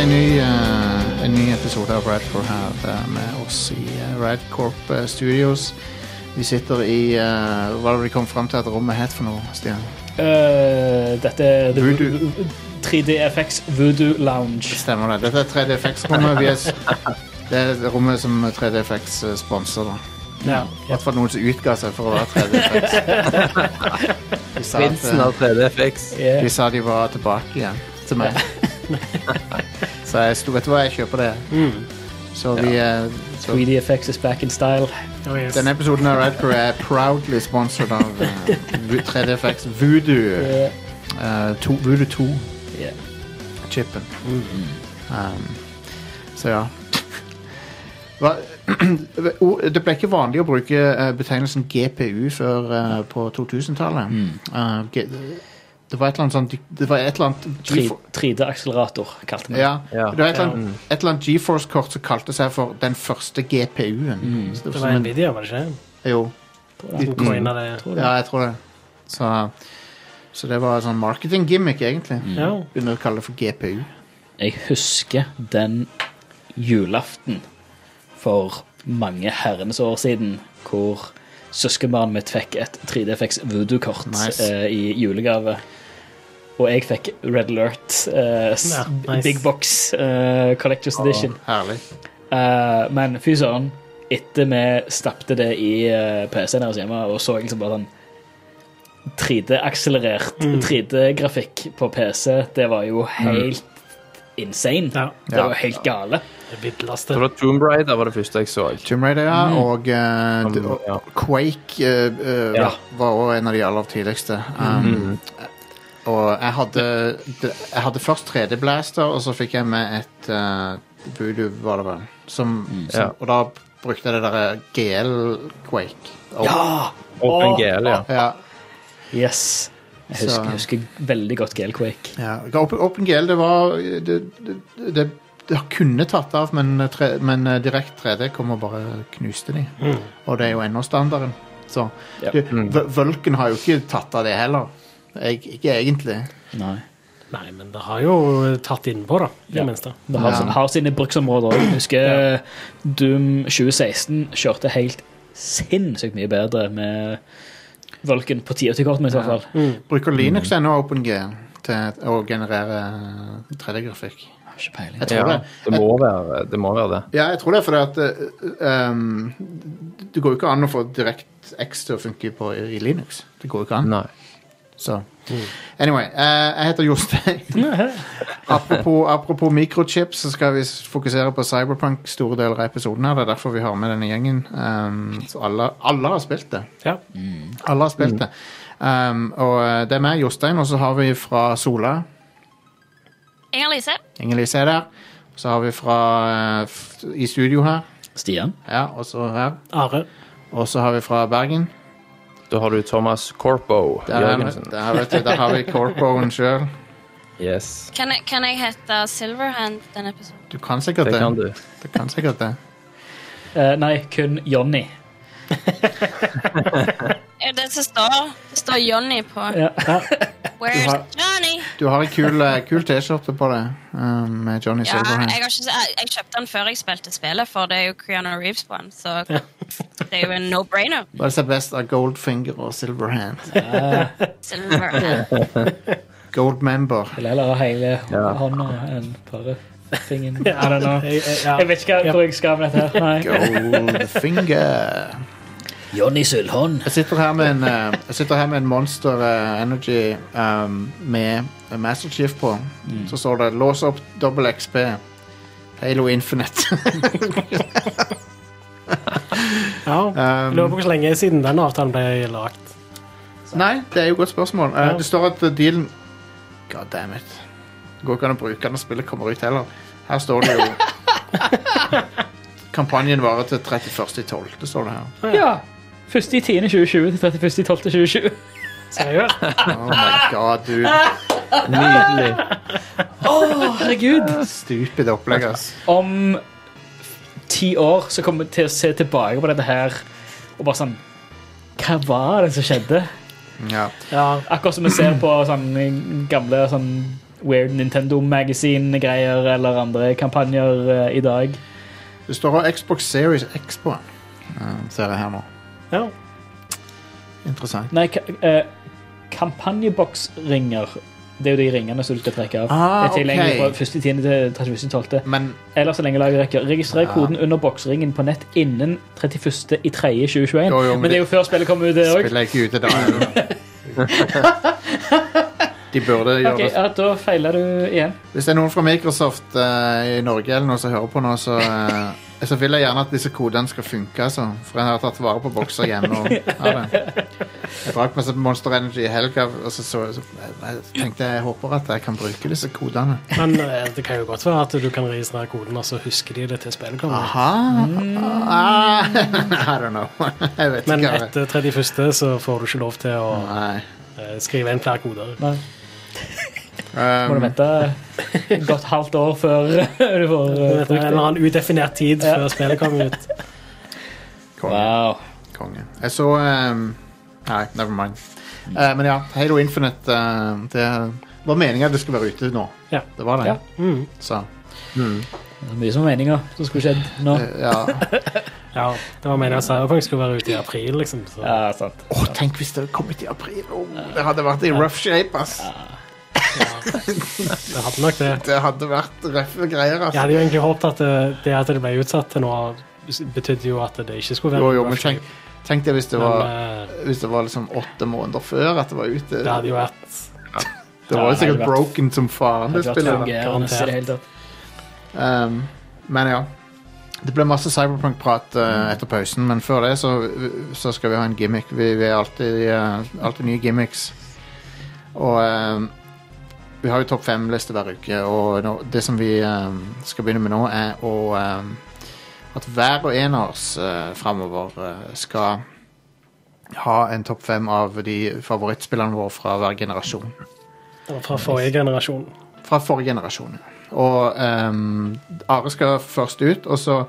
en ny, eh, en ny episode av Radcore her eh, med oss i uh, Radcorp eh, Studios. Vi sitter i eh, Hva var det vi kom fram til at rommet het for noe, Stian? Uh, dette er Voodoo. 3DFX Voodoo Lounge. Stemmer det. Dette er 3DFX-rommet. Vi er s- Det er rommet som 3DFX eh, sponser. da. Ja. I hvert fall noen som utga seg for å være 3DFX. De Prinsen eh, av 3DFX. De sa de var tilbake igjen til meg. Så jeg sto, vet du hva, jeg kjøper det. Mm. Så vi ja. så 3DFX is back in style. Oh, yes. Denne episoden av Radcore er proudly sponsored av uh, Vo- 3DFX Voodoo. Yeah. Uh, to, Voodoo 2-chipen. Yeah. Um, så ja. Hva, det ble ikke vanlig å bruke eh, betegnelsen GPU før uh, på 2000-tallet. Uh, G- det var et eller annet sånn Det var et eller annet 3D-akselerator, kalte vi det. ja, Ja. Det var et eller annet, et annet GeForce-kort som kalte seg for den første GPU-en. Mm. Det var var en- Nvidia, var det ikke? Jo. Som coina det. Ja, jeg tror det. Så, så det var en sånn marketing-gimmick, egentlig. Mm. Begynner å kalle det for GPU. Jeg husker den julaften for mange herrenes år siden hvor søskenbarnet mitt fikk et 3DFX voodoo-kort Nice. eh, i julegave. Og jeg fikk Red Alert uh, Ja, nice. Big Box uh, Collectors Edition. Herlig. Uh, men fy søren, etter vi stappte det i uh, PC-en her hjemme og så liksom bare sånn 3D-akselerert 3D-grafikk på PC, det var jo helt insane. Ja. Det var helt gale. Det. Det var Tomb Raider var det første jeg så. Tomb Raider, ja. D- og uh, Quake uh, eh, Ja. var også en av de aller tidligste. Um, Og jeg hadde, jeg hadde først 3D Blaster, og så fikk jeg med et uh, Voodoo, var det vel. Som, som, Ja. Og da brukte jeg det derre GL Quake. Og, Ja! Open Åh! GL, ja. ja. Yes. Jeg Så- husker, jeg husker veldig godt GL-Quake. Ja, Open, GL, det var det, det, det, det kunne tatt av, men, tre, men eh, direkt 3D kom og bare knuste de. Og det er jo ennå standarden. Så Ja. du, V- Vulcan har jo ikke tatt av det heller. Jeg, ikke egentlig. Nei. Nei, men det har jo tatt innpå, da. I Ja. det minste. Det har, Ja. har sine bruksområder òg. Jeg husker Doom 2016 kjørte helt sinnssykt mye bedre med Vulcan på 1080-kortet mitt, i hvert fall. Bruker Linux ennå OpenG til å generere 3D-grafikk? Har Ikke peiling. Jeg tror ja. det. Det må være det. Må være det. Ja, jeg tror det, for at um, Det går jo ikke an å få direkte X til å funke på, i Linux. Det går jo ikke an. Nei. Så Anyway, Uh, jeg heter Jostein. apropos, apropos mikrochips, så skal vi fokusere på Cyberpunk store deler av episoden. her Det er derfor vi har med denne gjengen. Um, så alle, alle har spilt det. Ja. Alle har spilt det. Um, og eh, det er meg, Jostein, og så har vi fra Sola. Inger-Lise. Inger-Lise er der. Så har vi fra uh, f i studio her. Stian? Ja, og så her. Are. Og så har vi fra Bergen. Da har du Thomas Corpo Der, er, Jørgensen. der, vet du, der har vi Corpoen sjøl. Yes, Kan jeg, kan jeg hete Silverhand denne episoden? Du kan sikkert det det. kan du. Du kan sikkert det. Uh, nei, kun Johnny. er Det som står, det står Johnny på. Ja. Where's Du har- Johnny? Du har en kul, eh, kul T-skjorte på deg um, med Johnny Ja, Silverhand. Jeg, ikke, jeg, jeg kjøpte den før jeg spilte spillet, for det er jo Creano Reeves på den. Så det er jo en no-brainer. Hva er det best av Goldfinger og Silverhand? Silverhand. Gold member. Eller, heller hele Ja. hånda enn bare fingeren. I don't know. Jeg, jeg, vet ikke hvor jeg skal med dette. her. Goldfinger. Johnny Sølvhånd. Jeg sitter her med en, eh, jeg sitter her med en Monster eh, Energy um, med Master Chief på. Så står det 'lås opp dobbel XP'. Halo Infinite. ja. Jeg lurer på hvor lenge siden den avtalen ble lagt. Nei, det er jo et godt spørsmål. Eh, Ja. Det står at eh, dealen God damn it. Det går ikke an å bruke den når spillet kommer ut heller. Her står det jo Kampanjen varer til 31.12. Det står det her. Ja. 1.10.2020 til 31.12.2020. Seriøst? Oh my god, dude. Nydelig. Å, herregud. Stupid opplegg, ass. Om ti år så kommer vi til å se tilbake på dette her og bare sånn Hva var det som skjedde? Ja. Ja. Akkurat som vi ser på sånn gamle sånn Weird Nintendo Magazine-greier eller andre kampanjer uh, i dag. Det står Xbox Series X på den. ser jeg her nå. Ja. Interessant. Nei, ka eh, kampanjeboksringer. Det er jo de ringene som du skal trekke av. Ah, det er tilgjengelig ok. fra 1.10. til 31.12. Men Eller så lenge laget rekker. Registrer Ja. koden under boksringen på nett innen 31. i 3. 2021. Jo, jo, men men det er jo før spillet kommer ut, det òg. spiller ikke ute da. De burde gjøre okay, det. ja, da feiler du igjen. Hvis det er noen fra Microsoft eh, i Norge eller noe som hører på nå, så, eh, så vil jeg gjerne at disse kodene skal funke. Altså, for jeg har tatt vare på bokser hjemme. Og, ja. Jeg drakk med Monster Energy i helga, og så, så, så jeg tenkte jeg håper at jeg kan bruke disse kodene. Men eh, det kan jo godt være at du kan registrere koden, og så husker de det til spillet kommer. Aha! Ah, I don't know. Jeg vet Men ikke. Men etter 31. så får du ikke lov til å Nei. eh, skrive inn flere koder. Nei. Må du Um, vente et godt halvt år før du får Det uh, er En eller annen udefinert tid Ja. før spillet kommer ut. konge. Wow. konge. Jeg så um, Nei, never mind. Uh, men ja, Halo Infinite uh, Det var meninga det skulle være ute nå. Ja. Det var det. Ja. Mm. Så Det var mye som var meninga som skulle skjedd nå. eh, ja. Ja, det var meningen at Cyberpunk skulle være ute i april, liksom. Så. Ja, sant. Åh, tenk hvis det hadde kommet i april. Oh, det hadde vært i rough shape, ass. Det hadde nok det. Det hadde vært røffe greier, Jeg hadde jo egentlig håpet at det, det at det ble utsatt til nå, betydde jo at det ikke skulle være Jo, jo, men tenk, tenk det hvis det Men, var eh, Hvis det var liksom åtte måneder før at det var ute. det hadde jo vært Det var jo sikkert vært- broken som faen, det spillet. Um, men ja. Det ble masse Cyberpunk-prat uh, etter pausen, men før det så, så skal vi ha en gimmick. Vi, vi er alltid, uh, alltid nye gimmicks. Og um, vi har jo topp fem-liste hver uke, og det som vi um, skal begynne med nå, er å um, At hver og en av oss uh, framover uh, skal ha en topp fem av de favorittspillene våre fra hver generasjon. fra forrige generasjon. Fra forrige generasjon. Og um, Are skal først ut, og så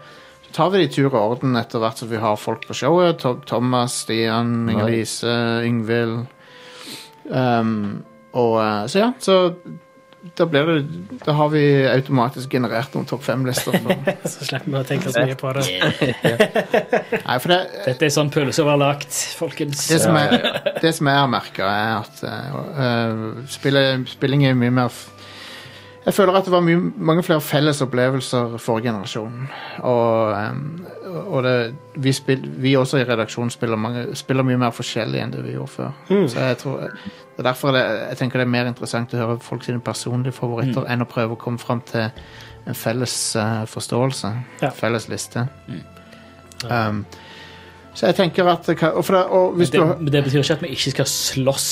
tar vi det i tur og orden etter hvert som vi har folk på showet. Thomas, Stian, Inger-Lise, Yngvild. Ehm, og eh, så ja, så da blir det Da har vi automatisk generert noen topp fem-lister. Så slipper vi å tenke så mye på det. Nei, for det, Dette er sånn pølseoverlagt, folkens. det, som jeg, det som jeg har merka, er at uh, spille, spilling er mye mer f- Jeg føler at det var mye, mange flere felles opplevelser forrige generasjon. Og, em, og det, vi, spill, vi også i redaksjonen spiller, mange, spiller mye mer forskjellig enn det vi gjorde før. Så jeg tror det er derfor det, jeg tenker det er mer interessant å høre folk sine personlige favoritter enn å prøve å komme fram til en felles uh, forståelse. Ja. Felles liste. Um, så jeg tenker at det og, for det, og hvis det, du det betyr ikke at vi ikke skal slåss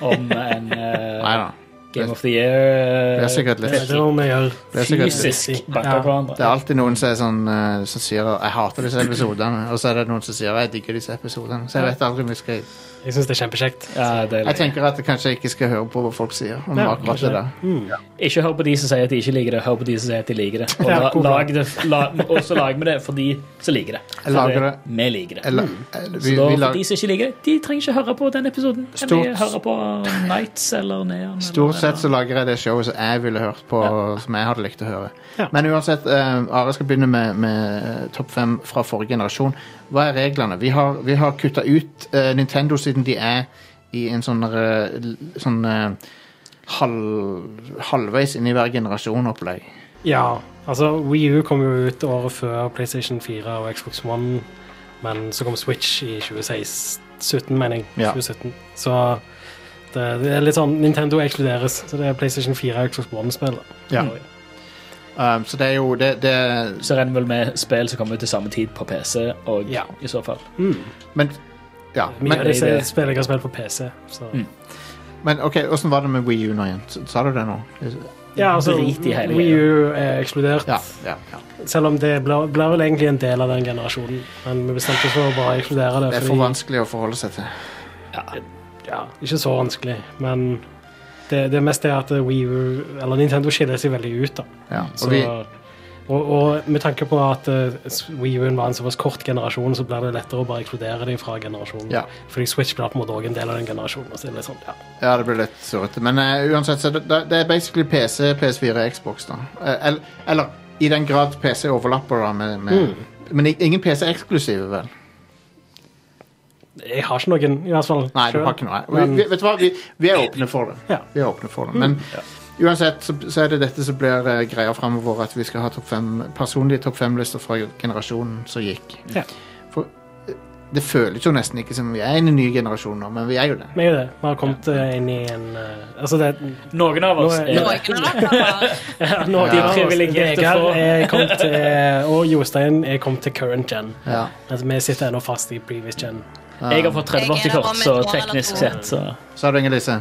om en uh, Nei da. Game of the Year. Det er sikkert litt Det, det må vi gjøre. Det er sikkert Fysisk banke Ja. hverandre. Det er alltid noen som, er sånn, eh, som sier 'jeg hater disse episodene', og så er det noen som sier 'jeg digger disse episodene'. Så jeg vet aldri om vi skal Jeg syns det er kjempekjekt. Ja, det er Jeg tenker at jeg kanskje ikke skal høre på hva folk sier om Ja, akkurat det der. Ikke hør på de som sier at de ikke liker det, hør på de som sier at de liker det. Og, Ja, la, lag det, la, også så lager vi det for de som liker det. Jeg lager det. Vi liker det. Eller, Mm. eller, Så da, vi for de som ikke liker det, de trenger ikke høre på den episoden. Stort- Eller høre på Nights eller Neon. stort sett så lager jeg det showet som jeg ville hørt på, som jeg hadde likt å høre. Ja. Men uansett, uh, Are skal begynne med, med eh, topp fem fra forrige generasjon. Hva er reglene? Vi har, vi har kutta ut uh, Nintendo siden de er i en sånn, eh, sånn eh, halv, halvveis inn i hver generasjon-opplegg. Ja, altså Wii U kom jo ut året før PlayStation 4 og Xbox One, men så kom Switch i 2017, mener jeg. Ja. 2017. Så det, det er litt sånn Nintendo ekskluderes, så det er PlayStation 4 og Xbox One-spill. Ja. Um, så det er jo det, det Så regner vel med spill som kommer ut til samme tid på PC, og Ja. i så fall. Men ja, Mye men, av disse det- spillene jeg har spilt på PC. Så. Mm. men ok, åssen var det med Wii U nå igjen? Sa du det nå? Ja, altså, Drit i hele Wii U er ekskludert, Ja. ja, ja. selv om det blir, blir vel egentlig en del av den generasjonen. Men vi bestemte oss for å bare ekskludere det. Det er for vanskelig å forholde seg til. Ja, ikke så vanskelig, men det, det meste er at Wii U, eller Nintendo skiller seg veldig ut. da. Ja. Så Og vi, Og, og med tanke på at uh, Wii U-en var en såpass kort generasjon, så blir det lettere å bare ekskludere dem fra generasjonen. Ja. Fordi Switch blir på en måte også en del av den generasjonen. Så det sånn, ja. Ja, det blir litt surrete. Men uh, uansett, så det, det er basically PC, PS4, Xbox, da. Eh, eller, eller i den grad PC overlapper, da, med, med Men ingen PC-eksklusive, vel? Jeg har ikke noen, i hvert fall. Nei, du har ikke noe. Vi, vi, vet du hva? Vi, vi er åpne for det. Ja. Vi er åpne for det. Men uansett så, så er det dette som blir uh, greia fremover, at vi skal ha topp fem, personlige topp fem-lister fra generasjonen som gikk. Ja. For eh, det føles jo nesten ikke som vi er en ny generasjon nå, men vi er jo det. Vi er jo det. Vi har kommet eh, inn i en eh, Altså, det Noen av oss Nå er- det. Noen av dere ja, nå, Ja. de har Privilegerte Vegard få. er kommet til Og Jostein er kommet til current gen. Ja. Altså, vi sitter ennå fast i previous gen. Jeg har fått Jeg er 3080-kort, om et så år eller teknisk to. sett så Sa du, Inger-Lise?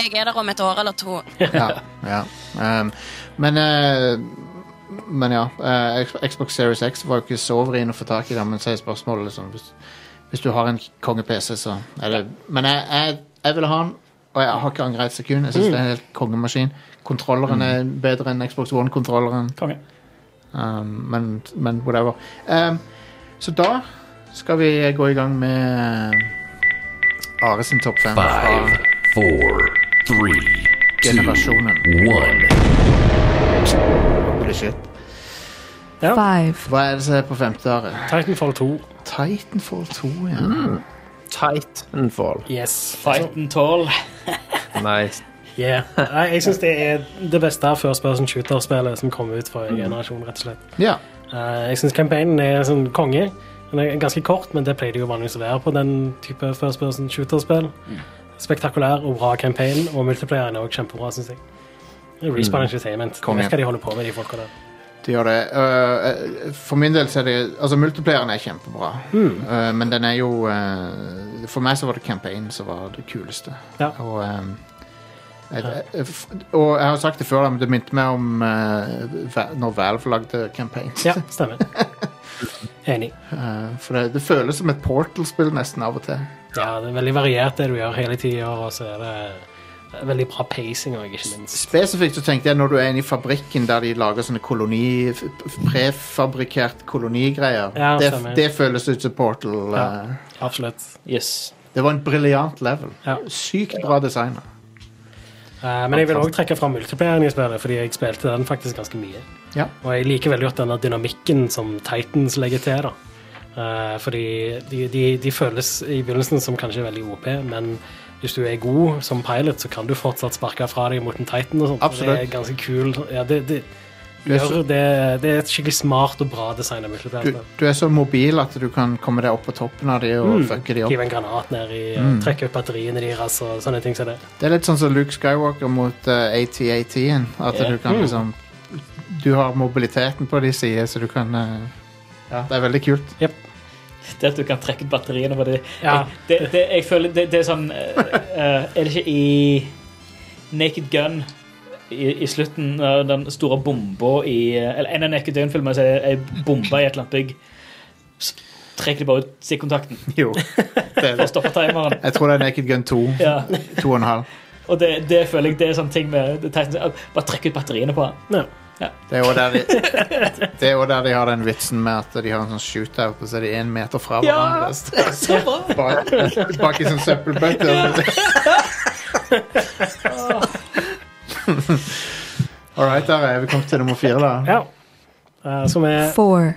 Jeg er der om et år eller to. Ja. ja. Um, men uh, Men ja. Uh, Xbox Series X var jo ikke så vrien å få tak i, da, men så er spørsmålet liksom hvis, hvis du har en konge-PC, så er det Men jeg, jeg, jeg ville ha den, og jeg har ikke angret et sekund. Jeg syns det er en helt kongemaskin. Kontrolleren er bedre enn Xbox One-kontrolleren. Um, men, men whatever. Um, så da skal vi gå i gang med Are sin topp fem Five, four, three, two, generasjonen. one. Holy shit. Ja. five, Hva er det som er på femte, året? Titanfall 2. Titanfall 2, ja. Titanfall. Yes. Fighten tall. Nice. Yeah. Nei, jeg syns det er det beste first person shooter-spillet som kom ut for en generasjon, rett og slett. Ja, Eh, jeg syns campaignen er sånn konge. Den er ganske kort, men det pleier det jo vanligvis å være på den type first person shooter-spill. Spektakulær og bra campaign, og multiplayeren er også kjempebra, syns jeg. Respawn Entertainment. hva Jeg vet hva de holder på med, de folka der. de gjør det. Uh, for min del så er det Altså, multiplayeren er kjempebra, Uh, men den er jo uh, For meg så var det campaign som var det kuleste. Ja. Og, um, f- og jeg har sagt det før, men det minte meg om når Valve lagde campaigns. Ja, stemmer. Enig. For det, det føles som et Portal-spill nesten av og til. Ja, det er veldig variert det du gjør hele tida, og så er det veldig bra pacing òg, ikke minst. Spesifikt så tenkte jeg når du er inne i fabrikken der de lager sånne koloni prefabrikert kolonigreier. Ja, det, det føles ut som Portal. Ja. uh, Absolutt. Yes. det var en briljant level. Ja. Sykt bra designer. Uh, men jeg vil òg trekke fram multiplayeren i spillet, fordi jeg spilte den faktisk ganske mye. Ja. Og jeg liker veldig godt denne dynamikken som Titans legger til. da. Eh, fordi de, de, de føles i begynnelsen som kanskje veldig OP, men hvis du er god som pilot, så kan du fortsatt sparke fra deg mot en Titan. og sånt. Absolutt. Det er ganske kul. Ja, det, det, Du er så- det, det er et skikkelig smart og bra design Du, du er så mobil at du kan komme deg opp på toppen av de og Mm. fucke de opp. Hive en granat ned i, Mm. trekke ut batteriene deres og sånne ting Så det. Det er litt sånn som Luke Skywalker mot uh, AT-AT-en. At yeah. du kan Mm. liksom Du har mobiliteten på de sider, så du kan uh, Ja, det er veldig kult. Det at du kan trekke ut batteriene på det. Ja. Jeg, det, det jeg føler det, det er sånn eh, eh, Er det ikke i Naked Gun i, i slutten uh, den store bomba i Eller en av Naked Gun-filmene så er ei bombe i et eller annet bygg. Trekker de bare ut stikkontakten Jo. Det for å stoppe timeren. Jeg tror det er Naked Gun 2. Ja. 2,5. Og det, det føler jeg det er sånn ting med Titan, Bare trekk ut batteriene på den. Ja. Det er jo der de, det er der de har den vitsen med at de har en sånn shootout, og så er de én meter fra Ja. hverandre. Så bra! Bak, bak i sånn søppelbøtte. All right, der er vi kommet til nummer fire, da. ja. Eh, som er four,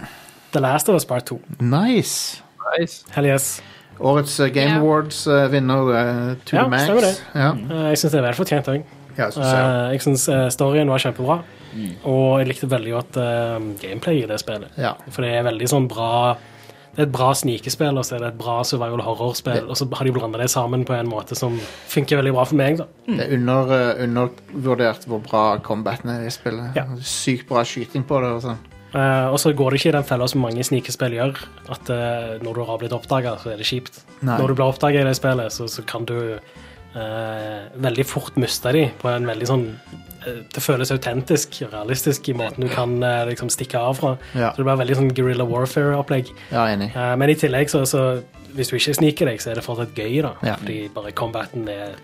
The Last of Us Part 2. Nice. Nice. Hell yes. Årets uh, Game Ja. Awards-vinner uh, to Ja, the max. stemmer det. Ja, Eh, jeg syns det er vel fortjent òg. ja, synes jeg. jeg syns storyen var kjempebra, og jeg likte veldig godt uh, gameplay i det spillet. ja. For det er veldig sånn bra Det er et bra snikespill, og så er det et bra survival horror-spill, og så har de blanda det sammen på en måte som funker veldig bra for meg. da. Det er under, uh, undervurdert hvor bra combaten er i spillet. Ja. Sykt bra skyting på det. og sånn. Uh, og så går det ikke i den fella som mange snikespill gjør, at uh, når du har blitt oppdaga, så er det kjipt. Nei. Når du blir oppdaga i det spillet, så, så kan du eh, veldig fort mista de på en veldig sånn eh, Det føles autentisk, realistisk i måten du kan eh, liksom stikke av fra. Ja. Så det blir veldig sånn guerrilla warfare-opplegg. Ja, enig. Eh, men i tillegg, så, så hvis du ikke sniker deg, så er det fortsatt gøy, da. Ja. Fordi bare combaten er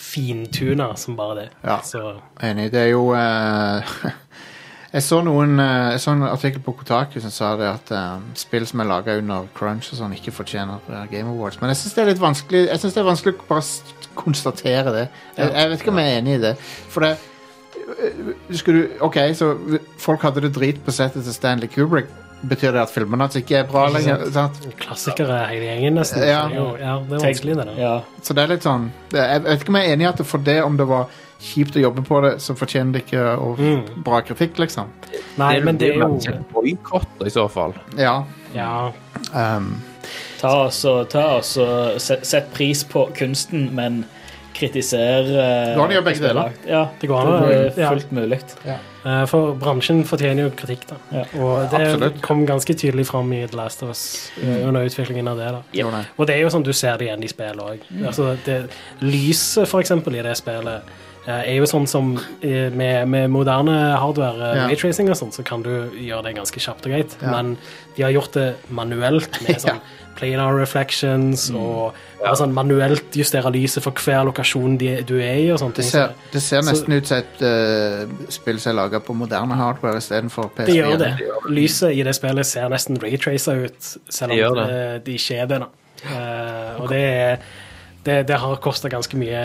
fintuna som bare det. Ja. Så Enig. Det er jo eh, Jeg så noen eh, Jeg så en artikkel på Kotaku som sa det at eh, spill som er laga under crunch og sånn, ikke fortjener eh, Game Awards. Men jeg syns det er litt vanskelig Jeg synes det er vanskelig å bare s- konstatere det. Jeg, jeg vet ikke om jeg er enig i det. For det eh, skulle du, OK, så folk hadde det drit på settet til Stanley Kubrick. Betyr det at filmene hans ikke er bra Ikke lenger? Sant? Klassikere hele gjengen, nesten. Ja. Så det er jo- ja, det er vanskelig, det der. Ja. Så det er litt sånn det- Jeg vet ikke om jeg er enig i at for det om det var kjipt å jobbe på det, så fortjener det ikke å, Mm. bra kritikk, liksom. Nei, men det er jo boikott i så fall. Ja. Ja. Um, Ta oss og, ta oss og set, sett pris på kunsten, men kritiser uh, Går an å gjøre begge deler. Ja, Det går an å- det er ja. fullt mulig. Ja. For bransjen fortjener jo kritikk, da. Ja. Og det Absolutt. kom ganske tydelig fram i The Last of Us mm. under utviklingen av det. da. Ja. det. Og det er jo sånn du ser det igjen i spillet òg. Altså, lyset, for eksempel, i det spillet eh, er jo sånn som eh, med, med moderne hardware, eh, Ja. raytracing og sånn, så kan du gjøre det ganske kjapt og greit. Ja. Men de har gjort det manuelt med Ja. sånn planar reflections og ja, sånn manuelt justere lyset for hver lokasjon de, du er i og sånt. Det ser, det ser Så- nesten ut som et uh, spill som er laga på moderne hardware istedenfor PS4. Det gjør det. Lyset i det spillet ser nesten raytracer ut, selv om Det det, det. det ikke er det. da. Uh, og det, er- det, det har kosta ganske mye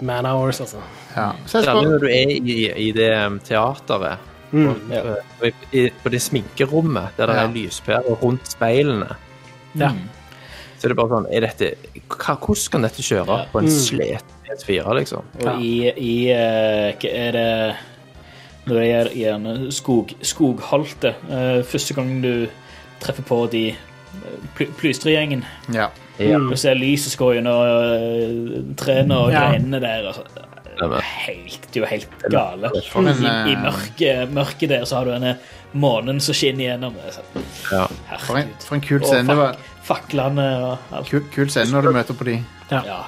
man hours, altså. Ja. Særlig når du er i, i det um, teateret. Mm. Ja. og i, i, på det sminkerommet der det Ja. er lyspærer rundt speilene. Ja. Så er bare sånn er dette, hva, Hvordan kan dette kjøre Ja. på en Mm. slet PS4, liksom? Og i, i eh, hva er det Når det er gjerne skog, skogholte eh, Første gang du treffer på de eh, ply- ja. Ja. Du ser lyset gå gjennom uh, trærne og Ja. greinene der. Altså. Det er helt, du er helt gale. En, I, i eh, mørket, mørket der så har du denne månen som skinner gjennom. Det sånn, Ja. for, en, for en kul scene det var. fak faklene og alt. Kul, kul scene når du møter på de. Ja.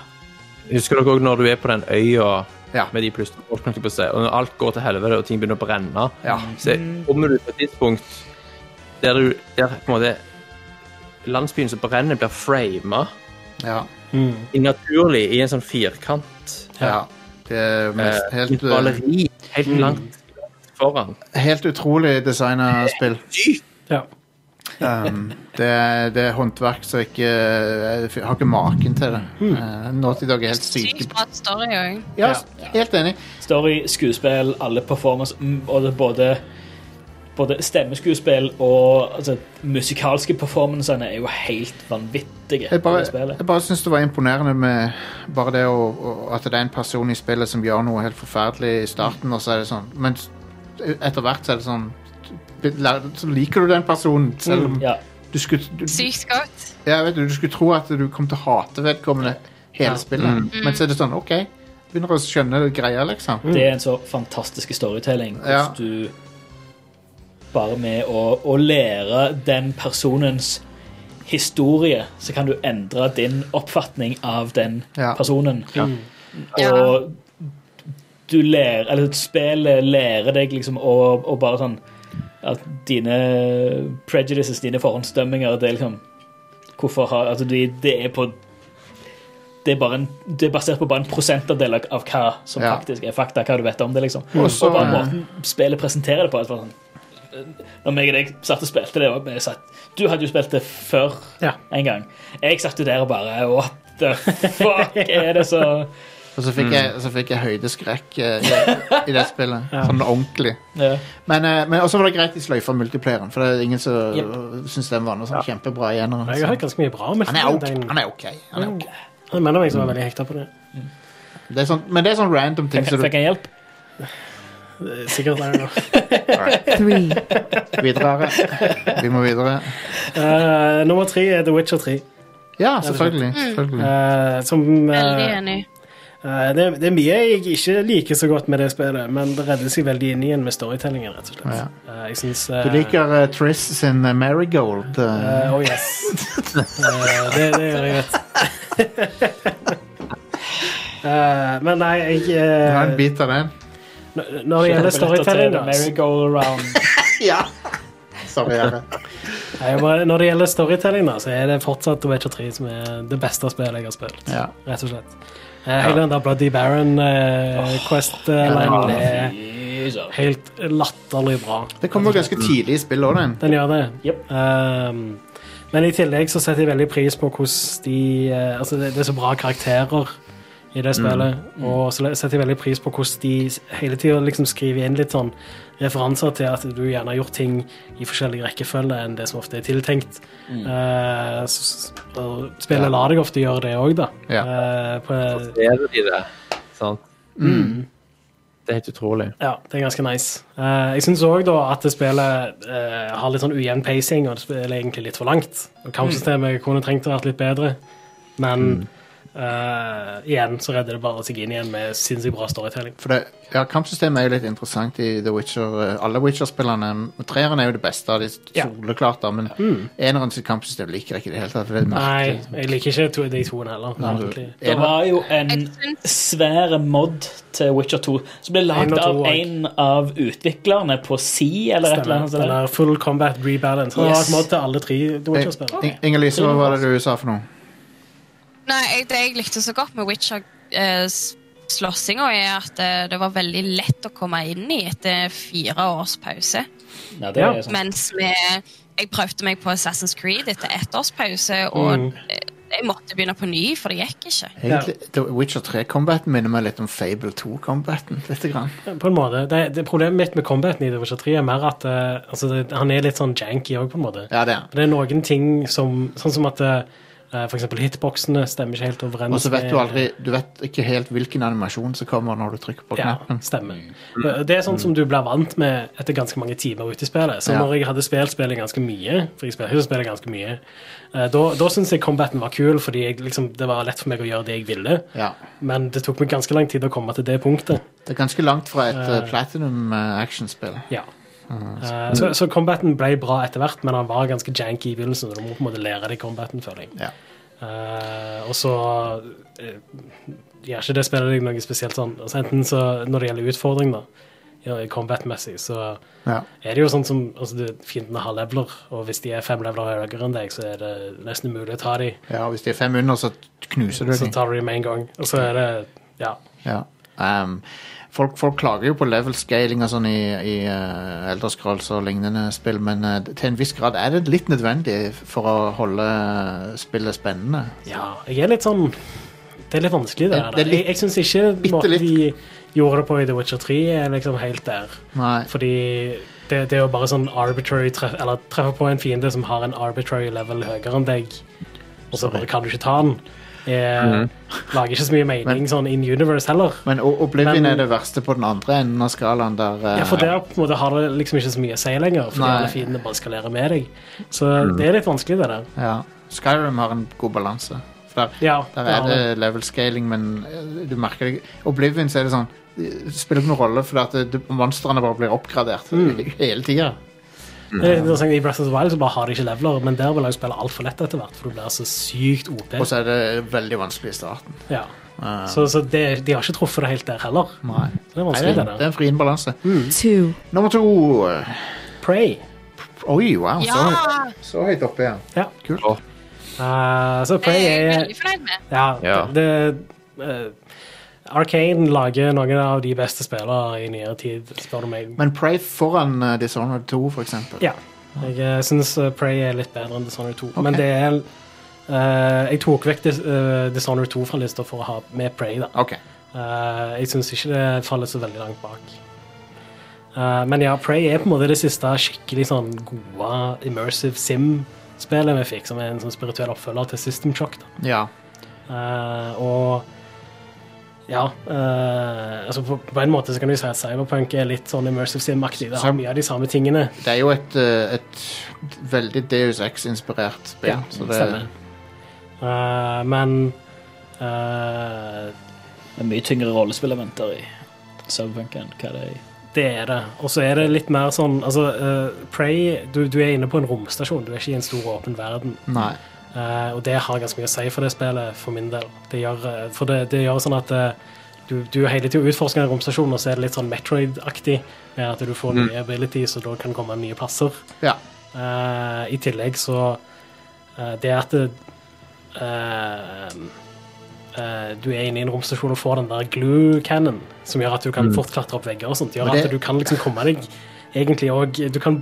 Husker dere også når du er på den øya Ja. med de plystrefolkene, på seg, og når alt går til helvete og ting begynner å brenne, Ja. så kommer du på et tidspunkt der, du, der på en måte landsbyen som brenner, blir frama Ja. naturlig i en sånn firkant. ja. Det er mest, Eh, helt, et maleri helt langt foran. eh, helt utrolig designa spill. Ja. Um, det, det er håndverk som ikke Jeg har ikke maken til det. Uh, Naughty Dog er helt syke. Sykt bra story òg. Ja, helt enig. Story, skuespill, alle performance, mm, er både både stemmeskuespill og altså, musikalske performancene er jo helt vanvittige. Jeg bare, i det jeg bare syns det var imponerende med bare det å, å, at det er en person i spillet som gjør noe helt forferdelig i starten, og så er det sånn Men etter hvert så er det sånn Så liker du den personen, selv om Ja. du skulle du, Sykt godt. ja, vet du, du skulle tro at du kom til å hate vedkommende hele Ja. spillet, men så er det sånn OK. Begynner å skjønne greia, liksom. Det er en så fantastisk storytelling. Ja. Hvis du bare med å, å lære den personens historie, så kan du endre din oppfatning av den Ja. personen. Ja. Og du lærer Eller spillet lærer deg liksom å, å bare sånn At dine prejudices, dine forhåndsdømminger, det er liksom Hvorfor har Altså, det, det er på det er, bare en, det er basert på bare en prosentandel av, av hva som Ja. faktisk er fakta, hva du vet om det, liksom. Også, og bare måten spillet presenterer det på. er Sånn, når jeg og deg satt og spilte det, og jeg satt, du hadde jo spilt det før Ja. en gang. Jeg satt jo der og bare What the fuck er det så Og så fikk, jeg, så fikk jeg høydeskrekk eh, i, i det spillet. Sånn ordentlig. ja. Men, eh, men også var det greit de sløyfa multiplayeren, for det er ingen som Yep. syns den var noe sånn kjempebra igjen. Jeg har hørt ganske mye bra om Han er ok. Han er ok. Han er ok. Jeg mener meg som var veldig hekta på det. Det er sånn, men det er sånn random ting Fikk, som du fikk jeg hjelp? Eh, Sikkert er det noe. Videre. Vi må videre. Uh, nummer tre er The Witcher 3. Ja, selvfølgelig. selvfølgelig. Uh, som uh, Veldig enig. eh, det, det er mye jeg ikke liker så godt med det spillet, men det redder seg veldig inn igjen med storytellingen, rett og slett. Ja. Eh, jeg synes, Du liker Triss sin Marigold. Uh, Eh, oh yes. Eh, det, det gjør jeg, vet uh, Men nei, jeg har en eh, bit av den. N- Når det gjelder storytelling, da. Ja. Sorry, Are. Når det gjelder storytelling, da, så er det fortsatt The Witcher 3 som er det beste spillet jeg har spilt. Ja. Rett og slett. Eh, hele den der Bloody Baron uh, Quest-linen er oh, er Helt latterlig bra. Det kommer jo ganske tidlig i spillet òg, den. Den gjør det. Yep. Um, men i tillegg så setter jeg veldig pris på hvordan de uh, Altså, det, det er så bra karakterer i det spillet, og så setter jeg veldig pris på hvordan de hele tida liksom skriver inn litt sånn referanser til at du gjerne har gjort ting i forskjellig rekkefølge enn det som ofte er tiltenkt. Eh, så, s- spillet Ja. lar deg ofte gjøre det òg, da. Ja. Eh, på, Ser de det? Sant? Mm. Det er helt utrolig. Ja, det er ganske nice. Eh, jeg syns òg at spillet eh, har litt sånn ujevn pacing, og det spiller egentlig litt for langt. Kampsystemet Kampsystemet kunne trengt å vært litt bedre, men eh, igjen så redder det bare seg inn igjen med sinnssykt bra storytelling. For det, ja, Kampsystemet er jo litt interessant i The Witcher. eh, Alle Witcher-spillerne Treeren er jo det beste av de soleklart, men men eneren sitt kampsystem liker jeg ikke i det hele tatt. Det Nei, jeg liker ikke to, de toene heller. Nei, du- Det var jo en svær mod til Witcher 2 som ble lagd av en av utviklerne på Si, eller et eller annet. Eller er full combat rebalance. Yes. Det var et mod til alle tre The Witcher-spillere. In- Inger-Lise, hva var det du sa for noe? Nei, jeg, Det jeg likte så godt med Witcher-slåssinga, er at det, det var veldig lett å komme inn i etter fire års pause. Ja, det er sant. Mens med, jeg prøvde meg på Assassin's Creed etter ett års pause, og Mm. eh, jeg måtte begynne på ny, for det gikk ikke. Egentlig, The Witcher 3-combaten minner meg litt om Fable 2-combaten. Litt grann. På en måte. Det, det Problemet mitt med combaten i The Witcher 3 er mer at eh, altså, det, han er litt sånn janky òg, på en måte. Ja, det er Det er noen ting som Sånn som at eh, for eksempel hitboxene stemmer ikke helt overens Og så vet du aldri Du vet ikke helt hvilken animasjon som kommer når du trykker på knappen. Ja, stemmer. Det er sånn som du blir vant med etter ganske mange timer ute i spillet. Så Ja. når jeg hadde spilt spillet ganske mye, for jeg spiller spiller ganske mye, eh, da, da syntes jeg combaten var kul, fordi jeg, liksom, det var lett for meg å gjøre det jeg ville. Ja. Men det tok meg ganske lang tid å komme til det punktet. Det er ganske langt fra et Eh. uh, platinum-actionspill. Ja. Eh, så, så combaten ble bra etter hvert, men han var ganske janky i begynnelsen. og Du må på en måte lære deg combaten, føler jeg. Ja. Uh, og så uh, gjør ikke det spiller deg noe spesielt sånn. Altså, enten så, når det gjelder utfordring, da, combat-messig, så Ja. er det jo sånn som altså, det, Fiendene har leveler, og hvis de er fem leveler høyere enn deg, så er det nesten umulig å ta dem. ja, Hvis de er fem under, så knuser du dem. Så tar du dem med en gang. Og så er det Ja. Ja. Um, folk, folk klager jo på level scaling og sånn i, i uh, Elder Scrolls og lignende spill, men uh, til en viss grad er det litt nødvendig for å holde uh, spillet spennende. Ja, jeg er litt sånn Det er litt vanskelig, det. Det- der. det litt- jeg jeg syns ikke måten litt. de gjorde det på i The Witcher 3, er liksom helt der. Nei. Fordi det, det er jo bare sånn arbitrary treff, Eller treffer på en fiende som har en arbitrary level høyere enn deg, og så bare kan du ikke ta den. Eh, Lager ikke så mye mening Men- sånn in universe heller. Men Oblivion Men- er det verste på den andre enden av skalaen, der uh, Ja, for der på en måte har det liksom ikke så mye å si lenger, fordi Nei. alle fiendene bare skalerer med deg. Så det er litt vanskelig, det der. ja. Skyrim har en god balanse. For der, Ja, der er det level scaling, men uh, du merker det Oblivion så er det sånn Det spiller ikke noen rolle, for at monstrene bare blir oppgradert Mm. hele tida. Det er interessant, I Breath of the Wild så bare har de ikke leveler, men der vil jeg spille altfor lett etter hvert, for du blir så sykt OP. Og så er det veldig vanskelig i starten. Ja. Uh, Så, så det, de har ikke truffet det helt der heller. nei. Så det er Nei, det, det det er en vrien balanse. Two. Nummer to Pray. Oi, wow. Så, Ja! høyt- så høyt oppe igjen. Ja. Kult. Eh, så Det Prey er jeg veldig fornøyd med. Ja, Ja. det, det eh, Arcane lager noen av de beste spillene i nyere tid, spør du meg. Men Prey foran uh, Dishonored 2, for eksempel. Ja. Jeg uh, syns Prey er litt bedre enn Dishonored 2. Okay. Men det er uh, Jeg tok vekk Dis, eh, Dishonored 2 fra lista for å ha med Prey. da. Okay. Eh, jeg syns ikke det faller så veldig langt bak. Eh, men ja, Prey er på en måte det siste skikkelig sånn gode immersive sim-spillet vi fikk, som er en sånn spirituell oppfølger til System Shock. da. Ja. Eh, og ja Uh, altså på, på en måte så kan du si at Cyberpunk er litt sånn immersive sim-aktig. Det har mye av de samme tingene. Det er jo et, uh, et veldig Deus Ex-inspirert spill. Ja, så det, stemmer. Uh, men uh, Det er mye tyngre rollespillementer i Cyberpunk enn hva det er i det er det. Og så er det litt mer sånn altså, uh, Prey, du, du er inne på en romstasjon, du er ikke i en stor, åpen verden. Nei. Eh, og det har ganske mye å si for det spillet, for min del. Det gjør, eh, for det, det gjør sånn at uh, du, du hele tiden utforsker en romstasjon, og så er det litt sånn Metroid-aktig, med at du får nye abilities, og da kan komme nye plasser. Ja. Uh, I tillegg så Det at det, du er inne i en romstasjon og får den der glue cannon, som gjør at du kan fort klatre opp vegger og sånt. gjør det- at du kan liksom komme deg egentlig òg Du kan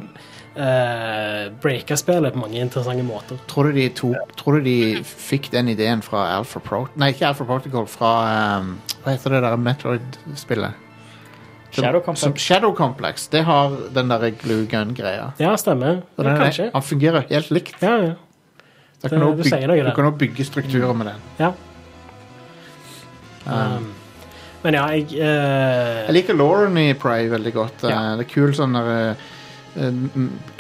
uh, breake spillet på mange interessante måter. Tror du de, to, tror du de fikk den ideen fra Alpha Pro... Nei, ikke Alpha Protocol, fra um, Hva heter det der Metroid-spillet? Shadow Complex. Som Shadow Complex. Det har den der glue gun-greia. Ja, stemmer. Ja, den kanskje. Han fungerer helt likt. Ja, ja. Da Det- kan du, du bygge, noe du kan også bygge strukturer med den. ja. Um, Um, men ja, jeg uh, Jeg liker Lauren i Pry veldig godt. Ja. Eh, Det er kul sånn der eh, mm,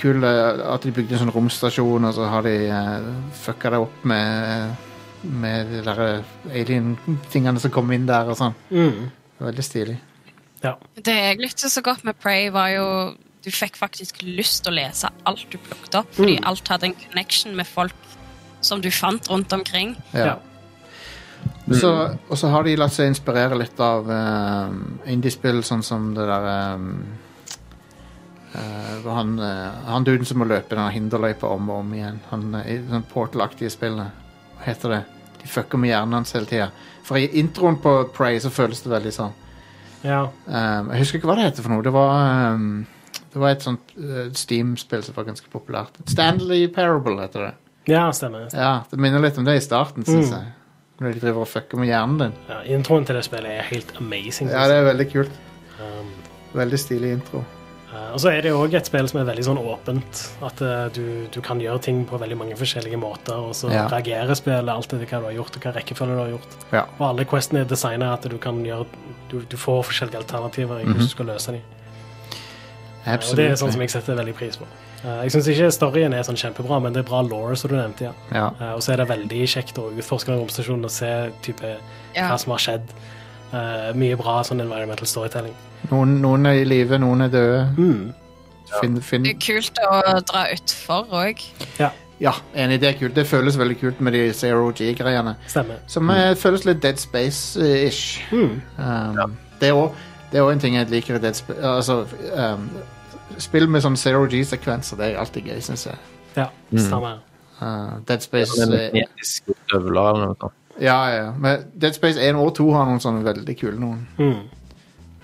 Kul eh, at de bygde en sånn romstasjon, og så har de uh, fucka det opp med Med de der eh, alien-tingene som kom inn der og sånn. mm, Veldig stilig. Ja. Det jeg likte så godt med Prey, var jo du fikk faktisk lyst til å lese alt du plukket opp, fordi Mm. alt hadde en connection med folk som du fant rundt omkring. Ja. Ja. Og så, og så har de latt seg inspirere litt av uh, indiespill, sånn som det der um, hva han, uh, han duden som må løpe den hinderløypa om og om igjen. Han uh, i sånn Portal-aktige spillene. Hva heter det? De fucker med hjernen hans hele tida. For i introen på Prey så føles det veldig sånn. ja. Um, jeg husker ikke hva det heter for noe. Det var um, Det var et sånt uh, Steam-spill som var ganske populært. Stanley Parable heter det. ja, stemmer. Ja, Det minner litt om det i starten, syns Mm. jeg. Når de driver og fucker med hjernen din. Ja, introen til det spillet er helt amazing. Ja, det er veldig kult. um, Veldig stilig intro. Eh, og så er det òg et spill som er veldig sånn åpent. At eh, du, du kan gjøre ting på veldig mange forskjellige måter, og så Ja. reagerer spillet alt etter hva du har gjort, og hva rekkefølge du har gjort. Ja. Og alle questene er designet at du kan gjøre Du, du får forskjellige alternativer i hvordan du skal løse dem. Og det er sånn som jeg setter veldig pris på. Eh, jeg syns ikke storyen er sånn kjempebra, men det er bra law, som du nevnte. ja. Ja. Eh, og så er det veldig kjekt å utforske den romstasjonen og se type Ja. hva som har skjedd. Eh, mye bra sånn environmental storytelling. Noen, noen er i live, noen er døde. Mm. Finn, finn. Det er kult å dra utfor òg. Ja, enig, det er kult. Det føles veldig kult med de Zero G-greiene. Som mm. føles litt Dead Space-ish. Mm. Um, Det er også- det er òg en ting jeg liker i Dead Space. Altså, um, spill med sånn Zero G-sekvenser, det er alltid gøy, syns jeg. Ja, stemmer. Uh, Dead Space Med eh, magnetiske støvler eller noe sånt. Ja, ja. Men Dead Space 1 og 2 har noen sånne veldig kule noen. Mm.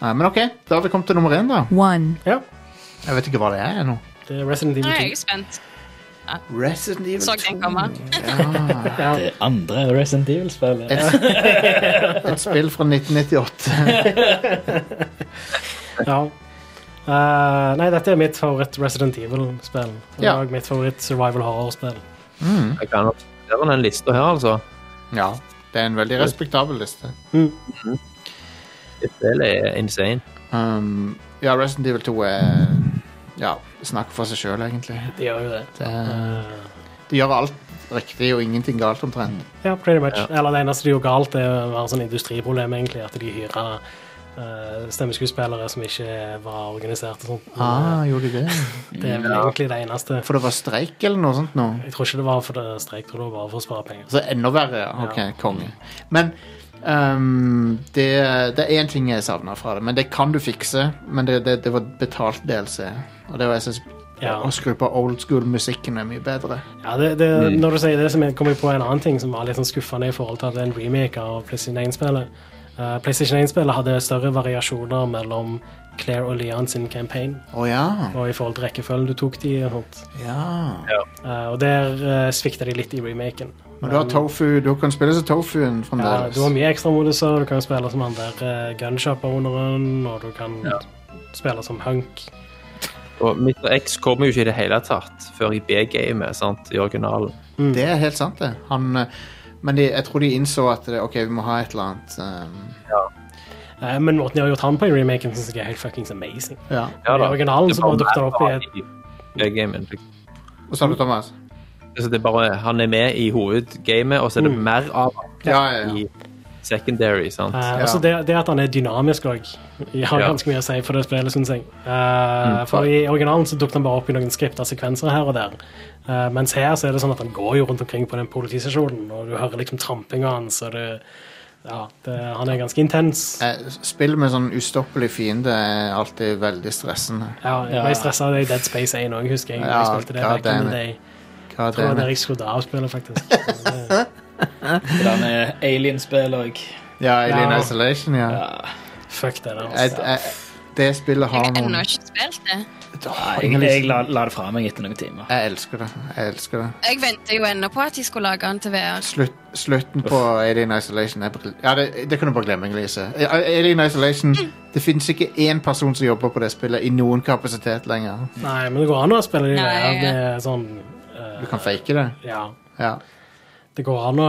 Nei, men OK, da har vi kommet til nummer én, da. one, Ja, Jeg vet ikke hva det er ennå. det er Resident Nå Evil er 2. jeg spent. Resident Evil Så 2. den komme. Ja, Det andre Resident Evil-spillet. et, et spill fra 1998. ja. Eh, nei, dette er mitt favoritt Resident Evil-spill. Og Ja. mitt favoritt survival horror-spill. Jeg kan observere den lista her, altså. Ja, det er en veldig respektabel liste. Det spillet er insane. Um, ja, Resident Evil 2 er Ja, snakker for seg sjøl, egentlig. De gjør jo det. Det, Eh, de gjør alt riktig og ingenting galt, omtrent. ja, pretty much. Eller det eneste de gjør galt, er å være sånn industriproblem, egentlig. At de hyrer stemmeskuespillere som ikke var organisert og sånt. Ah, gjorde de det? eh, det er vel egentlig det eneste. For det var streik eller noe sånt nå? Jeg tror ikke det var for det streik, jeg tror det var bare for å spare penger. Så enda verre, ja. Ok, Ja. konge. Men um, det, det er én ting jeg savna fra det, men det kan du fikse. Men det, det, det var betalt DLC. Og det var jeg synes Ja. Å skru på old school-musikken er mye bedre. Ja, det, det, Når du sier det, så kommer jeg på en annen ting som var litt sånn skuffende i forhold til at det er en remake av Plutselig 1-spillet. Uh, PlayStation 1-spillet hadde større variasjoner mellom Claire og Leon sin campaign, Oh, ja. og i forhold til rekkefølgen du tok de og sånt. ja. Uh, og der uh, svikta de litt i remaken. Men du har tofu, du kan spille som tofuen fremdeles. Ja, du har mye ekstramoduser. Du kan spille som han der uh, gunshop-owneren, og du kan spille som hunk. Og Mr. X kommer jo ikke i det hele tatt før i B-gamet, sant, i originalen. Det er helt sant, det. Han, eh, men de, jeg tror de innså at det, ok, vi må ha et eller annet um, Uh, men måten de har gjort han på i remaken, syns jeg er helt fuckings amazing. Ja. Ja, I originalen så bare dukket det opp i et i Hva sa du, Thomas? Altså, det er bare, han er med i hovedgamet, og så er det Mm. mer av han Ja, ja, ja. i secondary, sant? Uh, altså det, det at han er dynamisk òg, har Ja. ganske mye å si for det spillet, syns jeg. Uh, for i originalen så dukket han bare opp i noen skripta sekvenser her og der. Uh, mens her så er det sånn at han går jo rundt omkring på den politistasjonen, og du hører liksom trampinga hans, og det Ja, det, han er ganske intens. Eh, Spill med sånn ustoppelig fiende er alltid veldig stressende. Ja, jeg ble stressa av det i Dead Space 1 òg, husker jeg. Ja, jeg spilte det god back in damn the it. day. Jeg tror det var det der jeg skrudde av spillet, faktisk. Hvordan er Alien-spill òg? Ja, Alien Ja. Isolation, ja. ja. Fuck det der. Jeg, Altså. jeg, det spillet har noen Jeg har ennå ikke spilt det. Jeg, jeg la, la det fra meg etter noen timer. jeg elsker det. Jeg elsker det. Jeg venter jo ennå på at de skulle lage den til VR. Slutt, slutten på Alien Isolation er Ja, det, det kan du bare glemme, Inger-Lise. Alien Isolation Det finnes ikke én person som jobber på det spillet i noen kapasitet lenger. Nei, men det går an å spille det i VR. Det er sånn uh, Du kan fake det. Ja. Ja. Det går an å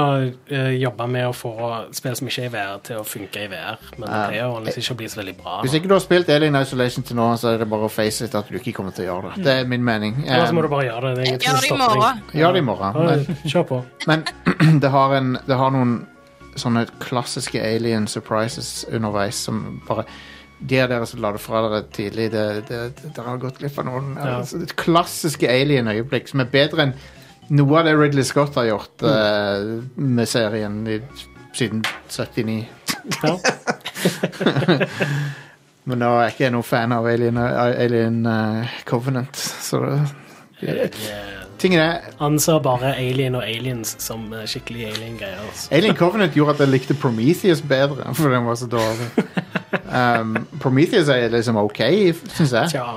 uh, jobbe med å få spill som ikke er i VR, til å funke i VR. Men det pleier liksom ikke å bli så veldig bra. Hvis ikke du har spilt Alien Isolation til nå, så er det bare å face it at du ikke kommer til å gjøre det. Det er min mening. Ellers må Um, du bare gjøre det. det Gjør det i morgen. Gjør det i morgen. Men, Kjør på. men det, har en, det har noen sånne klassiske alien surprises underveis som bare De av dere som la det fra dere tidlig, det, det, det, dere har gått glipp av noen Ja. altså, klassiske alien-øyeblikk som er bedre enn noe av det Ridley Scott har gjort eh, med serien i, siden 79. Ja. Men nå er jeg ikke noen fan av Alien, Alien uh, Covenant, så det, Tingen er Anser bare Alien og Aliens som eh, skikkelig alien-greier. altså. Alien Covenant gjorde at jeg likte Prometheus bedre, for den var så dårlig. Um, Prometheus er liksom ok, syns jeg. Tja.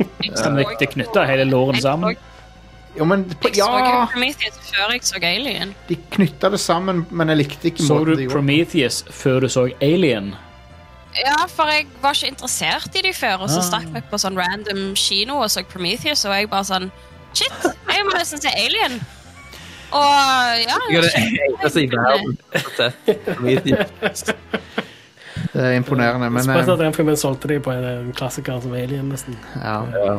Det, det hele låren sammen. Jo, men på, Jeg så ja, Prometheus før jeg så Alien. de knytta det sammen, men jeg likte ikke Så måten du de gjorde Prometheus før du så Alien? Ja, for jeg var ikke interessert i de før, og så Ah. stakk jeg på sånn random kino og så Prometheus, og jeg bare sånn Shit, jeg må nesten se Alien. Og ja Jeg er det eneste i verden som har sett Prometheus. Det er imponerende, men Spørs at eh, den filmen solgte de på en, en klassiker som Alien, nesten. ja. Ja.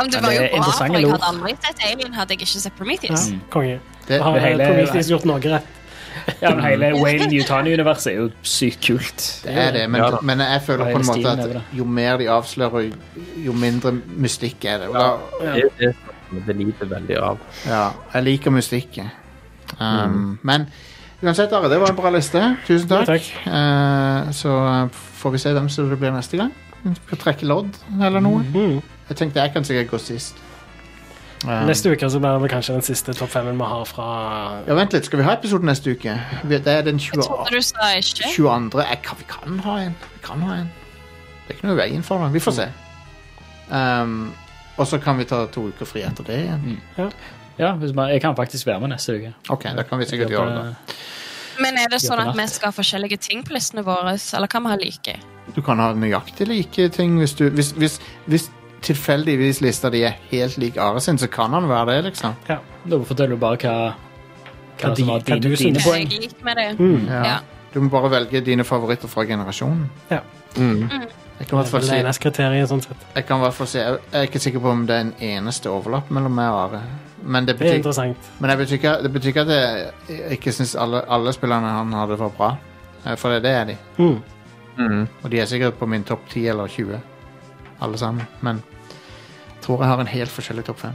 Ja, men det var jo bra, for jeg hadde aldri sett Alien hadde jeg ikke sett Prometheus. Ja, konge. Det, Har det hele- Prometheus gjort noe rett? Ja, men Hele Wayne Newtani-universet er jo sykt kult. det er det, men, Ja men jeg føler på en måte at jo mer de avslører, jo mindre mystikk er det. Og da, Ja. Det, det, det lider veldig av. Ja, jeg liker musikk. Um, Men uansett, Are, det var en bra liste. Tusen takk. Ja, takk. Uh, så får vi se hvem som det blir neste gang. Vi skal trekke lodd eller noe. Mhm. Jeg tenkte jeg kan sikkert gå sist. Um, Neste uke så blir det vel kanskje den siste topp femmen vi har fra Ja, Vent litt, skal vi ha episode neste uke? Det er den 20, trodde du 22. Jeg kan, vi kan ha en. Vi kan ha en. Det er ikke noe i veien for det. Vi får se. Um, og så kan vi ta to uker fri etter det igjen. Ja, hvis man, Jeg kan faktisk være med neste uke. Ok, da kan vi sikkert gjøre det. Men er det sånn at vi skal ha forskjellige ting på listene våre, eller kan vi ha like? Du kan ha nøyaktig like ting hvis du Hvis, hvis, hvis tilfeldigvis lista di er helt lik Are sin, så kan han være det, liksom. Da forteller du bare hva, hva, Hva som de- var hva dine, du dine poeng. Jeg liker med det. Mm. Ja. Ja. Du må bare velge dine favoritter fra generasjonen. Mm. Jeg kan i hvert fall Det si er sånn. Jeg kan i hvert fall si Jeg er ikke sikker på om det er en eneste overlapp mellom meg og Are. Men det Det er betyr, interessant. men det betyr, ikke, det betyr ikke at jeg ikke syns alle, alle spillerne han hadde, var bra. Eh, For det, det er de. Mm. Mm. Og de er sikkert på min topp 10 eller 20, alle sammen. Men jeg tror jeg har en helt forskjellig topp 5.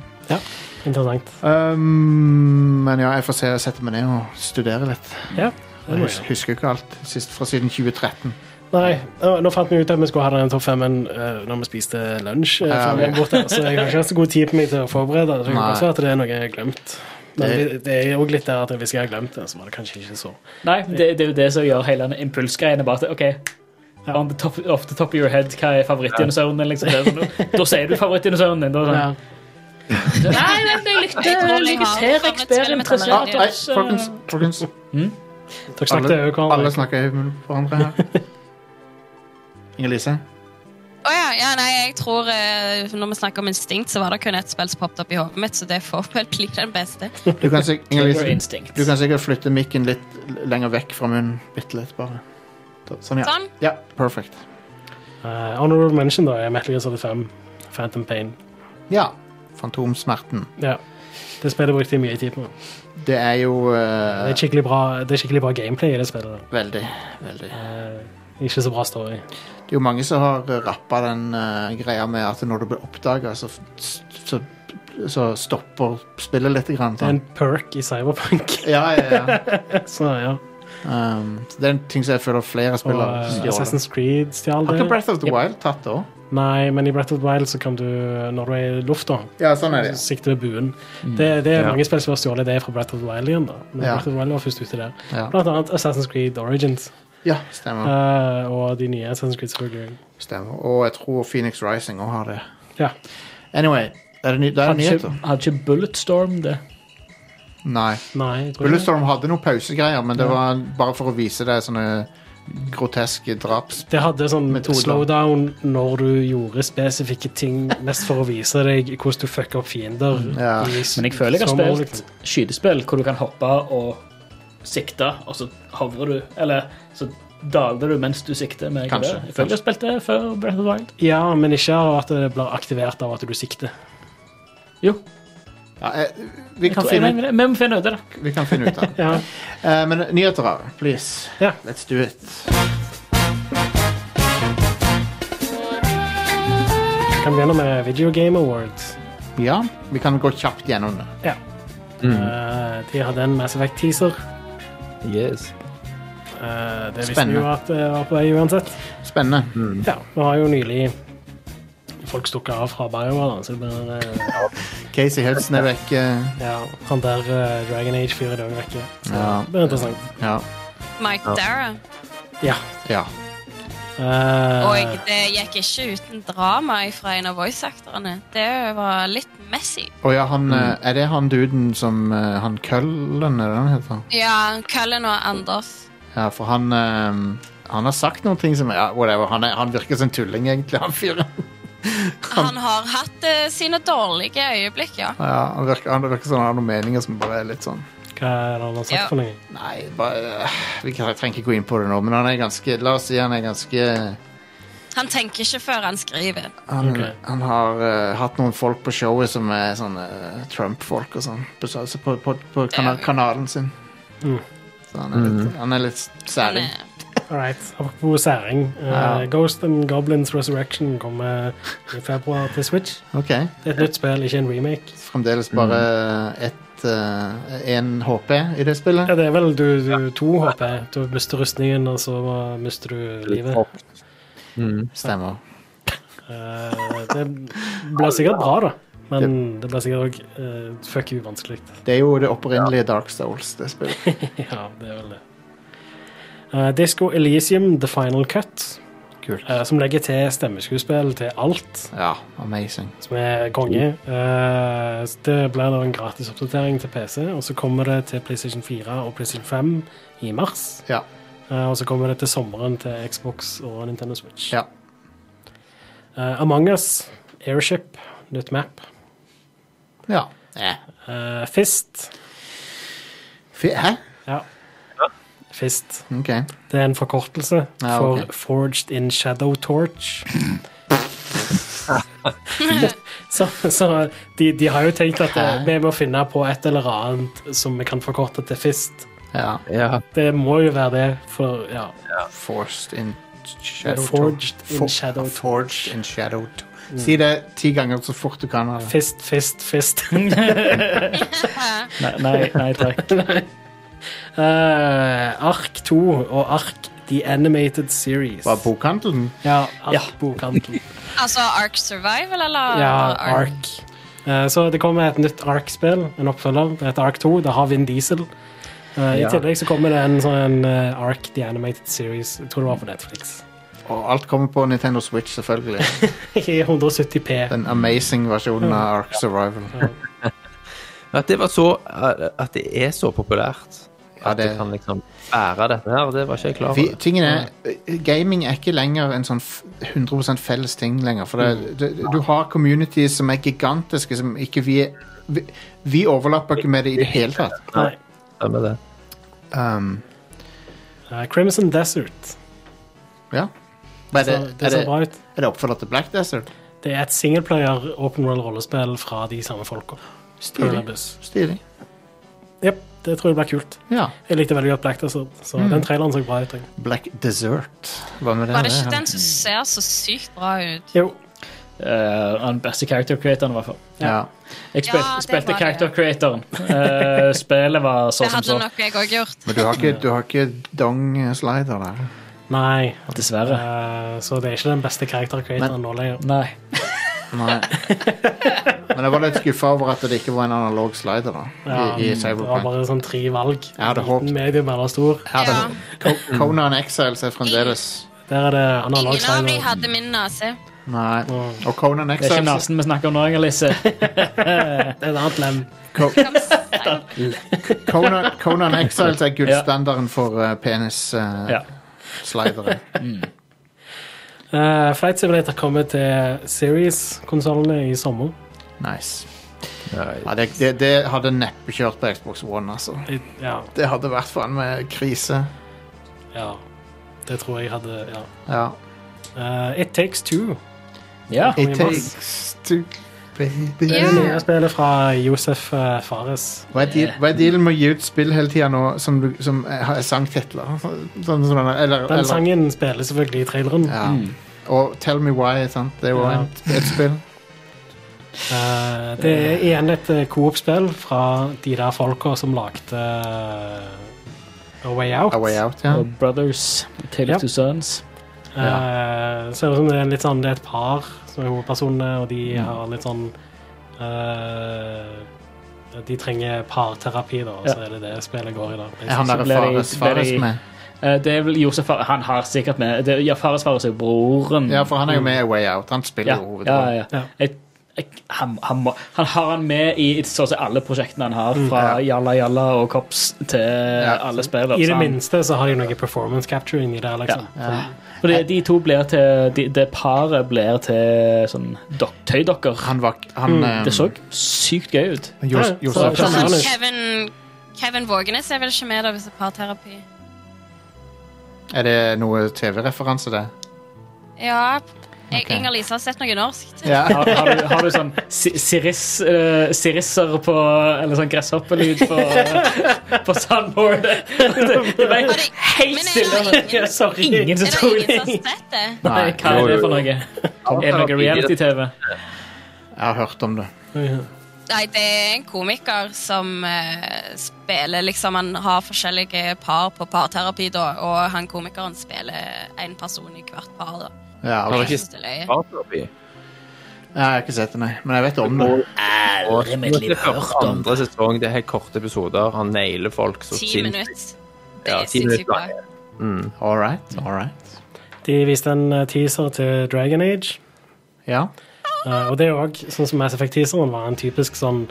Interessant. Um, men ja, jeg får se, jeg setter meg ned og studere litt. Ja, det Jeg hus, husker ikke alt sist fra siden 2013. Nei, nå fant vi ut at vi skulle ha den topp femmen uh, når vi spiste lunsj. eh, Ja, før vi vi- var borte, så jeg har ikke hatt så god tid på meg til å forberede. det. Så kan at det er noe jeg har glemt. Men Det- det, det er jo litt der at hvis jeg har glemt det, så var det kanskje ikke så. Nei, det, det er jo det som gjør hele den impulsgreiene. Bare at, ok, on the top, off the top of your head, hva er favorittdinosauren din? Liksom, sånn, da sier du favorittdinosauren din. Da, er Ja. sånn, Nei, men jeg likte, Ah, med nei, folkens, folkens. Dere snakket Alle, over alle snakker i munnen på hverandre her. Inger-Lise? Å ja, ja, nei, jeg tror eh, Når vi snakker om instinkt, så var det kun ett spill som poppet opp i hodet mitt, så det får vel bli den beste. Du kan sikkert flytte mikken litt lenger vekk fra munnen. Bitte litt, bare. Sånn, ja. Sånn. Ja, perfect. Uh, Honorable mention da er Metal Gear Solid 5, Phantom Pain. Ja. Fantomsmerten. Ja. Det spillet brukte jeg mye tid på. Det er jo Det eh, er skikkelig bra, det er skikkelig bra gameplay i det spillet. Veldig, veldig. Uh, ikke så bra story. Det er jo mange som har rappa den greia med at når du blir oppdaga, så, så, så stopper spillet litt. Grann, Det er sånn. en perk i Cyberpunk. Ja, ja, ja. så ja. Um, så det er en ting som jeg føler flere spiller Og, uh, Assassin's Creed stjal Har ikke. Breath of the Yep. Wild tatt det òg? Nei, men i Breath of the Wild så kan du, når du er i lufta, Ja, sånn er det. sikte med buen. Det, det er Ja. mange spill som har stjålet det fra Breath of the Wild igjen. da. Men Ja. Breath of the Wild var først ute der. Ja, Blant annet Assassin's Creed Origins. ja stemmer. Uh, og de nye Assassin's Creed selvfølgelig. stemmer. Og jeg tror Phoenix Rising òg har det. Ja. Anyway, er det, ny det er nyheter? hadde ikke Bulletstorm det? Nei. Nei. Bulletstorm hadde noen pausegreier, men det var bare for å vise deg sånne groteske draps... Det hadde sånn Metoder. slowdown når du gjorde spesifikke ting, mest for å vise deg hvordan du fucker opp fiender. Ja. i Men jeg føler jeg har spilt skytespill hvor du kan hoppe og sikte, og så hovrer du. Eller så daler du mens du sikter. med Kanskje. Jeg føler jeg har spilt det før Breath of the Wild. Ja, men ikke av at det blir aktivert av at du sikter. Jo, Ja, eh, vi, kan finne ut, vi må finne ut av det. vi kan finne ut av det. Ja. Eh, men nyheter, da. Please. Ja. Let's do it. Kan begynne med Video Game Awards. Ja, vi kan gå kjapt gjennom det. Eh, de hadde en Mass Effect-teaser. Yes. Eh, det visste vi jo at det var på vei uansett. Spennende. Ja, vi har jo nylig folk stukket av fra BioWare, så det blir eh, Casey Hudson er vekk. ja, han der eh, Dragon Age-fyren er også vekke. Så Ja. det blir interessant. ja. Mike Dara. Ja. ja. Eh, Og det gikk ikke uten drama fra en av voice-aktorene. Det var litt messy. Og ja, han, eh, er det han duden som eh, Han Køllen, er det han heter? Ja, Cullen og Anders. Ja, for han eh, Han har sagt noen ting som ja, whatever. Han, er, han virker som en tulling, egentlig, han fyren. Han har hatt eh, sine dårlige øyeblikk, ja. Ja, han virker, han virker som han har noen meninger som bare er litt sånn Hva er det han har sagt Ja. for noe? Nei, bare Vi kan- trenger ikke gå inn på det nå, men han er ganske La oss si han er ganske Han tenker ikke før han skriver. Han, okay. han har uh, hatt noen folk på showet som er sånne Trump-folk og sånn. På, på, på, på kana kanalen sin. Mm. Så han er litt, han er litt Han er- All right. Apropos særing. Uh, Ja. Ghost and Goblins Resurrection kommer i februar til Switch. Okay. Det er et nytt spill, ikke en remake. Fremdeles bare ett én HP i det spillet. Ja, det er vel du, du to HP. Du mister rustningen, og så mister du livet. Mm. Stemmer. Uh, det blir sikkert bra, da. Men det blir sikkert òg uh, fuck you vanskelig. Det er jo det opprinnelige Dark Souls, det spillet. ja, det er vel det. Eh, Disco Elysium The Final Cut, Kult. eh, som legger til stemmeskuespill til alt, Ja, amazing. som er konge. Uh, det blir da en gratis oppdatering til PC, og så kommer det til PlayStation 4 og PlayStation 5 i mars. Ja. Uh, og så kommer det til sommeren til Xbox og Nintendo Switch. ja. Among Us, Airship, nytt map. ja. Fist. F Hæ? Ja. Fist. Okay. Det er en forkortelse Ja, for. Forged in Shadow Torch. så så de, de har jo tenkt at vi må finne på et eller annet som vi kan forkorte til Fist. Ja. Ja. Det må jo være det, for ja. Forced in shadow Forged in For- shadow Torch. Forged in shadow Torch. Si det ti ganger så fort du kan. Eller? Fist, fist, fist. Nei, nei, nei takk. Eh, Ark 2 og Ark The Animated Series. Var bokhandelen? Ja, Ark Ja. bokhandel. Altså Ark Survival, eller? Ja, Ark. Eh, så det kommer et nytt Ark-spill, en oppfølger. Det heter Ark 2. Det har Vin Diesel. Eh, I Ja. tillegg så kommer det en sånn eh, Ark The Animated Series. Jeg tror det var på Netflix. Og alt kommer på Nintendo Switch, selvfølgelig. I 170P. Den amazing versjonen av Ark Survival. At det var så At det er så populært. Ja, At det- det kan liksom bære dette her, det var ikke jeg klar over. tingen er, Gaming er ikke lenger en sånn f- 100 felles ting lenger. For det, det, du har communities som er gigantiske, som ikke vi Vi, vi overlapper ikke med det i det hele tatt. Nei. Stemmer det. Um, uh, Crimson Desert. ja. Er det, det, er det det, er det oppfølger til Black Desert? Det er et singleplayer open world rollespill fra de samme folka. Stilig. Stilig. Jep, det tror jeg blir kult. Ja. Jeg likte veldig godt Black Desert, så Mm. den traileren så bra ut. jeg. Black Desert. Hva med det? Var det ikke den som ser så sykt bra ut? Jo, Den han beste character creatoren, i hvert fall. Ja. Jeg spil, Ja, spilte var character creatoren. Uh, spillet var så som så. Det hadde nok jeg òg gjort. Men du har ikke, du har ikke dong-slider der. Nei. Dessverre. Uh, så det er ikke den beste karaktercreatoren nå lenger. Nei. Nei. Men jeg var litt skuffa over at det ikke var en analog slider da, Ja, i, i det var bare sånn tre valg. Jeg hadde håpet- Liten, medium eller stor. Ja. hadde, Ja. Conan Exiles er fremdeles Der er det analog Ingen av de slider. hadde min nese. Nei. Mm. Og Conan Exiles Det er ikke nesen vi snakker om nå, Inger-Lise. Det er et annet lem. Co Conan, Conan Exiles er gullstandarden for uh, penis-slidere. Eh, Flight Simulator kommer til Series-konsollene i sommer. Nice. Ja, det, det, det hadde neppe kjørt på Xbox One, altså. Ja, Det hadde vært faen meg krise. ja. Det tror jeg hadde Ja. Ja. Uh, It Takes Two. Ja. It takes two, baby. Det Ja. det nye spillet fra Josef uh, Fares. Hva er, deal, hva er dealen med å gi ut spill hele tida nå som, du, som er sangtitler? Sånn, sånn, eller, Den eller, sangen spiller selvfølgelig i traileren. ja. Og Tell Me Why, sant? det er jo Ja. et, et spill. Eh, det er igjen et eh, Coop-spill fra de der folka som lagde eh, A Way Out. A Way Out, ja. Og Brothers, Tale Ja. of Two Sons. Ja. ser ut som det er, litt sånn, det er et par som er hovedpersonene, og de Mm. har litt sånn uh, De trenger parterapi, da, og så er det det spillet går i. da. Er han der Fares, Fares med? Eh, det er vel Josef Han har sikkert med det, Ja, Fares Fares er jo broren. Ja, for han er jo med i Way Out. Han spiller jo ja, hovedrollen. ja. Ja. Jeg, han, han, må, han har han med i så å si alle prosjektene han har, fra Jalla Jalla og Kops til alle spillere. I det minste så har de noe performance capturing i det. liksom. Ja. Fordi de to blir til de, Det paret blir til sånn dok, tøydokker. Han var han, mm. Det så sykt gøy ut. Ja, Josef så- så- Kevin, Kevin Vågenes er vel ikke med da hvis det er parterapi? Er det noe TV-referanse, det? Ja. Jeg, Ok. Inger-Lise har sett noe norsk. Ja. Har, har, du, har du sånn si- siris, eh, sirisser på Eller sånn gresshoppelyd på, på sandboardet? Det, det ble helt stille. ingen- Sorry. Ingen som Er det tror ingen som har det. sett det? Nei, hva er det for noe? Er det noe reality-TV? Jeg har hørt om det. Nei, det er en komiker som uh, spiller liksom Han har forskjellige par på parterapi, da, og han komikeren spiller én person i hvert par. da. Ja, Har du ikke parterapi? Jeg har ikke sett det, nei. Men jeg vet om det. Og det er om andre sesong, det er helt korte episoder. Han nailer folk så Ti sinnssykt. minutter. Det Ja, er ti sinnssykt minutter bra. Mm. All right, all right. De viste en eh, teaser til Dragon Age. Ja. Eh, og det er òg, sånn som Mass Effect-teaseren, var en typisk sånn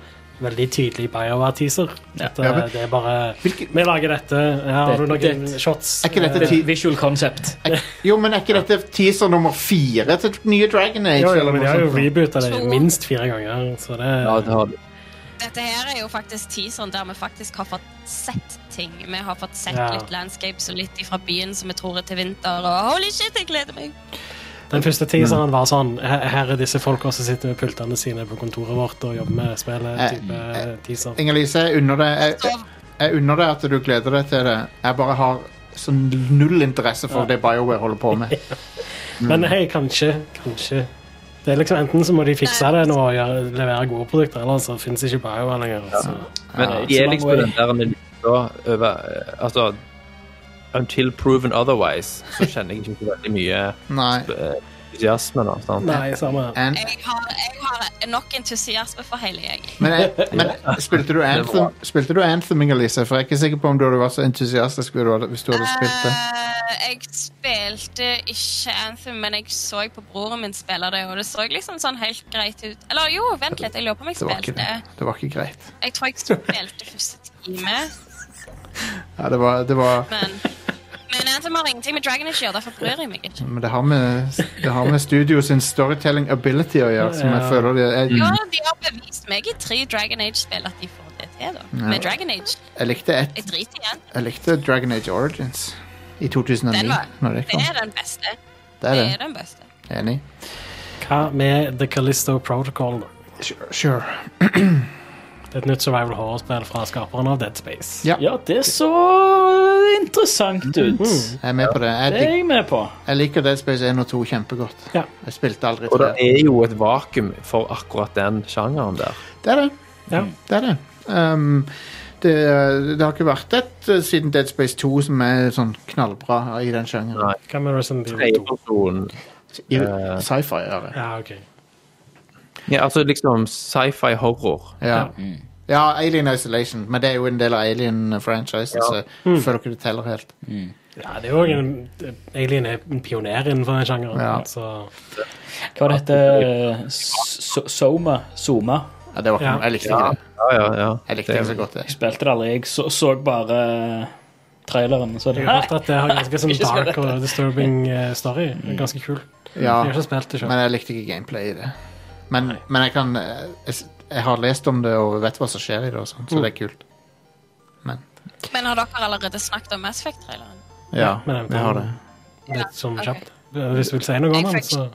veldig tydelig BioWare-teaser. Ja. eh, Ja, det er bare Hvilke- Vi lager dette. Her har du noen det- shots. Er ikke dette ti- Visual concept. Er- Jo, men er ikke dette teaser nummer fire til nye Dragon Age? jo, jo, men de har jo reboota det minst fire ganger, så det Ja, det har. Dette her er jo faktisk teaseren der vi faktisk har fått sett ting. Vi har fått sett Ja. litt landscapes og litt fra byen som vi tror er til vinter. Og holy shit, jeg gleder meg! Den første teaseren var sånn Her er disse folka som sitter med pultene sine på kontoret vårt og jobber med spillet. Eh, type eh, teaser. Inger-Lise, jeg unner deg jeg, jeg unner deg at du gleder deg til det. Jeg bare har sånn null interesse for Ja. det BioWare holder på med. Men hei, kanskje, kanskje Det er liksom Enten så må de fikse det nå og gjøre, levere gode produkter, eller så finnes ikke BioWare lenger. Så. Men Ja, de er liksom den der over eh, Altså Until proven otherwise, så kjenner jeg ikke veldig mye eh, entusiasme. da, sant? Nei, samme And, jeg har, jeg har nok entusiasme for hele jeg. men, men spilte du Anthem, spilte du Anthem Inger-Lise? For jeg er ikke sikker på om du hadde vært så entusiastisk hvis du hadde- hvis du hadde spilt det. Eh, jeg spilte ikke Anthem, men jeg så på broren min spille det, og det så liksom sånn helt greit ut. Eller jo, vent litt, jeg lurer på om jeg Det var ikke, spilte det var ikke greit. Jeg tror jeg spilte første time, Ja, det var, det var men Men Anthem har ingenting med Dragon Age å gjøre, derfor bryr jeg meg ikke. Men det har med, det har med studio sin storytelling ability å gjøre, som jeg føler det er, Ja, de har bevist meg i tre Dragon Age-spill at de får det til, da. Med Dragon Age. Jeg likte, et, Jeg driter igjen. jeg likte Dragon Age Origins i 2009. Den var- det Det er den beste. Det er Det det. er den beste. Det er et nytt survival horror-spill fra skaperen av Dead Space. Ja. Ja, det så interessant ut. Jeg er med på det. Jeg, Det er jeg med på. jeg liker Dead Space 1 og 2 kjempegodt. Ja. Jeg spilte aldri Og det er jo et vakuum for akkurat den sjangeren der. Det er det. Ja. Det er det. Um, det, det har ikke vært et uh, siden Dead Space 2 som er sånn knallbra i den sjangeren. Nei. Hva med Resident Evil 2? Tredjeperson I Eh. sci-fi er det. Ja, ok. Ja, altså liksom sci-fi horror. Ja. ja, Alien Isolation, men det er jo en del av Alien-franchisen, så mm. føler ikke det teller helt. Ja, det er jo en, Alien er en pioner innenfor den sjangeren. Ja. Så Hva var dette heter So- Soma? Soma? Ja, det var ikke Ja. noe. Jeg likte Ja, ikke det. ja, ja. ja. Jeg likte ikke så godt det. Jeg spilte det aldri. Jeg så, så bare traileren. Så det, jeg har hørt at det har ganske sånn dark og disturbing eh, story. Er Ganske kult. Ja, Jeg har ikke spilt det selv. men jeg likte ikke gameplay i det. Men, men jeg kan eh, jeg, jeg har lest om det og vet hva som skjer i det, og sånt, så det er kult. Men Men har dere allerede snakket om Mass Effect-traileren? ja, vi har det. Litt sånn ok. kjapt. Hvis du vil si noe om den, så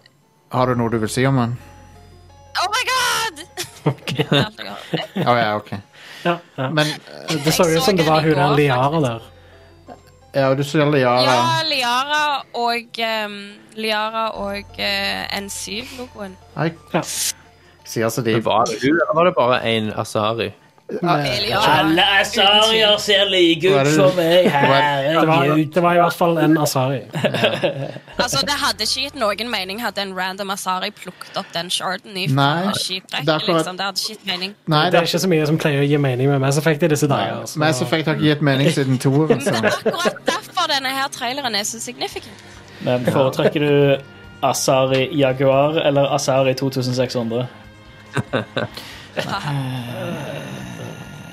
Har du noe du vil si om den? Oh my god! Har. Å ja, OK. Ja, ja. Men Det så jo ut som det var den hun der Liara der. Ja, du ser Liara. Ja, Liara og um, Liara og uh, N7-logoen. Nei, Ja. sier altså de Men Var det hun, eller var det bare en Asari? Alle asarier ser like ut som meg. Det var, Herregud. det var i hvert fall en Asari. Altså, Det hadde ikke gitt noen mening hadde en random Asari plukket opp den sharden i Nei, Liksom. Det hadde ikke gitt mening. Nei, Det det er ikke så mye som pleier å gi mening med Mass Effect i disse dager. så- Mass Effect har ikke gitt mening siden to. Er akkurat derfor denne her traileren er så significant. Men foretrekker du Asari Jaguar eller Asari 2600?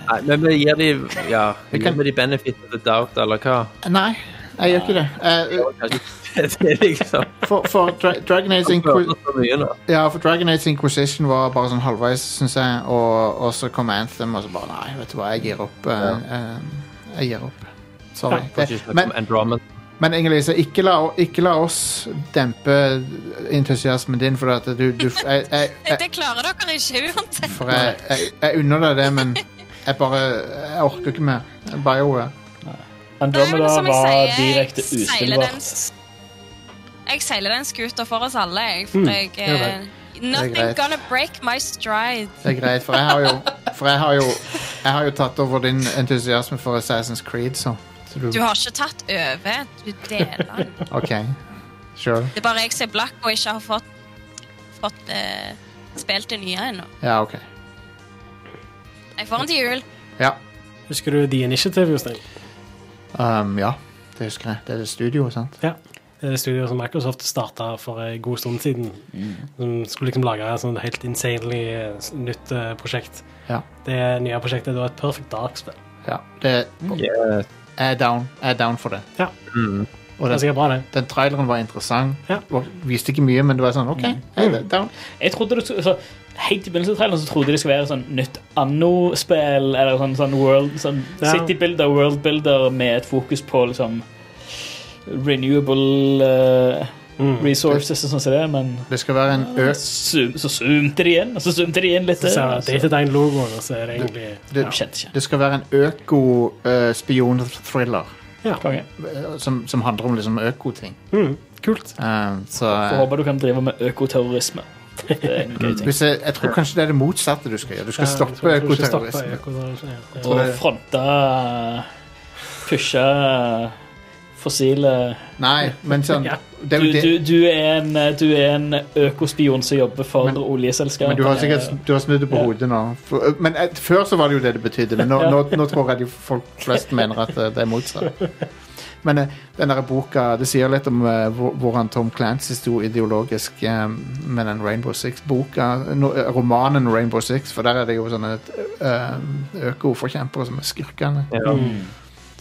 Nei, men vi gir de Ja, Vi gir de benefit of the doubt, eller hva? Nei, jeg gjør ikke det. Eh, Det er liksom for for Dra Dragon Age Inquisition. Ja, for Dragon Age Inquisition var bare sånn halvveis, syns jeg. Og, og så kom Anthem, og så bare Nei, vet du hva, jeg gir opp. eh, uh, jeg gir opp. Sorry. Det, men, men Inger-Lise, ikke, ikke la oss dempe entusiasmen din, for at du, du jeg, jeg, jeg, Det klarer dere ikke uansett. For jeg, jeg, jeg unner deg det, men jeg bare Jeg orker ikke mer. BioWare. Andromeda Nei, jeg var sier, direkte jeg uspillbart. Jeg seiler den skuta for oss alle, jeg. For Mm, jeg det. eh, Nothing gonna break my stride. Det er greit, for jeg har jo For jeg har jo Jeg har jo tatt over din entusiasme for Assassin's Creed, så, så du, Du har ikke tatt over, du deler den. OK. Sure. Det er bare jeg som er blakk og ikke har fått, fått uh, spilt det nye ennå. Ja, OK. Jeg får den til jul. Ja. Husker du The Initiative, Jostein? Um, ja, det husker jeg. Det er det studioet, sant? Ja. Det er det studioet som Microsoft starta for en god stund siden. Som skulle liksom lage et sånt helt insanely eh, nytt eh, prosjekt. Ja. Det nye prosjektet er da et Perfect Dark-spill. Ja. Det Yeah. jeg er down. Jeg er down for det. Ja. Mm. Og den, bra, det. den traileren var interessant. Ja. Og Viste ikke mye, men det var sånn OK, jeg er down. Jeg trodde det, så, Helt i begynnelsen av traileren så trodde det skulle være sånn nytt anno-spill. Eller sånn, sånn, world, sånn Ja. City Builder, World Builder med et fokus på liksom renewable uh, Mm. resources og sånn som det, men Det skal være en ø... zoom, så zoomte de igjen, og så zoomte de igjen litt Så til. Det er så- Datadyne-logoen, og så er det egentlig Det, det, ja. det skal være en øko-spion-thriller Ja. Som, som handler om liksom økoting. Mm. Kult. Um, så Får håpe du kan drive med økoterrorisme. Det er en gøy ting. hvis jeg, jeg tror kanskje det er det motsatte du skal gjøre. Du skal stoppe økoterrorisme. økoterrorisme, ja. Ja. Og fronte Pushe fossile Nei, men sånn Ja. det, du, du, du, er en, du er en økospion som jobber for Men- oljeselskap. Men du har sikkert du har snudd det på Ja. hodet nå. For, men et, Før så var det jo det det betydde, men nå, Ja. nå, nå tror jeg de folk flest mener at eh, det er motsatt. Men eh, den der boka Det sier litt om uh, hvordan Tom Clancy sto ideologisk um, med den Rainbow Six-boka. No, eh, romanen Rainbow Six, for der er det jo sånne uh, økoforkjempere som er skurkene. Ja. Mm.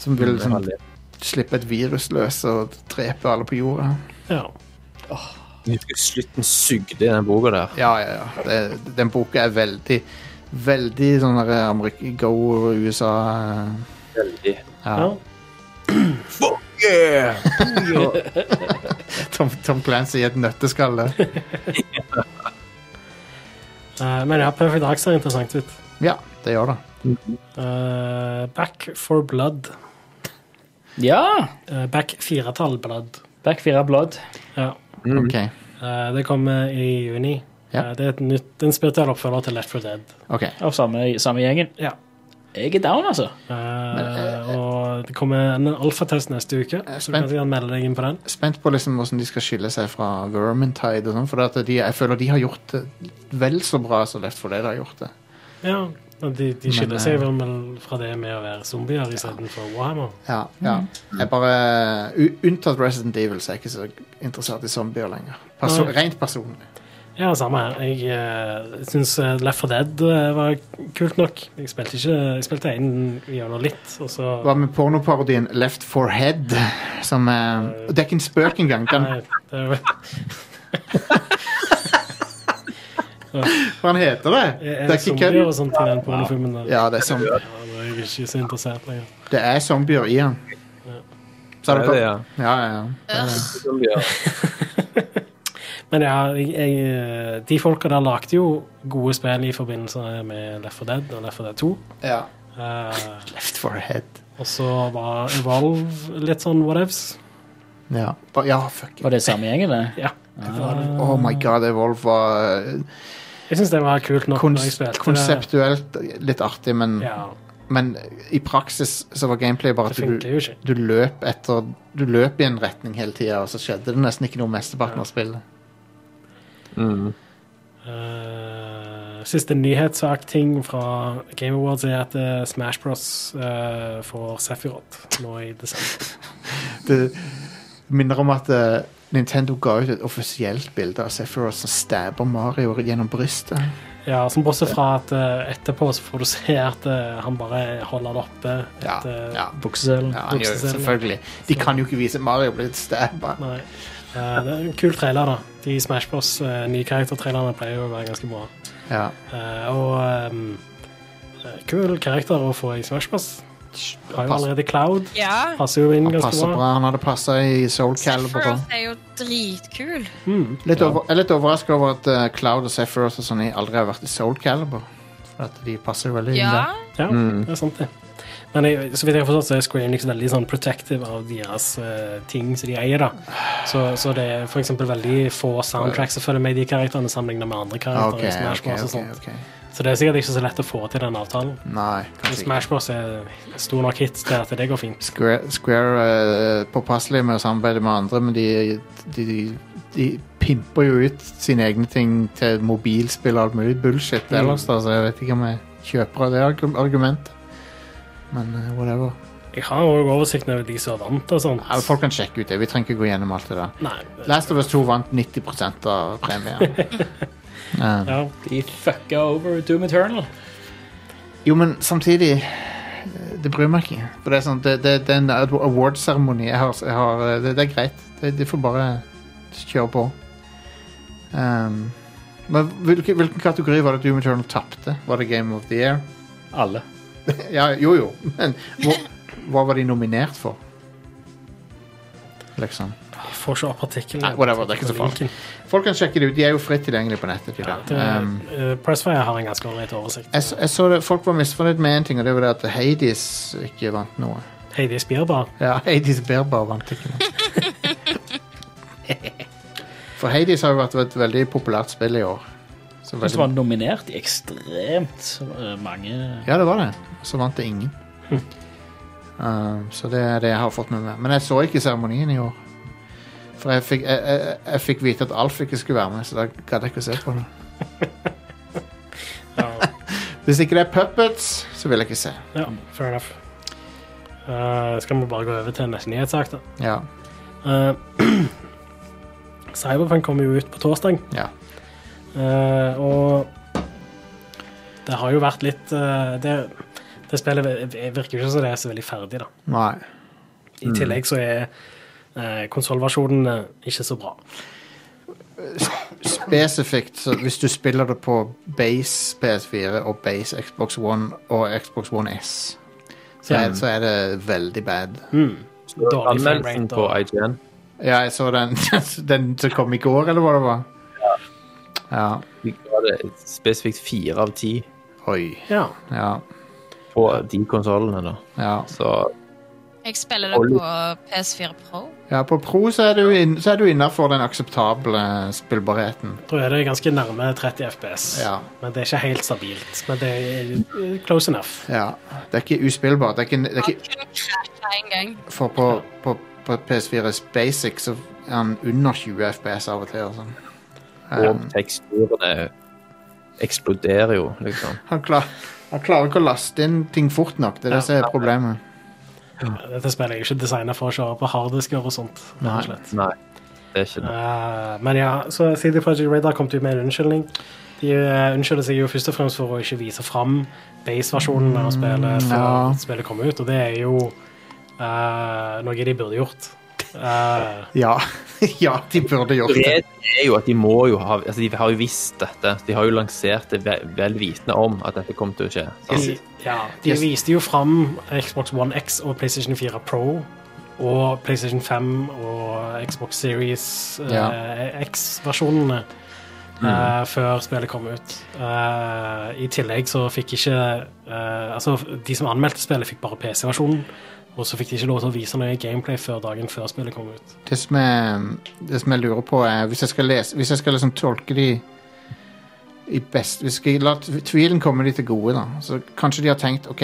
Som vil sånn. Slippe et virus løs og drepe alle på jorda. Ja. Oh. slutten sugde i den boka der. Ja, ja, ja. Det, den boka er veldig Veldig sånn Go USA eh, Veldig. ja. ja. Yeah! Tom, Tom Clancy i et nøtteskalle. uh, Men ja, Perfect Dark ser interessant ut. Ja, Det gjør det. Uh, Back for Blood. Ja! Eh, back firetall Blood. Back 4 Blood. Ja. Mm. Okay. Eh, det kommer i juni. Ja. Eh, det er et nytt, en spirituell oppfølger til Left 4 Dead. Okay. Av samme, samme gjengen. Ja. Jeg er down, altså. Eh, og det kommer en alfatest neste uke, så du kan melde deg inn på den. Spent på liksom hvordan de skal skille seg fra Vermintide. og sånn, For at de, jeg føler de har gjort det vel så bra som Left 4 Dead har gjort det. Ja, de, de skiller eh, seg vel vel fra det med å være zombier istedenfor Warhammer. Ja, ja. Jeg bare, Unntatt Resident Evil, så er jeg ikke så interessert i zombier lenger. Perso Nei. rent personlig. Ja, samme her. Jeg uh, syns Left 4 Dead eh, var kult nok. Jeg spilte ikke Jeg spilte en gjennom litt, og så Hva med pornoparodien Left for Head? Som uh, Det er ikke en spøk engang. Den, Nei, det er, hva heter det? er, Det er er ikke zombier og sånt i den pornofilmen. der. Ja, det er, zombier. Ja, nå er jeg ikke så interessert lenger. det er zombier i den. Så Det du er det, ja. Ja, ja, ja. Ja. Men ja, jeg, jeg, de folka der lagde jo gode spill i forbindelse med Left 4 Dead og Left 4 Dead 2. ja. Uh, Left for Head. og så var Evolve litt sånn whatevs. Ja, ja fuck. Var det samme gjengen, det? Ja. Oh my god, Evolve var eh, Jeg syns det var kult nok. når jeg kons spilte konseptuelt litt artig, men. Ja, men i praksis så var gameplay bare at du, du løp etter Du løp i en retning hele tida, og så skjedde det nesten ikke noe mesteparten av spillet. Mm. Uh, siste nyhetssak-ting fra Game Awards er at uh, Smash Bros uh, får Sephiroth nå i desember. Det minner om at Nintendo ga ut et offisielt bilde av Sephiroth som stabber Mario gjennom brystet. Ja, som Bortsett fra at uh, etterpå så får du se at uh, han bare holder det oppe. Ja, et, eh, ja. Bukseselen. Ja, han gjør det, selvfølgelig. De kan jo ikke vise Mario blitt stabba. Nei. Eh, det er en kul trailer, da. De Smash Bros. Uh, nye karaktertrailerne pleier jo å være ganske bra. Ja. Og eh, kul karakter å få i Smash Bros. Har jo allerede Cloud. Ja. Passer jo inn Han ganske passer bra. bra. Han hadde passa i Soul Calibur. Sephiroth er jo dritkul. Mm. Litt over, jeg er litt overraska over at eh, Cloud og Sephiroth og sånn aldri har vært i Soul Calibur. For at de passer jo veldig inn der. Ja, det er sant, det. Men jeg, så vidt jeg har forstått, så er Square Enix veldig sånn protective av deres eh, ting som de eier. da. Så, så det er for eksempel veldig få soundtracks som følger med de karakterene sammenlignet med andre Ah, karakterer ok, i Smash ok, Bros. og ok, sånt. ok. Så det er sikkert ikke så lett å få til den avtalen. Nei, kanskje. Smash Bros. er stor nok hit til at det går fint. Square, Square er påpasselig med å samarbeide med andre, men de, de, de, de pimper jo ut sine egne ting til mobilspill og alt mulig bullshit Mm. ellers, da, så jeg vet ikke om jeg kjøper av det argumentet. Men eh, whatever. Jeg har òg oversikten over de som vant og sånt. Ja, folk kan sjekke ut det. Vi trenger ikke gå gjennom alt det der. Nei. det- Last of Us 2 vant 90% av premien. Ja, De fucka over Doom Eternal. jo, men samtidig eh, Det bryr meg ikke. For det er sånn Det, det, det er en award-seremoni. Jeg har, jeg har, eh, det, det er greit. Det, de får bare kjøre på. Um, men hvilken, hvilken kategori var det Doom Eternal tapte? Var det Game of the Year? Alle. ja, jo jo, men hva, hva var de nominert for? Liksom. jeg får ikke opp artikkelen. Whatever, det er ikke så farlig. Folk kan sjekke det ut. De er jo fritt tilgjengelige på nettet. Ja, det, Um, uh, Pressfire har en ganske ålreit oversikt. jeg, jeg så det, Folk var misfornøyd med én ting, og det var det at Hades ikke vant noe. Hades Spierbar. Ja, Hades Bearbar vant ikke noe. For Hades har jo vært et veldig populært spill i år. Så veldig... det var nominert i ekstremt eh, mange ja, det var det. Så vant det ingen. Uh, så det er det jeg har fått med meg. Men jeg så ikke seremonien i år. For jeg fikk, jeg, jeg, jeg fikk vite at Alf ikke skulle være med, så da gadd jeg ikke å se på det. Ja, Hvis ikke det er puppets, så vil jeg ikke se. ja fair enough. Uh, skal vi bare gå over til neste nyhetssak, da? Ja. Uh, Cyberpunk kommer jo ut på torsdag, ja. Uh, og det har jo vært litt det, det spillet virker ikke som det er så veldig ferdig, da. Nei. I tillegg så er konsollversjonen eh, ikke så bra. Spesifikt, så hvis du spiller det på base PS4 og base Xbox One og Xbox One S, så, er, så er det veldig bad. Mm. Dårlig Anmeldelsen på IGN. Ja, jeg så den, den som kom i går, eller hva det var. Ja. De ga det spesifikt fire av ti. Oi. Ja. Ja. på de konsollene, da. Ja. Så Jeg spiller det på PS4 Pro. Ja, på Pro så er du, inn, så er du innafor den akseptable spillbarheten. Da er det ganske nærme 30 FPS. Ja. Men det er ikke helt stabilt. Men det er eh, close enough. Ja. Det er ikke uspillbart. Det er ikke, det er ikke. For på, på, på PS4 Basic så er han under 20 FPS av og til. Og sånn. Og Um, teksturene eksploderer jo, liksom. han, klar, han klarer ikke å laste inn ting fort nok. Det er det som er problemet. Dette spillet er jo ikke designet for å kjøre på harddisker og sånt. Nei. Nei, det er ikke det. Uh, men ja, så CD Project Radar kom ut med en unnskyldning. De uh, unnskylder seg jo først og fremst for å ikke vise fram base-versjonen av spillet før ja. spillet kom ut, og det er jo uh, noe de burde gjort. Ja. ja, de burde gjort det. Det er jo at de må jo ha altså De har jo visst dette. De har jo lansert det vel, vel vitende om at dette kom til å skje. de, ja, de Yes. viste jo fram Xbox One X og PlayStation 4 Pro og PlayStation 5 og Xbox Series eh, X-versjonene eh, før spillet kom ut. Uh, I tillegg så fikk ikke uh, Altså, de som anmeldte spillet, fikk bare PC-versjonen. Og så fikk de ikke lov til å vise noe gameplay før dagen før spillet kom ut. Det som, jeg, det som jeg lurer på, er Hvis jeg skal lese Hvis jeg skal liksom tolke de i best Hvis jeg lar tvilen komme de til gode, da, så kanskje de har tenkt OK,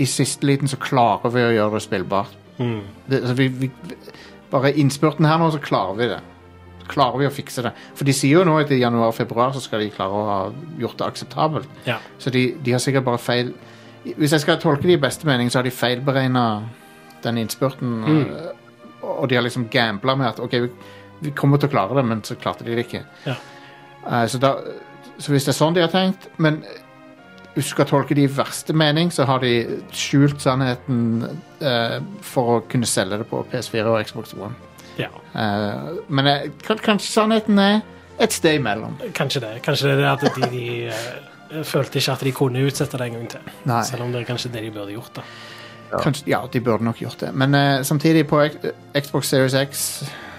i siste liten så klarer vi å gjøre det spillbart. Mm. Det, altså, vi, vi, bare innspurten her nå, så klarer vi det. Så klarer vi å fikse det. For de sier jo nå at i januar-februar så skal de klare å ha gjort det akseptabelt. Ja. Så de, de har sikkert bare feil Hvis jeg skal tolke de i beste mening, så har de feilberegna den innspurten. Og, og de har liksom gambla med at OK, vi, vi kommer til å klare det, men så klarte de det ikke. Ja. Uh, så, da, så hvis det er sånn de har tenkt Men hvis du skal tolke de i verste mening, så har de skjult sannheten uh, for å kunne selge det på PS4 og Xbox One. ja. Uh, men eh, kanskje sannheten er et sted imellom. Kanskje det. Kanskje det er at de, de eh, følte ikke at de kunne utsette det en gang til. Nei. Selv om det er kanskje det de burde gjort. da. Kanskje, ja, de burde nok gjort det. Men eh, samtidig, på Xbox Series X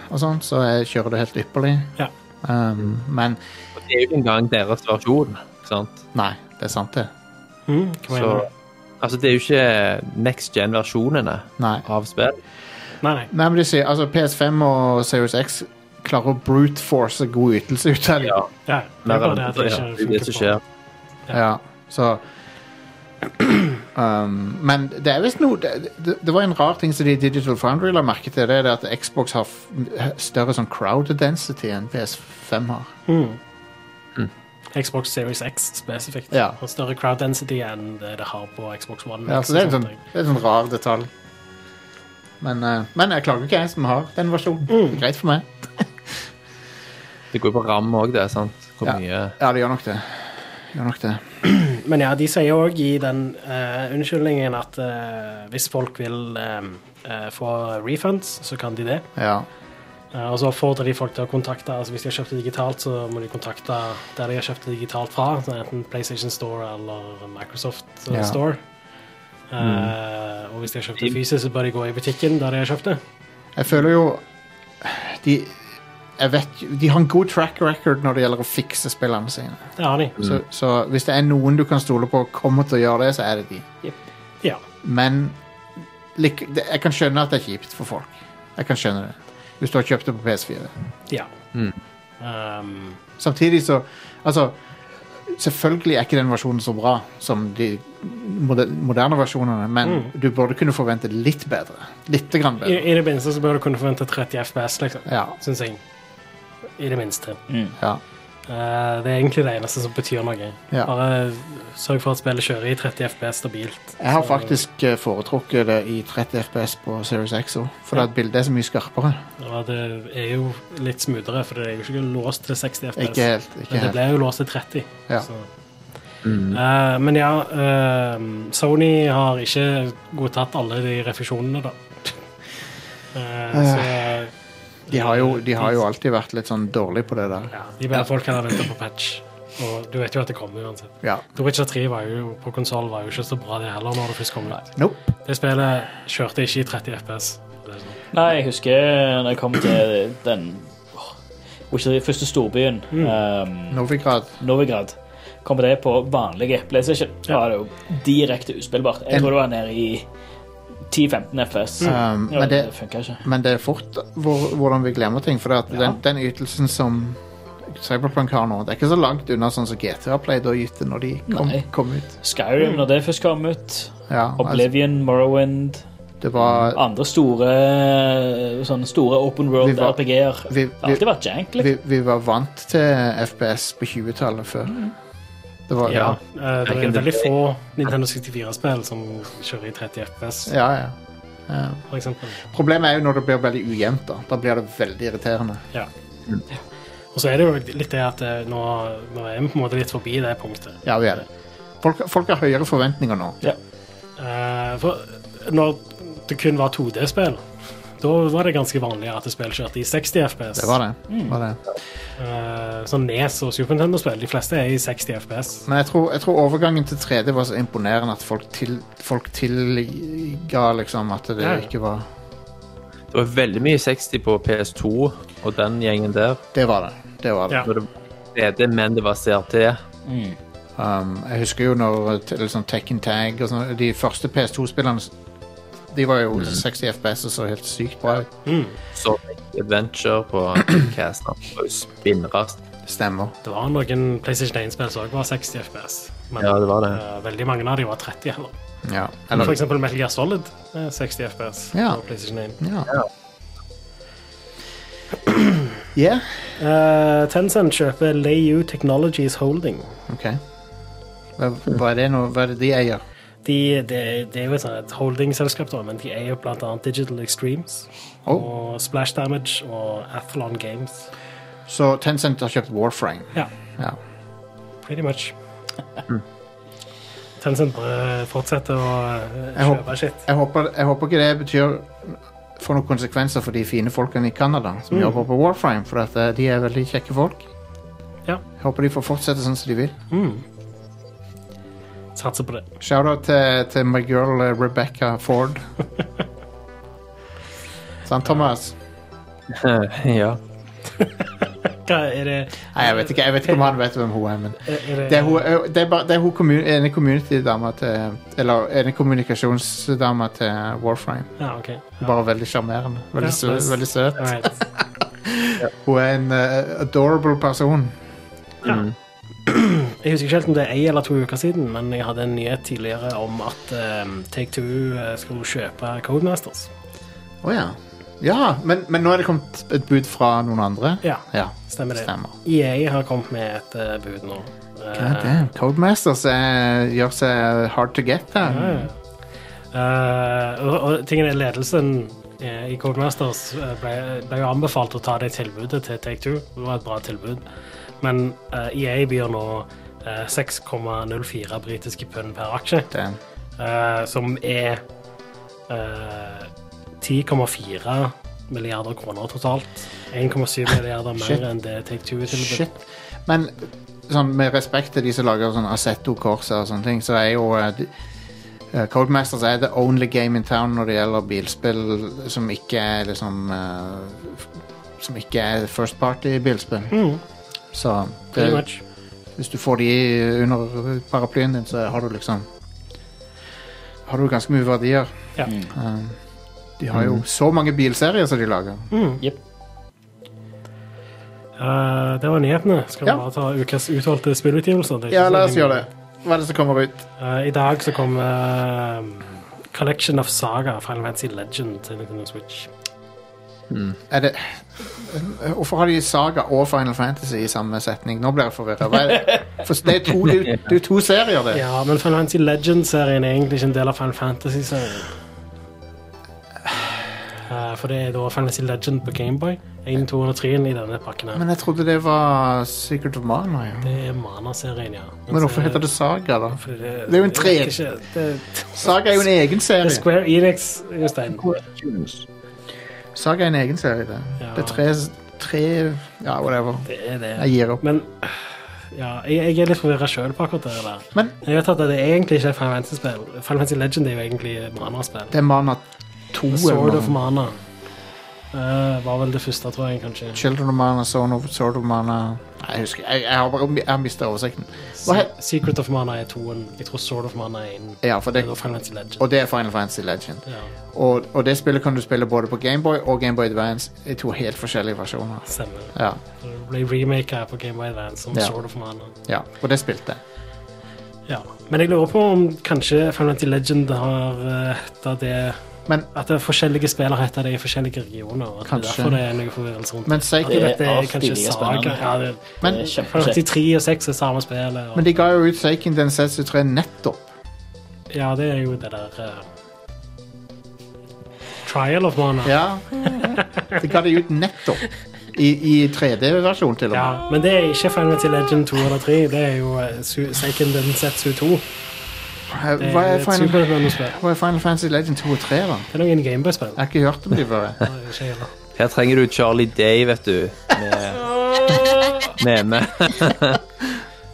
og sånn, så eh, kjører det helt ypperlig. Ja. Um, men Og Det er jo ikke engang deres versjon. sant? nei, det er sant, det. Mm, Så, altså, det er jo ikke next gen-versjonene av spill. Nei, nei. Nei, men de sier, altså PS5 og Series X klarer å brute force god ytelse ut av. Ja, Ja, det er bare det at det, det ja. ikke det er det som funker skjer. Ja. Så um, Men det er visst noe det, det, det var en rar ting som de i Digital Foundry la merke til. Det er at Xbox har større sånn crowd density enn PS5 har. Mm. Mm. Xbox Series X spesifikt. Ja. Og større crowd density enn det det har på Xbox One. Ja, så det er en sånn, det er en sånn rar detalj. Men, uh, men jeg klager ikke, jeg som har den versjonen. Er greit for meg. Det går jo på ram òg, det. sant? Hvor Ja. mye Ja, det gjør nok det. Gjør nok det. Men ja, de sier òg i den uh, unnskyldningen at uh, hvis folk vil eh, få refunds, så kan de det. Ja. Og så oppfordrer de folk til å kontakte altså Hvis de har kjøpt det digitalt, så må de kontakte der de har kjøpt det digitalt fra. Enten PlayStation Store eller Microsoft Ja. Store. Mm. Og hvis de har kjøpt det fysisk, så bør de gå i butikken der de har kjøpt det. Jeg føler jo de, jeg vet, de har en god track record når det gjelder å fikse spillene sine. Det har de. Så, så hvis det er noen du kan stole på kommer til å gjøre det, så er det de. Ja. Men lik, det, jeg kan skjønne at det er kjipt for folk. Jeg kan skjønne det. Hvis du har kjøpt det på PS4. ja. Mm. Um, Samtidig så Altså, selvfølgelig er ikke den versjonen så bra som de moderne versjonene, men du burde kunne forvente litt bedre. Litt grann i, bedre. I det minste så bør du kunne forvente 30 FPS, liksom. Ja. Syns jeg. I det minste. ja. Uh, det er egentlig det eneste som betyr noe. Ja. Bare sørg for at spillet kjører i 30 FPS stabilt. Jeg har Så- faktisk eh, foretrukket det i 30 FPS på Series X òg, for at bildet er så mye skarpere. Ja, det er jo litt smoothere, for det er jo ikke låst til 60 FPS. Ikke helt. Ikke Men det ble jo låst til 30. Ja. Så. Uh, men ja, uh, Sony har ikke godtatt alle de refusjonene, da. Eh, så De har, jo, de har jo alltid vært litt sånn dårlige på det der. ja, De bedre folk heller venta på patch. Og du vet jo at det kommer uansett. Ja. The Witcher 3 var jo, på konsoll var jo ikke så bra, det heller, når det først kom ut. Nope. Det spillet kjørte ikke i 30 FPS. Sånn. Nei, jeg husker når jeg kom til den Witcher, første storbyen, um, Novigrad. Novigrad. på det på vanlige PlayStation, så Ja. var det jo direkte uspillbart. Jeg En- tror det var nede i 10-15 FPS. Um, Ja, men, det det, funker ikke. men det er fort hvor, hvordan vi glemmer ting. For at den, den ytelsen som Cyberpunk har nå, det er ikke så langt unna sånn som GTA pleide å yte når de kom, kom ut. Skyrim, når det først kom ut. Ja, altså, Oblivion, Morrowind. det var Andre store sånne store open world RPG-er. Det har alltid vært jank, liksom. vi, vi var vant til FPS på 20-tallet før. Det var, Ja. ja. Uh, det er veldig få Nintendo 64-spill som kjører i 30 FPS, Ja, ja. Ja. Problemet er jo når det blir veldig ujevnt. Da Da blir det veldig irriterende. Ja. Og så er det jo litt det at eh, nå, nå er vi på en måte litt forbi det punktet. Ja, vi er det. Folk, folk har høyere forventninger nå. Eh, for når det kun var 2D-spill, da var det ganske vanlig at spill kjørte i 60 FPS. Det var det. Var det. Uh, så Nes og Super Nintendo-spill, de fleste er i 60 FPS. Men jeg tror, jeg tror overgangen til 3D var så imponerende at folk, til, folk tilga liksom at det Ja. ikke var Det var veldig mye 60 på PS2 og den gjengen der. Det var det. Det var det. Ja. Det var 3D, men det var CRT. Um, jeg husker jo når liksom Tekken Tag og sånn De første PS2-spillerne De var jo 60 FPS og så helt sykt bra ut. Sonic Adventure på Cast. Var jo spinnrast. Stemmer. Det var noen PlayStation 1-spill som også var 60 FPS, men Ja, det var det. Uh, veldig mange av dem var 30 heller. Ja. For eksempel Metal Gear Solid er 60 FPS Ja. på PlayStation 1. Ja. Yeah. Uh, Tencent kjøper Layu Technologies Holding. OK. Hva, hva er det nå? Hva er det de eier? De, det, de, er jo et, sånt holdingselskap, da, men de eier annet Digital Extremes Oh. og Splash Damage og Athlon Games. Så Tencent har kjøpt Warframe. Ja, Ja. pretty much. Tencent bare fortsetter å kjøpe Jeg håper- shit. Jeg håper, jeg håper ikke det betyr får noen konsekvenser for de fine folkene i Canada som jobber på Warframe, for at eh, de er veldig kjekke folk. Ja. Jeg håper de får fortsette sånn som de vil. Mm. Satser på det. Shout-out til, til my girl eh, Rebecca Ford. Sant, Thomas? ja. Hva er det Nei, jeg vet ikke, jeg vet ikke om han vet hvem hun er, men Er, det, det er hun, eh, det er bare, det er hun ene community-dama til Eller ene kommunikasjonsdama til Warframe. Ja, okay. Ja. Bare veldig sjarmerende. Veldig, Ja, sø- nice. veldig søt. Right. Hun er en uh, adorable person. Ja. Jeg husker ikke helt om det er ei eller to uker siden, men jeg hadde en nyhet tidligere om at um, Take Two eh, skulle kjøpe Codemasters. Å ja. Ja, men, men nå er det kommet et bud fra noen andre? Ja, Ja, stemmer det. stemmer. EA har kommet med et uh, bud nå. Eh, God damn. Codemasters er, gjør seg hard to get ja, ja. Eh, og, og tingen er ledelsen eh, i Codemasters eh, ble, ble jo anbefalt å ta det tilbudet til Take Two. Det var et bra tilbud. Men uh, EA byr nå uh, 6,04 britiske pund per aksje. Eh, som er eh, 10,4 milliarder kroner totalt. 1,7 milliarder Shit. mer enn det Take Two tilbudt. Men sånn, med respekt til de som lager sånn Assetto Corsa og sånne ting, så er jo eh, eh, Codemasters er the only game in town når det gjelder bilspill som ikke er liksom eh, Som ikke er first party-bilspill. Mm, Så det, much. hvis du får de under paraplyen din, så har du liksom Har du ganske mye verdier. Ja. Um, de har jo så mange bilserier som de lager. Mm. yep. uh, det var nyhetene. Skal vi Ja. bare ta ukas utvalgte spillutgivelser? Det er ikke Ja, la oss gjøre det. Hva er det som kommer ut? Uh, I dag så kommer uh, Collection of Saga, Final Fantasy Legend til Nintendo Switch. Er det Hvorfor har de Saga og Final Fantasy i samme setning? Nå blir jeg forvirra. For det er to, det er er to serier, det. Ja, men Final Fantasy Legend-serien er egentlig ikke en del av Final Fantasy-serien. Eh, for det er da Final Fantasy Legend på Gameboy. 1, 2 og 3 i denne pakken her. Men jeg trodde det var Secret of Mana. Ja. Det er Mana-serien, ja. Men hvorfor heter det Saga, da? Fordi det, Det er jo en tre- Saga er jo en egen er serie. Square Enix, Jostein. Saga er en egen serie, det. Ja. Det er tre, tre Ja, whatever. Det er det. Jeg gir opp. Men ja, jeg, jeg er litt forvirra sjøl på akkurat det der. Men Jeg vet at det egentlig ikke er Final Fantasy-spill. Final Fantasy Legend er jo egentlig Mana-spill. det er Mana 2 Sword eller of. Mana. Eh, var vel det første, tror jeg, kanskje. Children of Mana, Zone of Sword of Mana Nei, Jeg husker, jeg, jeg har bare jeg har mistet oversikten. Se- Secret of Mana er toen. Jeg tror Sword of Mana er en. Ja, det, Final Fantasy Legend. og det er Final Fantasy Legend. Ja, Og, og det spillet kan du spille både på Gameboy og Gameboy Advance i to helt forskjellige versjoner. stemmer. Ja, Det ble remaka på Gameboy Advance som Ja. Sword of Mana. ja, og det spilte jeg. Ja. Men jeg lurer på om kanskje Final Fantasy Legend har uh, hetta det Men, At det er forskjellige spill har det i forskjellige regioner. og kanskje. det er derfor det er noe forvirrelse rundt men, Seiken, Det er er kanskje saga. spennende. Ja, det, men, Det er 3 og 6 er samme spill. Og, men de ga jo ut Seiken Densetsu 3 nettopp. ja, det er jo det der uh... Trial of Mana. Ja. De ga det ut nettopp. I, i 3D-versjon, til og med. Ja, men det er ikke Final Fantasy Legend 2 eller 3. Det er jo uh, Seiken Densetsu 2. Det Hva er Final, hva er Final Fantasy Legend 2 og 3, da? Det er noen Gameboy-spill. Jeg har ikke hørt om de før. Her trenger du Charlie Day, vet du. Med, med, med.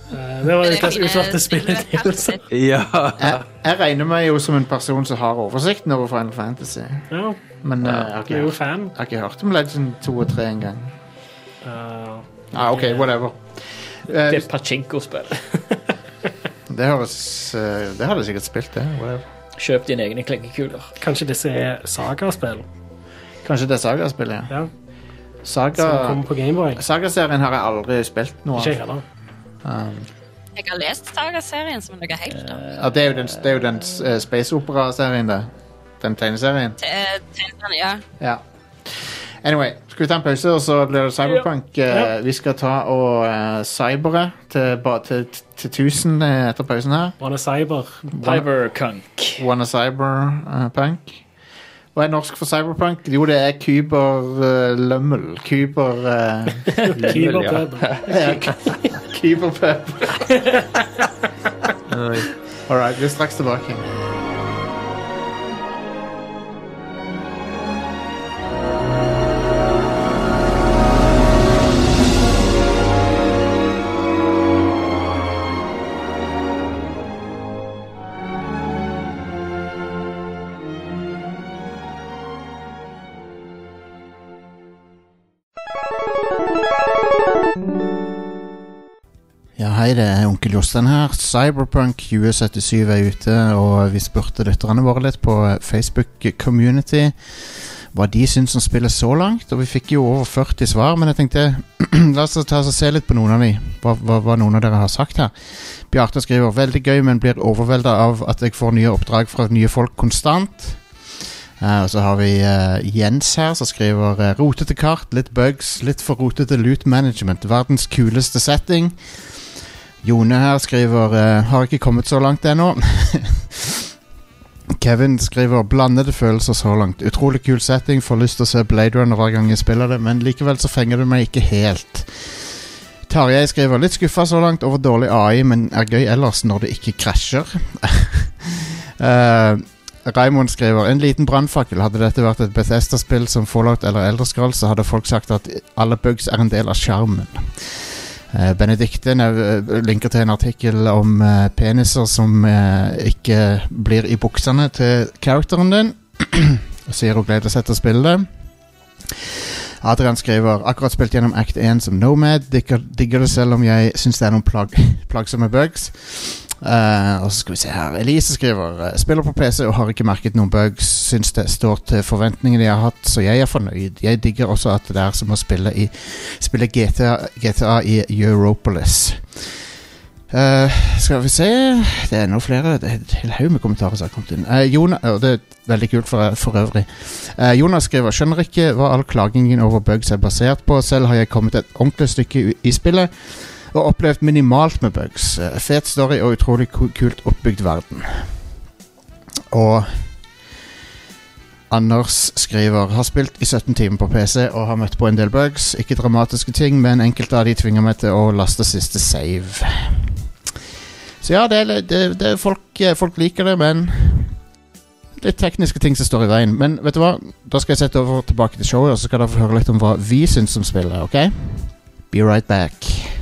Eh, Det var det utvalgte spillet. Ja. Jeg, jeg regner meg jo som en person som har oversikten over Final Fantasy. Ja, Men uh, jeg, har er ikke, jeg har ikke hørt om Legend 2 og 3 engang. Uh, Ah, ok, whatever. Det er pachinko-spill. det høres eh, Det har du sikkert spilt, det. Whatever. Kjøp dine egne klikkekuler. Kanskje disse er Saga-spill Kanskje det er Saga-spillet, ja. ja, Saga som kommer på Gameboy. Saga-serien har jeg aldri spilt noe Ikke jeg heller. Um, Jeg har lest Saga-serien som noe helt annet. ja, det er jo den, det er jo den eh, Space Opera-serien, det. Den tegneserien. Te- til Ja. Ja. Anyway, skal vi ta en pause, og så blir det Cyberpunk. Ja. Ja. Vi skal ta og uh, cybere til, til, til 1000 eh, etter pausen her. Wanna Cyber. Cyberpunk. Wanna Cyberpunk. Hva er norsk for cyberpunk? Jo, det er kyberlømmel. Kyber... Uh, Kyber ja. Pub. Kyberpub. All right, vi er straks tilbake. Hei, det er onkel Jostein her. Cyberpunk 2077 er ute, og vi spurte lytterne våre litt på Facebook Community hva de syns om spillet så langt. Og vi fikk jo over 40 svar, men jeg tenkte la oss ta oss og se litt på noen av de. Hva, hva, hva noen av dere har sagt her. Bjarte skriver veldig gøy, men blir overvelda av at jeg får nye oppdrag fra nye folk konstant. Uh, og så har vi uh, Jens her som skriver uh, rotete kart, litt bugs, litt for rotete loot management. Verdens kuleste setting. Jone her skriver eh, Har ikke kommet så langt ennå. Kevin skriver blandede følelser så langt. Utrolig kul setting. Får lyst til å se Blade Runner hver gang jeg spiller det, men likevel så fenger det meg ikke helt. Tarjei skriver litt skuffa så langt over dårlig AI, men er gøy ellers når det ikke krasjer. uh, Raymond skriver en liten brannfakkel. Hadde dette vært et Bethesda-spill som Fallout eller Elderscroll, så hadde folk sagt at alle bugs er en del av sjarmen. Eh, Benedikte nev- eh, linker til en artikkel om eh, peniser som ikke blir i buksene til characteren din. Og sier hun gleder seg til å spille det. Adrian skriver akkurat spilt gjennom Act 1 som Nomad. Digger, digger det selv om jeg syns det er noen plag, plagsomme bugs. Eh, og så skal vi se her Elise skriver eh, Spiller på PC og har ikke merket noen bugs. Syns det står til forventningene jeg har hatt, så jeg er fornøyd. Jeg digger også at det er som å spille, i, spille GTA, GTA i Europolis. Uh, skal vi se Det er enda flere. Det er en hel haug med kommentarer som har kommet inn. Uh, Jonas, uh, det er veldig kult for, for øvrig. Jonas skriver Skjønner ikke hva all klagingen over bugs er basert på. Selv har jeg kommet et ordentlig stykke i spillet og opplevd minimalt med bugs. Eh, fet story og utrolig kult oppbygd verden. Og Anders skriver Har spilt i 17 timer på PC og har møtt på en del bugs. Ikke dramatiske ting, men enkelte av de tvinger meg til å laste siste save. Så ja, det, det, det, folk, eh, folk liker det, men litt tekniske ting som står i veien. Men vet du hva? Da skal jeg sette over tilbake til showet, og så skal dere få høre litt om hva vi syns om spillet. ok? Be right back.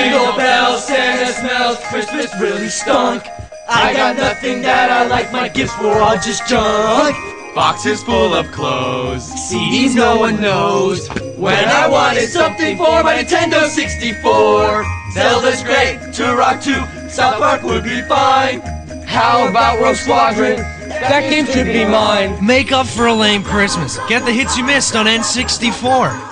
Jingle bells, Santa smells, Christmas really stunk. I got nothing that I like, my gifts were all just junk. boxes full of clothes, CDs no one knows. When I wanted something for my Nintendo 64, Zelda's great, Turok 2, South Park would be fine. How about Rogue Squadron? That game should be mine. Make up for a lame Christmas. Get the hits you missed on N64.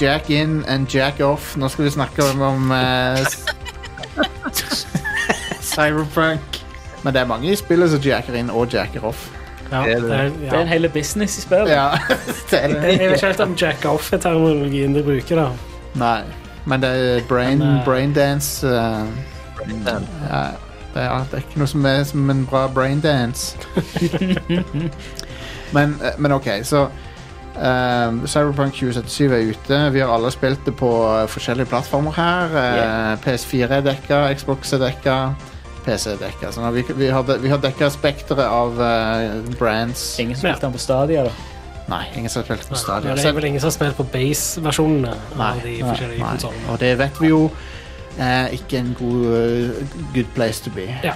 Jack in and jack off. Nå skal vi snakke om, om uh, Cyberpunk. Men det er mange i spillet som jacker inn og jacker off. Ja, Det er det. det Det en hel business i spillet. Ja, det er det. jeg vet ikke helt om jack off er terminologien de bruker. da. Nei. Men det er brain, Men, eh, braindance uh, ja, det, er, det er ikke noe som er som en bra braindance. men, eh, men OK, så eh, Cyberpunk 2077 er ute. Vi har alle spilt det på eh, forskjellige plattformer her. Eh, PS4 er dekka, Xbox er dekka, PC er dekka. Så nå, vi, vi, har, de- vi har dekka spekteret av uh, brands. Ingen som spilte den på Stadia, da. Nei, ingen som har spilt på Ja, Stadia. det er vel ingen som har spilt på base-versjonene av de forskjellige Nei, konsollene. og det vet vi jo ikke en god uh, good place to be. Ja.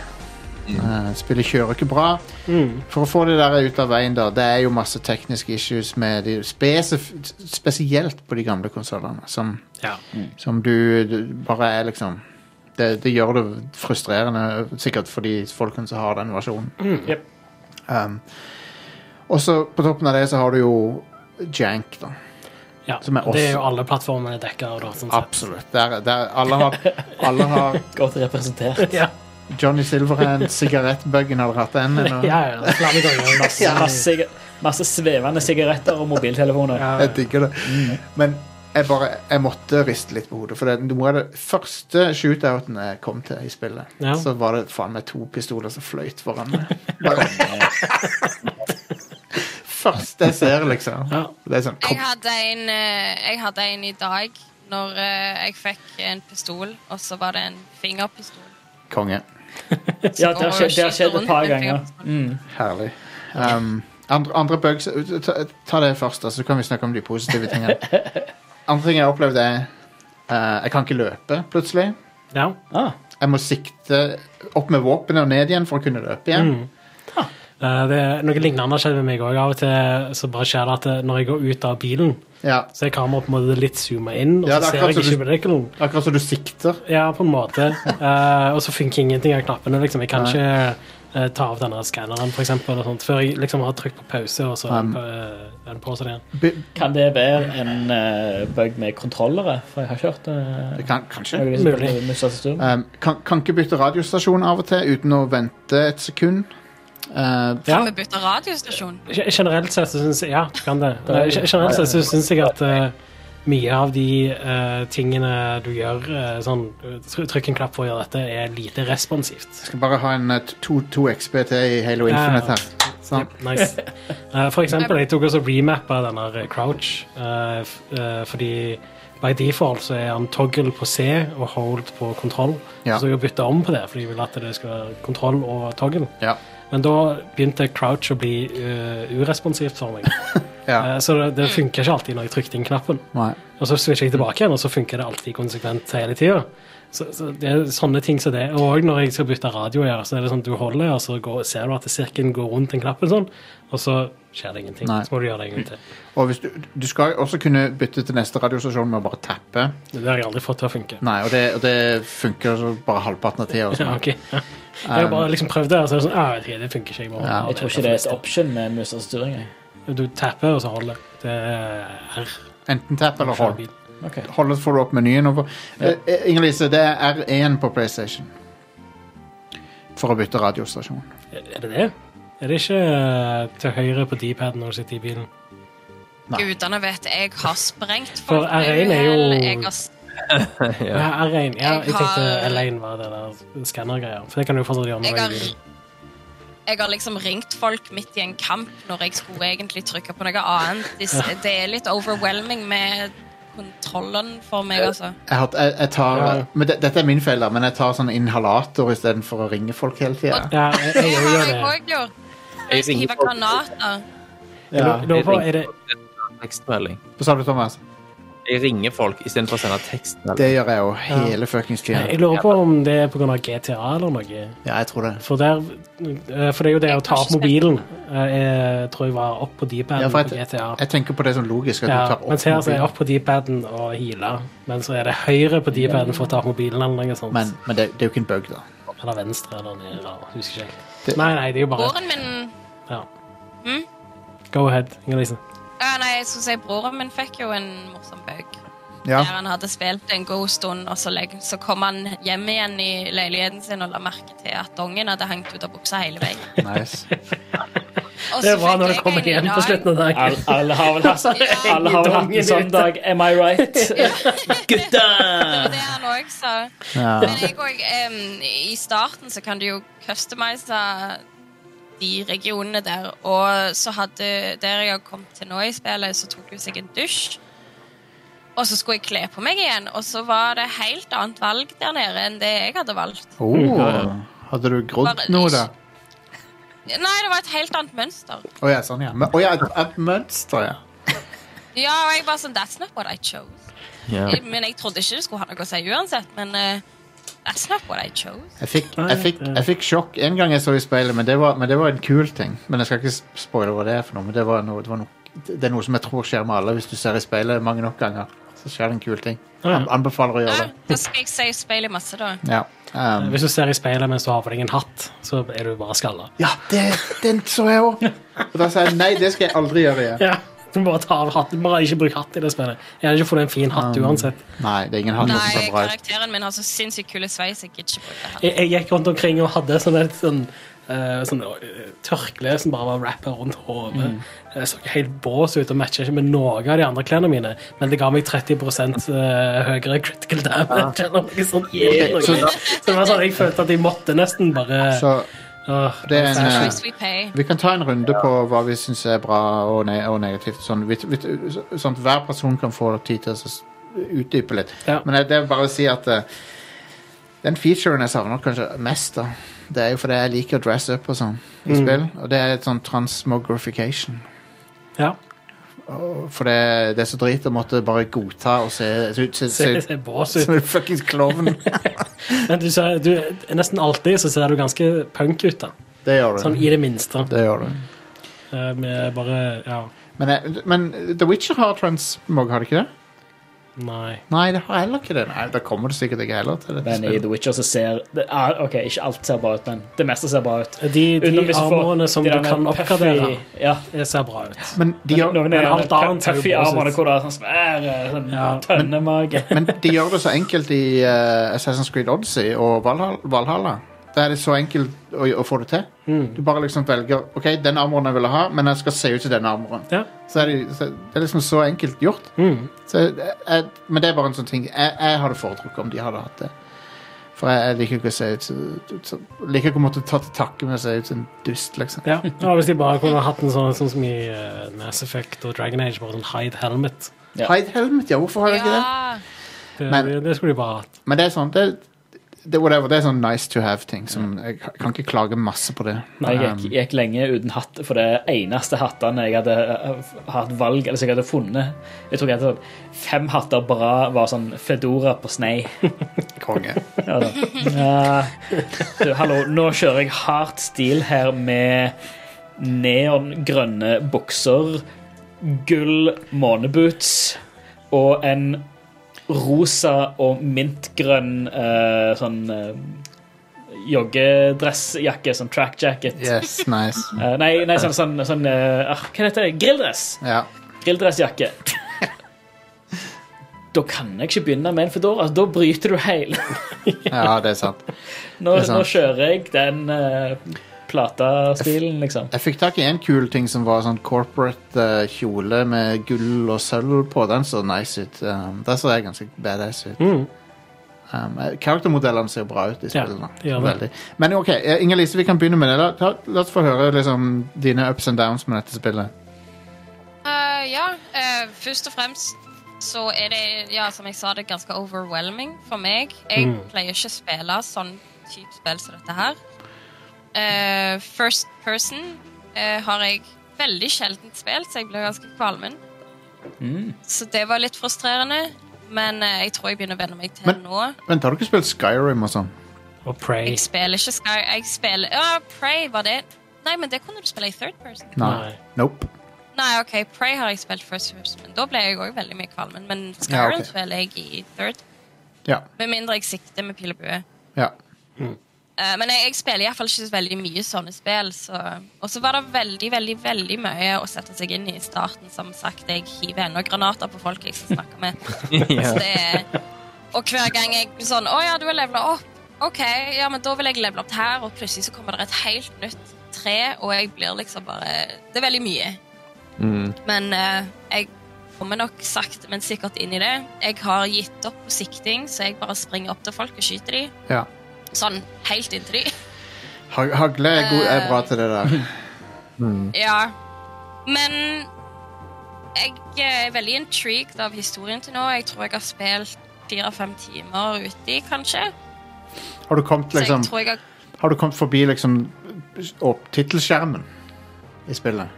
Uh, spillet kjører ikke bra. Mm. For å få det der ut av veien, da, det er jo masse tekniske issues med de spesif Spesielt på de gamle konsollene, som, Ja. som du, du bare er liksom det, det gjør det frustrerende, sikkert for de folkene som har den versjonen. Mm. Yep. Um, og så på toppen av det så har du jo Jank, da. ja. Som er Det er jo alle plattformene dekka av. sånn. Absolutt. Der, der, alle, har, alle har Godt representert. Ja, Johnny Silverhand, sigarettbuggen, hadde hatt den? eller? ja, ja, flere ganger. Masse, masse, siga- masse svevende sigaretter og mobiltelefoner. Ja, Jeg digger det. Men jeg bare, jeg måtte riste litt på hodet. For det, noe av det første shootouten jeg kom til i spillet, Ja. så var det faen meg to pistoler som fløyt foran meg. Bare, første jeg ser, liksom. Ja. Det er sånn Jeg hadde en, eh, jeg hadde en i dag når eh, jeg fikk en pistol, og så var det en fingerpistol. konge. Ja, det har skjedd, det har skjedd et par ganger. Mm. Herlig. Um, andre, andre bugs ta, ta det først, så kan vi snakke om de positive tingene. Andre ting jeg har opplevd, er uh, Jeg kan ikke løpe, plutselig. Ja. Ah, Jeg må sikte opp med våpenet og ned igjen for å kunne løpe igjen. Mm. Eh, Det er noe lignende skjer med meg òg. Av og til så bare skjer det at eh, når jeg går ut av bilen, Ja. så er kameraet på en måte litt zooma inn, og Ja, så er ser jeg ikke du- molekylen. Akkurat som du sikter. Ja, på en måte. uh, og så funker ingenting av knappene. Liksom. Jeg kan Nei. ikke uh, ta av denne skanneren, for eksempel, og sånt, før jeg liksom har trykt på pause, og så Um, eh, er den på seg igjen. Kan det være en uh, bug med kontrollere? For jeg har kjørt uh, det kan, kanskje. Mulig. Um, kan, kan ikke bytte radiostasjon av og til uten å vente et sekund. Uh, Ja. Kan vi bytte radiostasjon? Generelt sett så syns jeg Ja, du kan det. Eh, Generelt sett så syns jeg at eh, mye av de uh, tingene du gjør, uh, sånn trykk en klapp for å gjøre dette, er lite responsivt. Jeg skal bare ha en uh, to, to til i Halo. Infinite her. Sånn. Yep, nice. uh, for eksempel, jeg tok også remappa denne crouch, fordi by default så er han toggle på C og hold på kontroll. Ja. Så jeg bytta om på det, fordi jeg ville at det skal være kontroll og toggle. Ja. Men da begynte crouch å bli uh, uresponsivt for meg. Ja. Eh, så det, det funka ikke alltid når jeg trykker inn knappen. Nei. Og så switcher jeg tilbake igjen, og så funker det alltid konsekvent hele tida. Så, så det er sånne ting som det. Og når jeg skal bytte radio, her, så er det sånn du holder, og så går, ser du at sirkelen går rundt den knappen sånn, og så skjer det ingenting. Nei. Så må du gjøre det en gang til. Og hvis du, du skal også kunne bytte til neste radiostasjon med å bare tappe. Det har jeg aldri fått til å funke. Nei, og det, og det funker så bare halvparten av tida. Ja, okay. Ja. Jeg har bare liksom prøvd det, og så er det sånn ah, ok, det funker ikke. Jeg, må Ja. Jeg tror ikke det er et option med mus og styring. Du tapper, og så holder. Det er R. Enten tapp eller hold. Ok. så får du opp menyen over. Eh, eh, Inger-Lise, det er R1 på PlayStation. For å bytte radiostasjon. Er det det? Er det ikke eh, til høyre på D-paden når du sitter i bilen? Nei. Gudene vet jeg har sprengt folk For R1 er jo-. Jeg har Ja, R1. Ja, jeg Jeg tenkte har- L1 var det der skannergreia. For det kan du fortsatt gjøre Jeg har-. Jeg har liksom ringt folk midt i en kamp når jeg skulle egentlig trykke på noe annet. Det, det er litt overwhelming med kontrollen for meg, altså. Jeg, jeg, jeg tar, men det, dette er min feil, da, men jeg tar sånn inhalator istedenfor å ringe folk hele tida. Ja, jeg, jeg, Det jeg, jeg gjort. Jeg Jeg skal ringer hive folk- granater. Jeg ringer folk. på, er det tekstmelding. Hva sa du, Thomas? Jeg ringer folk istedenfor å sende tekst. Det gjør jeg jo hele fuckings tida. Jeg lurer på om det er pga. GTA eller noe. Ja, jeg tror det. For, der, eh, for det er jo det å ta opp mobilen, eh, jeg tror jeg var opp på D-paden Ja, på GTA. jeg tenker på det som logisk. At Ja, du tar opp mens her så er jeg opp på D-paden og healer, men så er det høyre på D-paden for å ta opp mobilen eller noe sånt. Men, men det, det er jo ikke en bug, da. Eller venstre eller noe. Eller, husker ikke. Det- Nei, nei, det er jo bare Broren min ja. mm? Go ahead, Inger-Lise. Ja, Nei, jeg skulle si broren min fikk jo en morsom bug. Ja. Der han hadde spilt en god stund, og så, så kom han hjem igjen i leiligheten sin og la merke til at dongen hadde hengt ut av buksa hele veien. Nice. Det er bra når du kommer hjem på slutten av dagen. Alle, alle har vel hatt, alle har vel hatt en sånn dag. Am I right? Gutta! Det er han òg, sa. Ja. Men jeg òg I starten så kan du jo customize de regionene der. Og så hadde der jeg har kommet til nå i spillet, så tok hun seg en dusj. Og så skulle jeg kle på meg igjen, og så var det helt annet valg der nede enn det jeg hadde valgt. Oh, hadde du grodd noe, da? Nei, det var et helt annet mønster. Å ja, sånn, ja. Men- oh, ja, et, et mønster, ja. Ja, og jeg bare sånn That's not what I chose. Yeah. Men jeg trodde ikke det skulle ha noe å si uansett. Men eh, that's not what I chose. Jeg fikk, jeg, fikk, jeg fikk sjokk en gang jeg så i speilet, men det, var, men det var en kul ting. Men jeg skal ikke spoile hva det er for noe, men det, var noe, det, var noe, det er noe som jeg tror skjer med alle hvis du ser i speilet mange nok ganger. Så skjer det en kul ting. Jeg anbefaler å gjøre det. da skal jeg si speilet masse, da. Ja, um, Hvis du ser i speilet mens du har på deg en hatt, så er du bare skalla. ja det, den så jeg òg! Og da sa jeg nei, det skal jeg aldri gjøre igjen. Ja. Må bare tar av hatten. Bare ikke bruk hatt i det spillet. Jeg hadde ikke fått en fin hatt uansett. Nei, det er ingen hatt som Nei, ser bra ut. karakteren min har så sinnssykt kule sveis. Jeg gidder ikke bruke hatt. Jeg, jeg gikk rundt omkring og hadde sånn et sånn, Uh, sånn uh, tørkle som bare var rappa rundt hodet. Jeg så ikke helt bås ut og matcha ikke med noe av de andre klærne mine, men det ga meg 30 uh, høyere critical damage. eller noe sånt. Ok, så- så det var sånn, jeg følte at jeg måtte nesten bare Så Er en pay. Vi kan ta en runde på hva vi syns er bra og, ne og negativt. Sånn, vi, vi, sånn at hver person kan få tid til å utdype litt. Ja. Men det er bare å si at uh, den featuren jeg savner kanskje mest, da, det er jo fordi jeg liker å dress up og sånn i Mm. spill. Og det er et sånn transmogrification. Ja. For det, det er så drit å måtte bare godta og se, ut. som en fuckings klovn. Men du, ser, du, nesten alltid så ser du ganske punk ut, da. Det gjør Sånn du. i det minste. Det gjør du. Eh, Med bare Ja. Men, men The Witcher har transmog, har det ikke det? Nei. Nei, det har heller ikke det. Nei, Da kommer det sikkert ikke heller til det. Men i The Witcher så ser det, ah, Ok, ikke alt ser bra ut, men det meste ser bra ut. De, de Utenom hvis du får armorene som de du kan puffy- oppgradere, Ja. det ser bra ut. Men de gjør, Noen men alt annet ser jo bra ut. armene hvor det er sånn svære sånn Ja, tønnemage. Men de gjør det så enkelt i eh, Assassin's Creed Odyssey og Valhall- Valhalla. Da er det så enkelt å, å få det til. Mm. Du bare liksom velger Ok, den armoren jeg vil ha, men jeg skal se ut som denne armoren. Ja. Så er det, så det er liksom så enkelt gjort. Mm. Så jeg, men det er bare en sånn ting Jeg, jeg hadde foretrukket om de hadde hatt det. For jeg, jeg liker ikke å se ut som- Liker ikke å måtte ta til takke med å se ut som en dust, liksom. Ja. ja, Hvis de bare kunne hatt en sånn, sånn som i uh, Mass Effect og Dragon Age, bare sånn hide helmet. Ja. Hide helmet, ja. Hvorfor har jeg ikke det? Det, Men- det, det skulle de bare hatt. Men det er sånn Det, det, er whatever, det er sånn nice to have-ting. Jeg kan ikke klage masse på det. Nei, jeg Um, gikk, gikk lenge uten hatt, for det eneste hattene jeg hadde uh, hatt valg Eller som jeg hadde funnet Jeg tror jeg hadde sånn fem hatter bra var sånn Fedora på snei. konge. Ja. Du, hallo, nå kjører jeg hardt stil her med neongrønne bukser, gull måneboots og en rosa og mintgrønn uh, sånn uh, joggedressjakke, sånn track jacket. Yes, nice. Uh, nei, nei, sånn, sånn, sånn eh, ah, Hva heter det? Grilldress. Ja. Grilldressjakke. Da kan jeg ikke begynne med en Fedora. Da bryter du hele. ja, det er sant. Nå, Det er sant. nå kjører jeg den plata-stilen, liksom. Jeg fikk tak i en kul ting som var sånn corporate eh, kjole med gull og sølv på. Den så nice ut. Um, der så jeg ganske badass ut. Mm. Um, eh, Karaktermodellene ser bra ut i spillene. Ja. Veldig. Men ok, eh, Inger-Lise, vi kan begynne med det. La, ta, la oss få høre liksom, dine ups and downs med dette spillet. Uh, ja, uh, først og fremst så er det, ja, som jeg sa, det er ganske overwhelming for meg. Jeg Mm. pleier ikke å spille sånn type spill som dette her. Eh, first person uh, har jeg veldig sjeldent spilt, så jeg ble ganske kvalmen. Så det var litt frustrerende. Men uh, jeg tror jeg begynner å venne meg til Men- nå. Vent, har du ikke spilt Skyrim og sånn? Og Prey. Jeg spiller ikke Sky... Jeg spiller Ja, Prey var det Nei, men det kunne du spille i third person. Nei. Nope. Nei, OK, Prey har jeg spilt first person, men da ble jeg òg veldig mye kvalmen. Men Ja, Skyrim spiller jeg i third. Ja. Med mindre jeg sikter med pil og bue. ja. Eh, men jeg, jeg spiller iallfall ikke så veldig mye sånne spill. Så. Og så var det veldig veldig, veldig mye å sette seg inn i i starten. Som sagt, jeg hiver ennå granater på folk jeg skal snakke med. Så det er, og hver gang jeg sånn Å ja, du har levela opp. OK, ja, men da vil jeg levele opp her. Og plutselig så kommer det et helt nytt tre, og jeg blir liksom bare Det er veldig mye. Men uh, jeg kommer nok sakte, men sikkert inn i det. Jeg har gitt opp på sikting, så jeg bare springer opp til folk og skyter dem. ja. Sånn helt inntil de. Ha- Hagle er, god, er bra til det der. Ja. Men jeg er veldig intrigued av historien til nå. Jeg tror jeg har spilt fire-fem timer uti, kanskje. Har du kommet, liksom, jeg jeg har har du kommet forbi liksom opp tittelskjermen i spillet?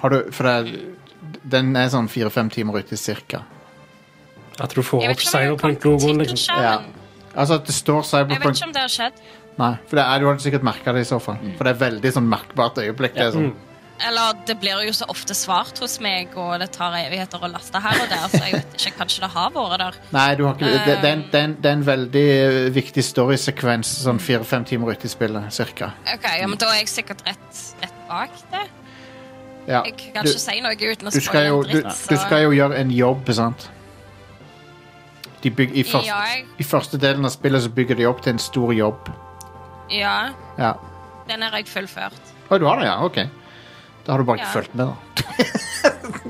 Har du For det, den er sånn fire-fem timer ute cirka. Du får Jeg opp vet ikke om jeg har kommet til Cyberpunk-logoen, liksom. tittelskjermen. Altså at det står Jeg vet Cyberpunk ikke om det har skjedd. Nei, for det er, du hadde sikkert merka det i så fall. For det er veldig sånn merkbart øyeblikk. Det er sånn. Eller det blir jo så ofte svart hos meg, og det tar evigheter å laste her og der, så jeg vet ikke, kanskje det har vært der. Nei, du har ikke, det, det, er en, det, er en, det er en veldig eh, viktig storysekvens sånn fire-fem timer ute i spillet, cirka. Ok, ja, men Da er jeg sikkert rett, rett bak det. Ja. Jeg kan Du, ikke si noe uten å du, skal spoile jo, en du, dritt. du skal jo gjøre en jobb, sant? De bygg, i, første, Ja, I første delen av spillet så bygger de opp til en stor jobb. ja, Ja. den har jeg fullført. Å, du har det, ja? Ok. Da har du bare ikke Ja. fulgt med, da.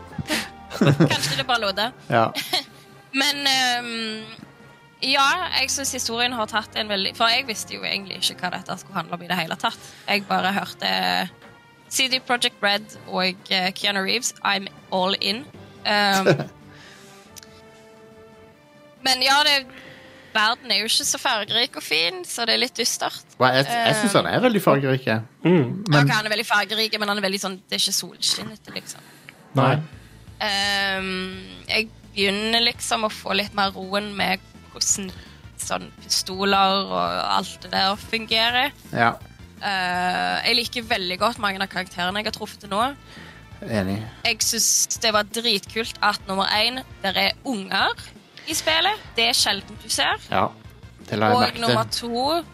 Kanskje det bare lå det. Ja. Men um, ja, jeg syns historien har tatt en veldig For jeg visste jo egentlig ikke hva dette skulle handle om i det hele tatt. Jeg bare hørte CD Project Red og eh, Keanu Reeves. I'm all in. Um, men ja, det, verden er jo ikke så fargerik og fin, så det er litt dystert. Hva, Jeg, jeg syns han er veldig fargerik. Mm. Men han er veldig fargerik, men han er veldig sånn, det er ikke solskinnete, liksom. Nei. Um, jeg begynner liksom å få litt mer roen med hvordan sånn pistoler og alt det der fungerer. Ja, Uh, jeg liker veldig godt mange av karakterene jeg har truffet til nå. enig. Jeg syns det var dritkult at nummer én, der er unger i spillet. Det er sjelden du ser. Ja. Det la jeg Og nummer to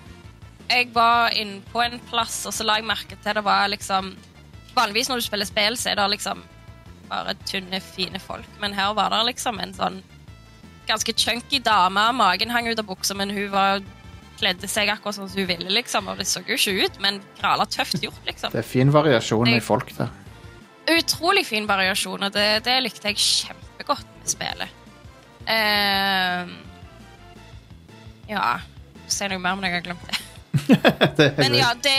Jeg var inne på en plass, og så la jeg merke til det var liksom Vanligvis når du spiller spill, så er det liksom bare tynne, fine folk. Men her var det liksom en sånn ganske chunky dame. Magen hang ut av buksa, men hun var kledde seg akkurat som hun ville, liksom. Og det så jo ikke ut, men grala tøft gjort, liksom. Det er fin variasjon i folk der. Utrolig fin variasjon, og det, det likte jeg kjempegodt med spillet. Ehm, ja Si noe mer, men jeg har glemt det. det Men ja, det,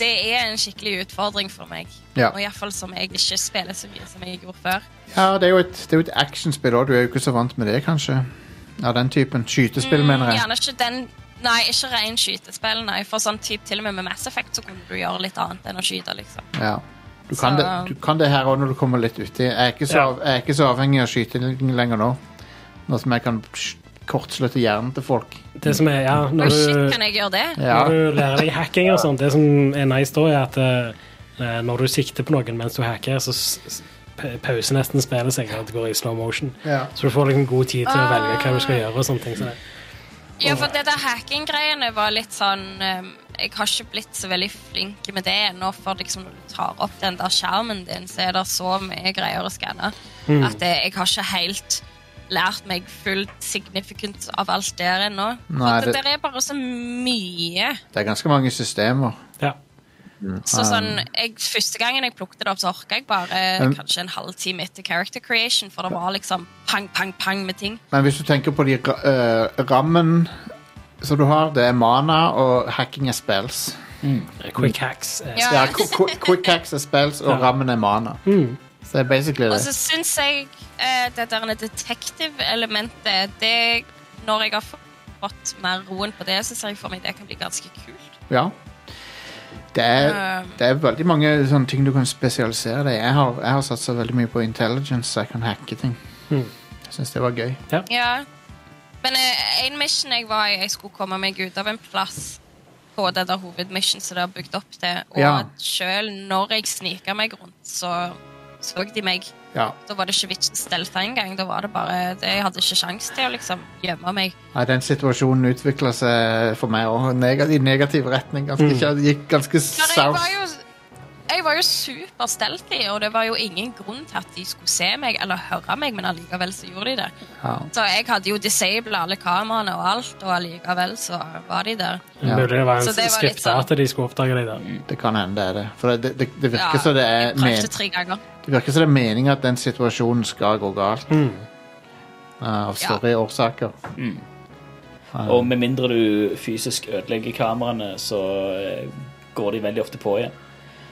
det er en skikkelig utfordring for meg. Ja. Og iallfall som jeg ikke spiller så mye som jeg gjorde før. ja, det er jo et, det er jo et actionspill òg. Du er jo ikke så vant med det, kanskje? Ja, den typen. Skytespill, mener jeg. Mm, Gjerne ikke den Nei, ikke ren skytespill, nei. For sånn typ, til og med med Mass Effect så kunne du gjøre litt annet enn å skyte, liksom. Ja. Du kan, Så- det, du kan det her òg når du kommer litt uti. Jeg Ja. jeg er ikke så avhengig av skyting lenger nå. Nå som jeg kan kortslutte hjernen til folk. Det som er, ja, Oi, når shit, du, kan jeg gjøre det? Ja. når du lærer deg hacking og sånt, det som er nice da, er at eh, når du sikter på noen mens du hacker, så pauser nesten spillet seg, og det går i slow motion. Ja. Så du får liksom god tid til å Ah. velge hva du skal gjøre og sånne ting. Så det. Ja, for det der hacking-greiene var litt sånn um, Jeg har ikke blitt så veldig flink med det ennå, for liksom når du tar opp den der skjermen din, så er det så mye greier å skanne Mm. at jeg, jeg har ikke helt lært meg fullt significant av alt der ennå. For det, det- der er bare så mye. Det er ganske mange systemer. Ja. Så sånn, jeg, Første gangen jeg plukket det opp, så orka jeg bare Um, kanskje en halvtime etter character creation, for det var liksom pang, pang, pang med ting. Men hvis du tenker på de eh, rammen som du har, det er mana, og hacking er spells. Quick hacks. Er Ja. Ja, qu- qu- quick hacks er spells, og Ja. rammen er mana. Mm. Så det er basically det. Og så syns jeg eh, det der detektiv-elementet det, Når jeg har fått mer roen på det, så ser jeg for meg det kan bli ganske kult. Ja. Det er, Um. det er veldig mange sånne ting du kan spesialisere deg i. Jeg har, jeg har satsa veldig mye på intelligence, så jeg kan hacke ting. Mm. Jeg syns det var gøy. Ja. Men eh, en mission jeg var i, jeg skulle komme meg ut av en plass på det der hovedmission som det har bygd opp til. Og Ja. selv når jeg sniker meg rundt, så så de meg. Ja. Da var det ikke vits stelta engang. Da var det bare det, Jeg hadde ikke sjans til å liksom gjemme meg. Nei, den situasjonen utvikla seg for meg òg negativ, i negativ retning. Ganske, mm. Det gikk ganske south. var jo, jeg var jo super stealthy, og det var jo ingen grunn til at de skulle se meg eller høre meg, men allikevel så gjorde de det. Ja. Så jeg hadde jo disabla alle kameraene og alt, og allikevel så var de der. Ja. Mulig det var en Så det var litt skripta sånn- at de skulle oppdage deg der. Det kan hende det er det. For det, det, det virker Ja, som det er jeg prøvde tre ganger. Det virker som det er meninga at den situasjonen skal gå galt. Mm. uh, av større årsaker. Og med mindre du fysisk ødelegger kameraene, så eh, går de veldig ofte på igjen.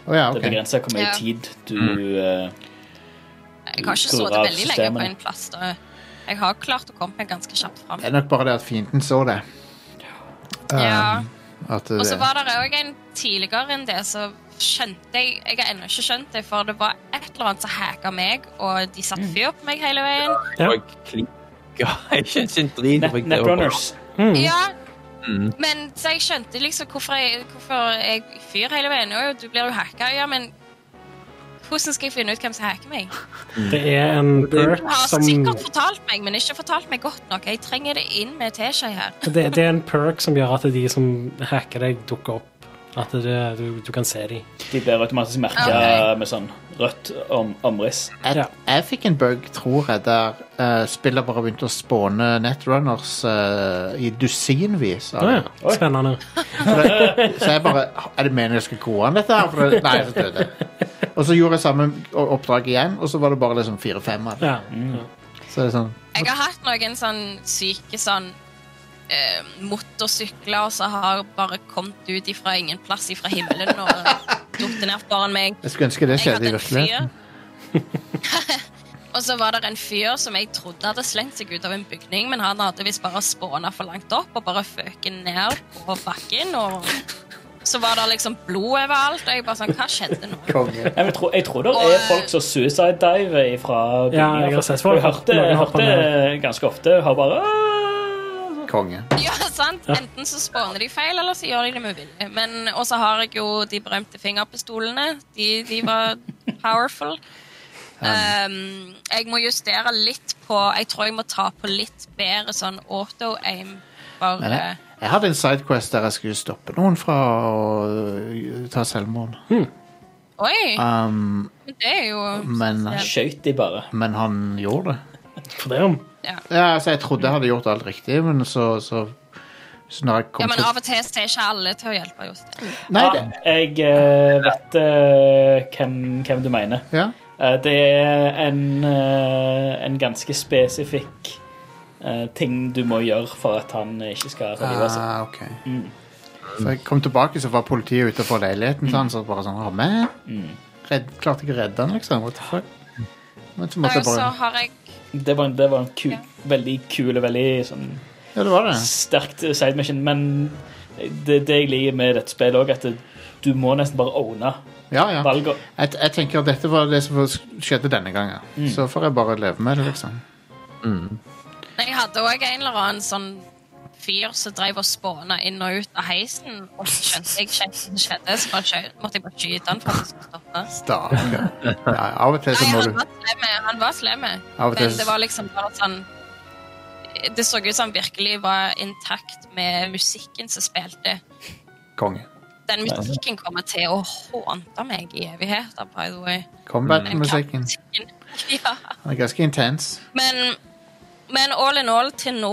Oh, ja, Det ok. begrenser hvor mye Ja. tid du eh, Jeg har ikke Skrur sittet av veldig lenge på en plass. Da. Jeg har klart å komme meg ganske kjapt fram. Det er nok bare det at fienden så det. Ja. Um, Og så var det òg en tidligere enn det, så skjønte jeg Jeg har ennå ikke skjønt det, for det var et eller annet som hacka meg, og de satte Mm. fyr på meg hele veien. Ja. Og jeg skjønte ikke en drit. Netrunners. Mm. Ja, Mm. men så jeg skjønte liksom hvorfor jeg, hvorfor jeg fyr hele veien. Jo, du blir jo hacka, ja, men hvordan skal jeg finne ut hvem som hacker meg? Det er en perk Du har som sikkert fortalt meg, men ikke fortalt meg godt nok. Jeg trenger det inn med teskje her. det, det er en perk som gjør at de som hacker deg, dukker opp. At det, du, du kan se dem. De blir automatisk merka okay. med sånn rødt om, omriss. Jeg, Ja. jeg fikk en bug, tror jeg, der uh, spillet bare begynte å spåne netrunners uh, i dusinvis. av Å ja. Spennende. Så, det- Så jeg bare Er det meningen jeg skal gå an dette her? For det, nei, så døde jeg. Og så gjorde jeg samme oppdrag igjen, og så var det bare liksom fire-fem av det. Ja. Så det er sånn Jeg har hatt noen sånn syke sånn eh, motorsykler som har bare kommet ut ifra ingen plass ifra himmelen og datt ned foran meg. Jeg skulle ønske det skjedde i en virkeligheten. Og så var det en fyr som jeg trodde hadde slengt seg ut av en bygning, men han hadde visst bare spåna for langt opp og bare føket ned på bakken. Og så var det liksom blod overalt, og jeg bare sånn Hva skjedde nå? Jeg, tro, tror, jeg tror det er folk som suicide-diver fra Ja, jeg har sett folk Jeg hørte, jeg hørte ganske ofte har bare! Konge. Ja, sant? Enten så spåner de feil, eller så gjør de det med vilje. Men- Og så har jeg jo de berømte fingerpistolene. De, de var powerful. Um, jeg må justere litt på Jeg tror jeg må ta på litt bedre sånn auto-aim. Bare jeg, jeg hadde en sidequest der jeg skulle stoppe noen fra å uh, ta selvmord. Oi! Um, Det er jo men, Skøyt de bare. men han gjorde det. For det om. Ja. Ja, altså, jeg trodde jeg hadde gjort alt riktig, men så, så, så når jeg kom ja, men til av og til så er ikke alle til å hjelpe. Jostein. Nei, Ja, det, jeg eh, vet eh, hvem, hvem du mener. ja. Eh, det er en, eh, en ganske spesifikk eh, ting du må gjøre for at han ikke skal ta livet av seg. Ah, ok. Så jeg kom tilbake, så var politiet utenfor leiligheten til han, så bare sånn, «Å, redd, klarte ikke å redde han, liksom. What the fuck? Men så måtte jeg bare... så har jeg Det var, en- det var en ku, Ja. veldig kul og veldig sånn Ja, det var det. sterkt side mission, men det, det jeg liker med dette spillet òg, at det, du må nesten bare owne Ja, ja. valget. Jeg, jeg tenker at dette var det som skjedde denne gangen. Så får jeg bare leve med det, liksom. Jeg hadde òg en eller annen sånn fyr som drev og spåna inn og ut av heisen. Og så skjønte jeg ikke hva som skjedde, så bare måtte jeg bare skyte han for at det skulle stoppe. Stakkar. Ja, av og til så må han du. Han var til Men det var liksom bare sånn Det så ut som han virkelig var intakt med musikken som spilte. Konge. Den musikken kommer til å hånte meg i evigheter, by the way. Combat-musikken. Ja. Den er ganske intens. Men, men all in all til nå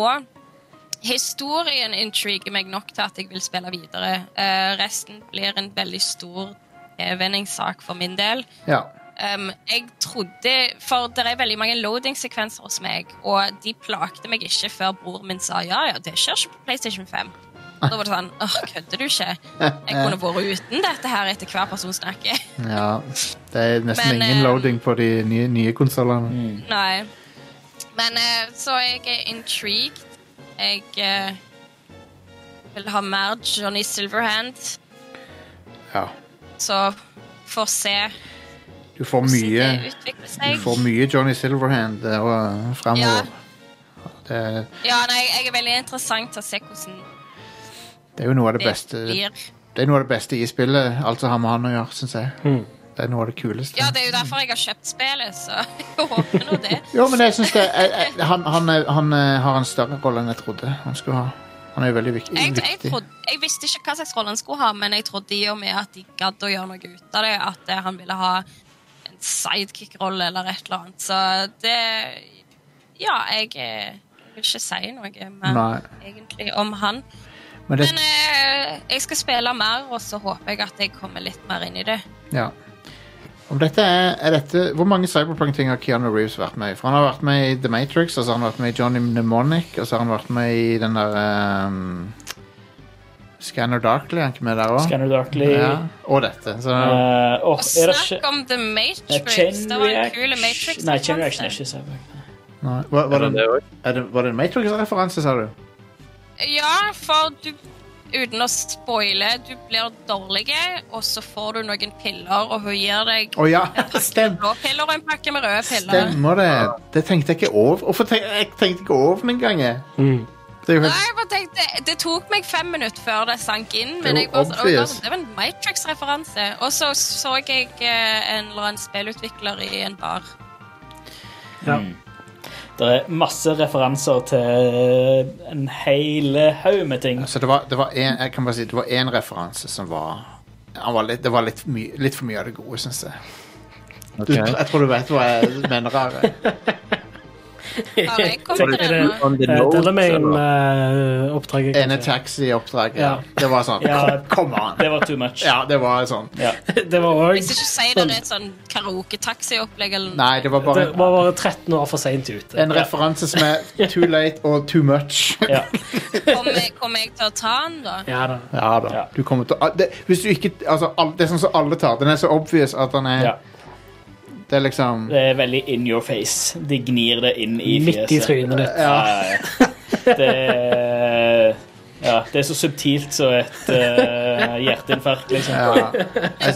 Historien intriger meg nok til at jeg vil spille videre. Uh, resten blir en veldig stor evenningssak for min del. Ja. Um, jeg trodde For det er veldig mange loading-sekvenser hos meg, og de plagte meg ikke før bror min sa ja, ja, det skjer ikke på PlayStation 5. Da var det sånn åh, kødder du ikke? Jeg kunne vært uten dette her etter hver person snakker. ja. Det er nesten Men, ingen eh, loading på de nye, nye konsollene. Nei. Men eh, så jeg er intrigued. Jeg eh, vil ha mer Johnny Silverhand. Ja. Så får se Du får mye. Du får mye Johnny Silverhand eh, framover. Ja. Det, Ja, nei, jeg er veldig interessant til å se hvordan det er jo noe av det det beste blir. Det er noe av det beste i spillet, alt som har med han å gjøre, syns jeg. Det er noe av det kuleste. Ja, det er jo derfor jeg har kjøpt spillet, så jeg håper nå det. Jo, men jeg synes det jeg, jeg, han, han, han eh, har en større rolle enn jeg trodde han skulle ha. Han er jo veldig viktig. Jeg, trodde, jeg visste ikke hva slags rolle han skulle ha, men jeg trodde i og med at de gadd å gjøre noe ut av det, at eh, han ville ha en sidekick-rolle eller et eller annet. Så det Ja, jeg eh, vil ikke si noe mer Nei. egentlig om han. Men det, Men eh, jeg skal spille mer, og så håper jeg at jeg kommer litt mer inn i det. ja. Om dette er, er dette, Hvor mange Cyberpunk-ting har Keanu Reeves vært med i? For Han har vært med i The Matrix, og så har han vært med i Johnny Mnemonic, og så har han vært med i den der um, Scanner Darkly, er han ikke med der òg? Scanner Darkly. Ja, og dette. Så, uh, Og er det snakk om The Matrix. Det var en kul Matrix. Nei, Chain Reaction er ikke Cyberpunk. nei, var, var, Er det er det, var det en Matrix-referanse, sa du? Ja, for du Uten å spoile, du blir dårlig, og så får du noen piller, og hun gir deg oh, ja, en pakke med blå piller og en pakke med røde piller. stemmer det. Det tenkte jeg ikke over. Hvorfor tenkte jeg tenkte ikke over den gangen? Mm. Det er jo Nei, helt jeg bare tenkte, Det tok meg fem minutter før det sank inn. Det Men det, jeg bare, «Å, det var en Matrix-referanse. Og så så jeg eh, en eller annen spillutvikler i en bar. Ja. Det er masse referanser til en hel haug med ting. Så det var, det var en, jeg kan bare si, det var én referanse som var, han var litt, Det var litt, my, litt for mye av det gode, syns jeg. Du, jeg tror du vet hva jeg mener. Are. Ja, jeg kom til det nå. On the Eh, nose, Delamain-oppdraget. Ene taxi-oppdraget. Ja. Ja. Det var sånn. Ja. Come on! Det var too much. Ja, det var sånn. Ja. Det var òg skal ikke si det er et sånn karaoke-taxi-opplegg eller noe. Nei, det var bare Det var bare 13 år for seint ute. en referanse som er too late og too much. Ja. Kommer jeg, kommer jeg til å ta den, da? Ja da. Ja da. Ja. Du kommer til å det, Hvis du ikke altså, all, Det er sånn som alle tar. Den er så obvious at den er ja. Det er liksom Det er veldig in your face. De gnir det inn i Midt i fjeset. trynet ditt. Ja, ja. Det er ja, det er så subtilt som et uh, hjerteinfarkt, liksom. ja.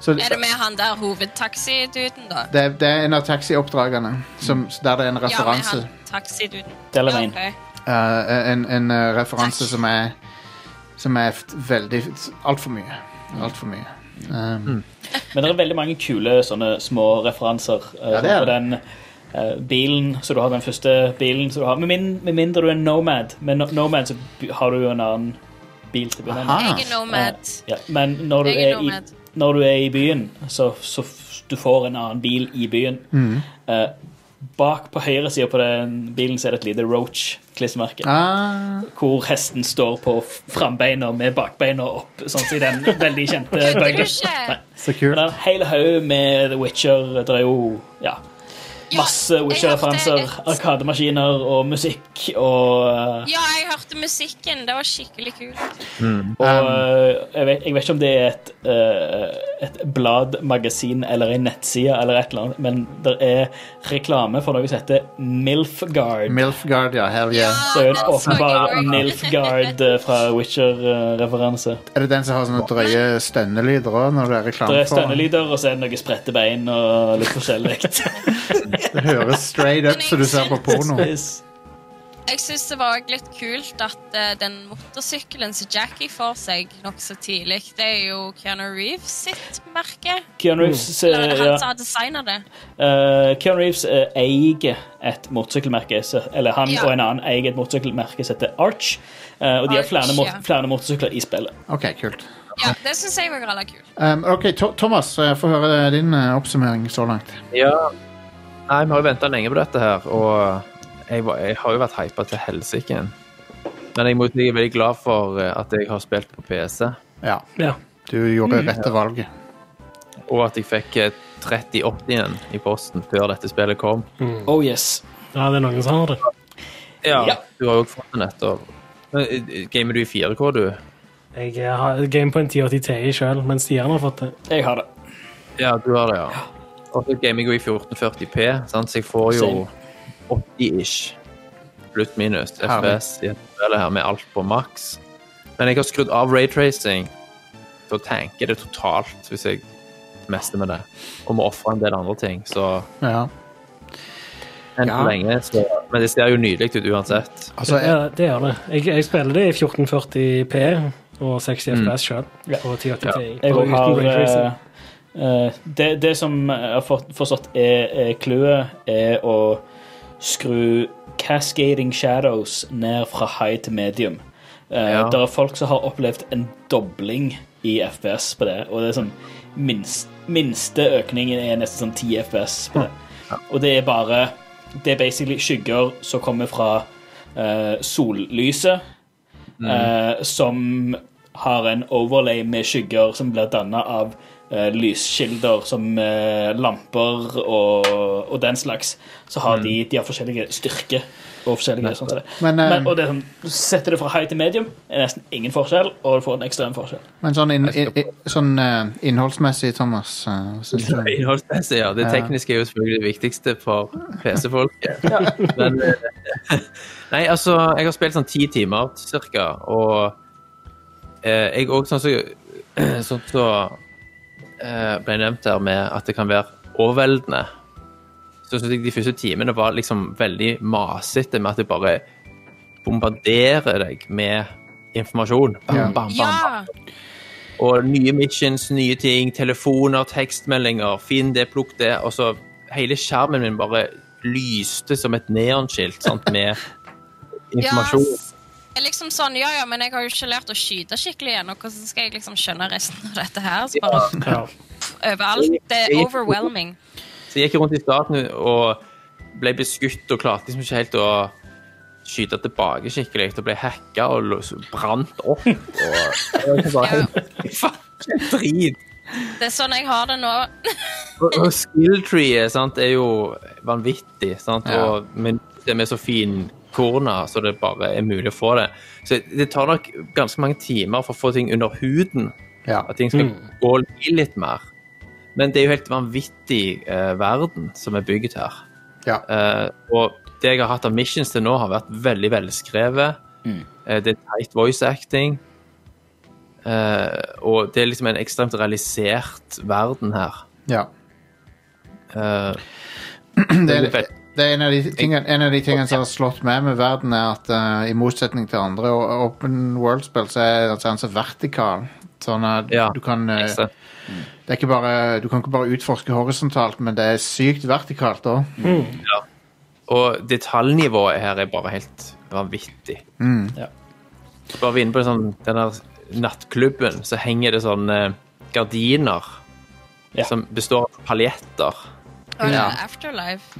Så Er det med han der hovedtaxiduden, da? det, er- det er en av taxioppdragene som, der det er en referanse. Ja, med han taxiduden. Delamain. Ja, ok. Eh, en en uh, referanse som er Som er veldig Altfor mye. Altfor mye. Um, Men det er veldig mange kule sånne små referanser. eh, Ja, det er det. den eh, bilen, så du har den første bilen som du har. Med, min, med mindre du er nomad. Med no nomad så har du jo en annen bil til å begynne med. Jeg er nomad. Ja, men når du, er er i, når du er i byen, så, så du får en annen bil i byen. Mm. Eh, bak på høyre side på den bilen så er det et lite Roach-klistremerke. ah, Hvor hesten står på frambeina med bakbeina opp, sånn som i den veldig kjente bøygen. så kult. det er en hel haug med The Witcher. Det er jo Ja, masse Witcher-referanser. Arkademaskiner og musikk og eh, Ja, jeg hørte musikken. Det var skikkelig kult. Og eh, jeg, vet, jeg vet ikke om det er et, eh, et blad, magasin eller en nettside, eller et eller annet, men det er reklame for noe som heter Milfgard. Milfguard, ja. Hell yeah. Så er det en åpenbar eh, fra Witcher-referanse. Er det den som har sånne drøye stønnelyder òg, når det er reklame er for den? stønnelyder, og så er det noe spredte bein og litt forskjellig. Det høres straight up som du ser på porno. Jeg syns det var litt kult at uh, den motorsykkelen som Jackie får seg nokså tidlig, det er jo Keanu Reeves sitt merke. Keanu Reeves, eh, Eller han ja. som har designa det. Uh, Keanu Reeves uh, eier et motorsykkelmerke, eller han Ja. og en annen eier et motorsykkelmerke som heter Arch. eh, og de har flere, mot ja. flere motorsykler i spillet. OK, kult. Ja, Det syns jeg var veldig kult. Um, ok, to Thomas, jeg få høre din eh, oppsummering så langt. Ja. Nei, vi har jo venta lenge på dette her, og jeg, var, jeg har jo vært hypa til helsike. Men jeg, må, jeg er veldig glad for eh, at jeg har spilt på PC, Ja, Ja. du gjorde rette valget. og at jeg fikk eh, 3080-en i posten før dette spillet kom. Oh yes. ja, det er noen som har det. Ja, Ja. du har jo også fått det nettopp. Eh, Gamer du i 4K, du? Jeg har game på en 1080 Ti sjøl, mens Stian har fått det. Jeg har det. Ja, du har det, ja. Og så gamer jeg jo i 1440P, sant? så jeg får jo 80-ish blutt-minus FPS i spillet her med alt på maks. Men jeg har skrudd av raytracing, til å tanke det totalt hvis jeg mester med det. Og må ofre en del andre ting. Så Ja. enn Ja. så lenge, så Men det ser jo nydelig ut uansett. Altså, jeg, Ja, det gjør det. Jeg, jeg spiller det i 1440P og 60 Mm. FPS sjøl. Ja. Og 1080 Ti. Jeg og også har det, det som jeg har forstått er er clouet, er å skru Cascading Shadows ned fra high til medium. Uh, Ja. Det er folk som har opplevd en dobling i FPS på det, og det er sånn minst, minste økningen er nesten sånn 10 FPS på det. Og det er bare Det er basically skygger som kommer fra uh, sollyset, eh, som har en overlay med skygger som blir danna av eh, lyskilder som eh, lamper og, og den slags. Så har de, de har forskjellige styrker. og forskjellige sånn som det. Men, eh, Men, og det sånn, setter det fra high til medium, er nesten ingen forskjell, og du får en ekstrem forskjell. men sånn, in, i, i, sånn eh, innholdsmessig, Thomas eh, synes du? Innholdsmessig, ja. Det tekniske er jo selvfølgelig det viktigste for PC-folket. Men eh, Nei, altså, jeg har spilt sånn ti timer cirka, og eh, jeg òg sånn som sånn så, eh, ble nevnt der med at det kan være overveldende. Så syns jeg de første timene var liksom veldig masete med at det bare bombarderer deg med informasjon. Bam, bam, bam, bam, Ja! og nye missions, nye ting, telefoner, tekstmeldinger, finn det, plukk det, og så hele skjermen min bare lyste som et neonskilt, sant, med informasjon. er liksom sånn, ja, ja, men jeg har jo ikke lært å skyte skikkelig ennå. Hvordan skal jeg liksom skjønne resten av dette her? Så bare Ja. overalt. Det er overwhelming. Så jeg gikk rundt i staten og ble beskutt og klarte liksom ikke helt å skyte tilbake skikkelig, og ble hacka og brant opp, og det bare, faen, drit. Det er sånn jeg har det nå. Og, og skill tree sant, er jo vanvittig, sant? Ja. og men det er så fin korna, så det bare er mulig å få det. Så det tar nok ganske mange timer for å få ting under huden, Ja. at ting skal gå litt mer. Men det er jo helt vanvittig eh, verden som er bygd her. Ja. Eh, og det jeg har hatt av missions til nå, har vært veldig velskrevet. Eh, det er tight voice acting. Eh, og det er liksom en ekstremt realisert verden her. ja. Eh, Det er, veldig- det er en, av de tingene, en av de tingene som har slått meg med verden, er at uh, i motsetning til andre open world-spill, så er altså, den så vertikal. Sånn at Ja, du kan uh, det er ikke bare, Du kan ikke bare utforske horisontalt, men det er sykt vertikalt òg. Og detaljnivået her er bare helt vanvittig. Ja. Bare vi er inne på sånn, den der nattklubben, så henger det sånne gardiner Ja. som består av paljetter. Og det Ja. er Afterlife.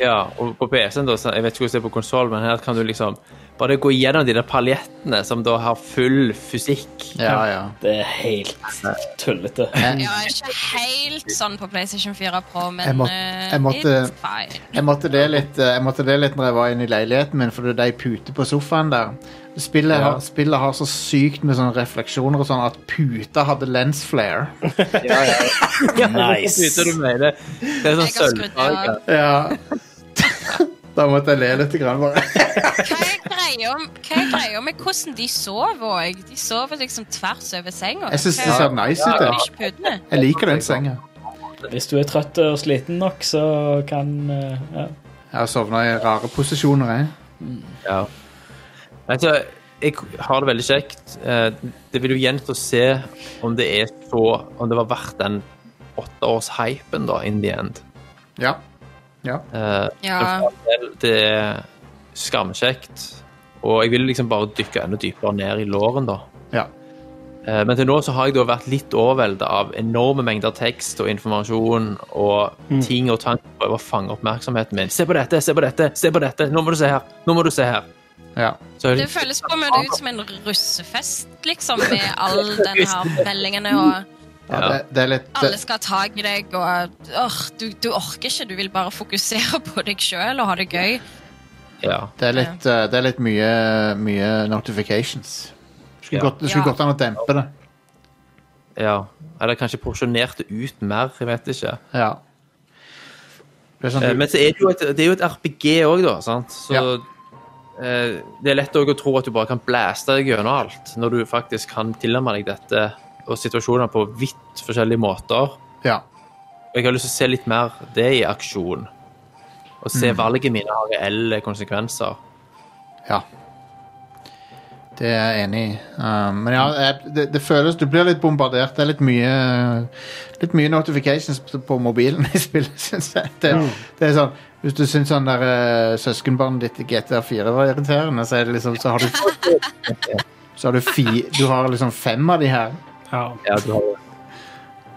Ja, og på PC-en, da, jeg vet ikke hvordan det er på konsoll, men her kan du liksom bare gå gjennom de der paljettene som da har full fysikk. Ja, ja. Det er helt tullete. Ja, ikke helt sånn på PlayStation 4 Pro, men Jeg må- eh, jeg måtte- it's fine. Jeg måtte det litt eh, Jeg måtte det litt når jeg var inne i leiligheten min, for det er de puter på sofaen der. Spillet, Ja. har, spillet har så sykt med sånne refleksjoner og sånn at puta hadde lens flare. ja, puter du med det? Det er sånn sølvfarge. Ja. da måtte jeg le litt. Grann, bare. Hva er greia greia med hvordan de sover òg? De sover liksom tvers over senga. Jeg syns det ser nice ut. Jeg. Jeg liker den senga. Hvis du er trøtt og sliten nok, så kan eh, ja. Jeg har sovna i rare posisjoner, jeg. Ja. Altså, jeg har det veldig kjekt. Eh, Det vil jo gjenstå å se om det er så Om det var verdt den åtteårshypen, da, in the end. Ja. Ja. Uh, Ja. Det er skamkjekt. Og jeg vil liksom bare dykke enda dypere ned i låren, da. ja. Uh, Men til nå så har jeg da vært litt overveldet av enorme mengder tekst og informasjon og ting og tanker prøve å fange oppmerksomheten min. Se på dette, se på dette, se på dette! Nå må du se her! Nå må du se her! ja. Så Det føles på en måte ut som en russefest, liksom, med all den her meldingene og ja det, det er litt alle skal ha tak i deg, og åh, du, du orker ikke. Du vil bare fokusere på deg sjøl og ha det gøy. ja. Det er litt, eh, det er litt mye, mye notifications. Skulle Ja. godt, det skulle Ja. gått an å dempe det. Ja, eller kanskje porsjonert det ut mer, jeg vet ikke. Ja. Det sånn, Eh, du, Men så er det, jo et, det er jo et RPG òg, da. sant? Så Ja. eh, det er lett å tro at du bare kan blæste deg gjennom alt, når du faktisk kan tilnærme deg dette og situasjoner på vidt forskjellige måter. Ja. Og jeg har lyst til å se litt mer det i aksjon. Og se valgene mine har reelle konsekvenser. Ja. Det er jeg enig i. Um, men ja, jeg, det, det føles Du blir litt bombardert. Det er litt mye Litt mye notifications på, på mobilen i spillet, syns jeg. Det, det er sånn Hvis du syns sånn der uh, søskenbarnet ditt i GTA4 var irriterende, så er det liksom Så har du Så har du fi, Du har liksom fem av de her. Ja. Ja, du har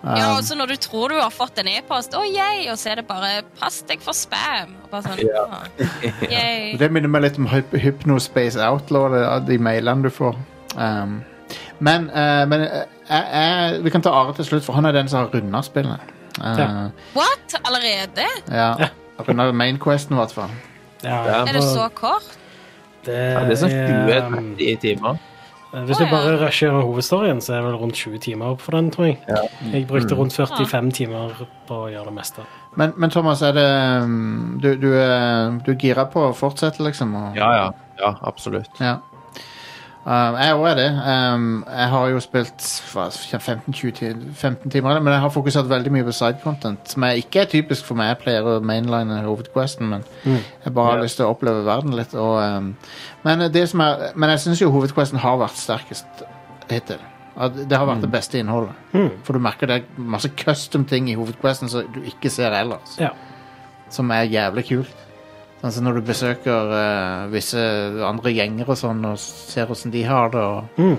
Ja, og så når du tror du har fått en e-post, oh, yay, og så er det bare 'pass deg for spam'. Og bare sånn, Ja. «Å. Det minner meg litt om Hyp- Hypnospace Outlaw, de mailene du får. Um, men uh, men uh, jeg, jeg, vi kan ta Are til slutt, for han er den som har runda spillet. Uh, What? Allerede? ja. Runda Mainquesten, i hvert fall. Ja, Ja. Er det så kort? Det, ja, det er sånn er, 20-30 timer. Hvis du bare rusher gjennom hovedstoryen, så er det vel rundt 20 timer for den, tror jeg. Jeg brukte rundt 45 timer på å gjøre det meste. Men, men Thomas, er det um, Du, du, er, du er gira på å fortsette, liksom? Og, Ja, ja. Ja, absolutt. Ja. Um, jeg òg er det. Um, jeg har jo spilt 15-20 timer, men jeg har fokusert veldig mye på side content, som er ikke er typisk for meg. Jeg pleier å mainline hovedquesten, men jeg bare har yeah. lyst til å oppleve verden litt. Og, um, men, det som er, men jeg syns jo hovedquesten har vært sterkest hittil. At Det har vært det beste innholdet. For du merker det er masse custom ting i hovedquesten som du ikke ser ellers Ja. som er jævlig kult. Som når du besøker uh, visse andre gjenger og sånn, og ser hvordan de har det, og, Mm.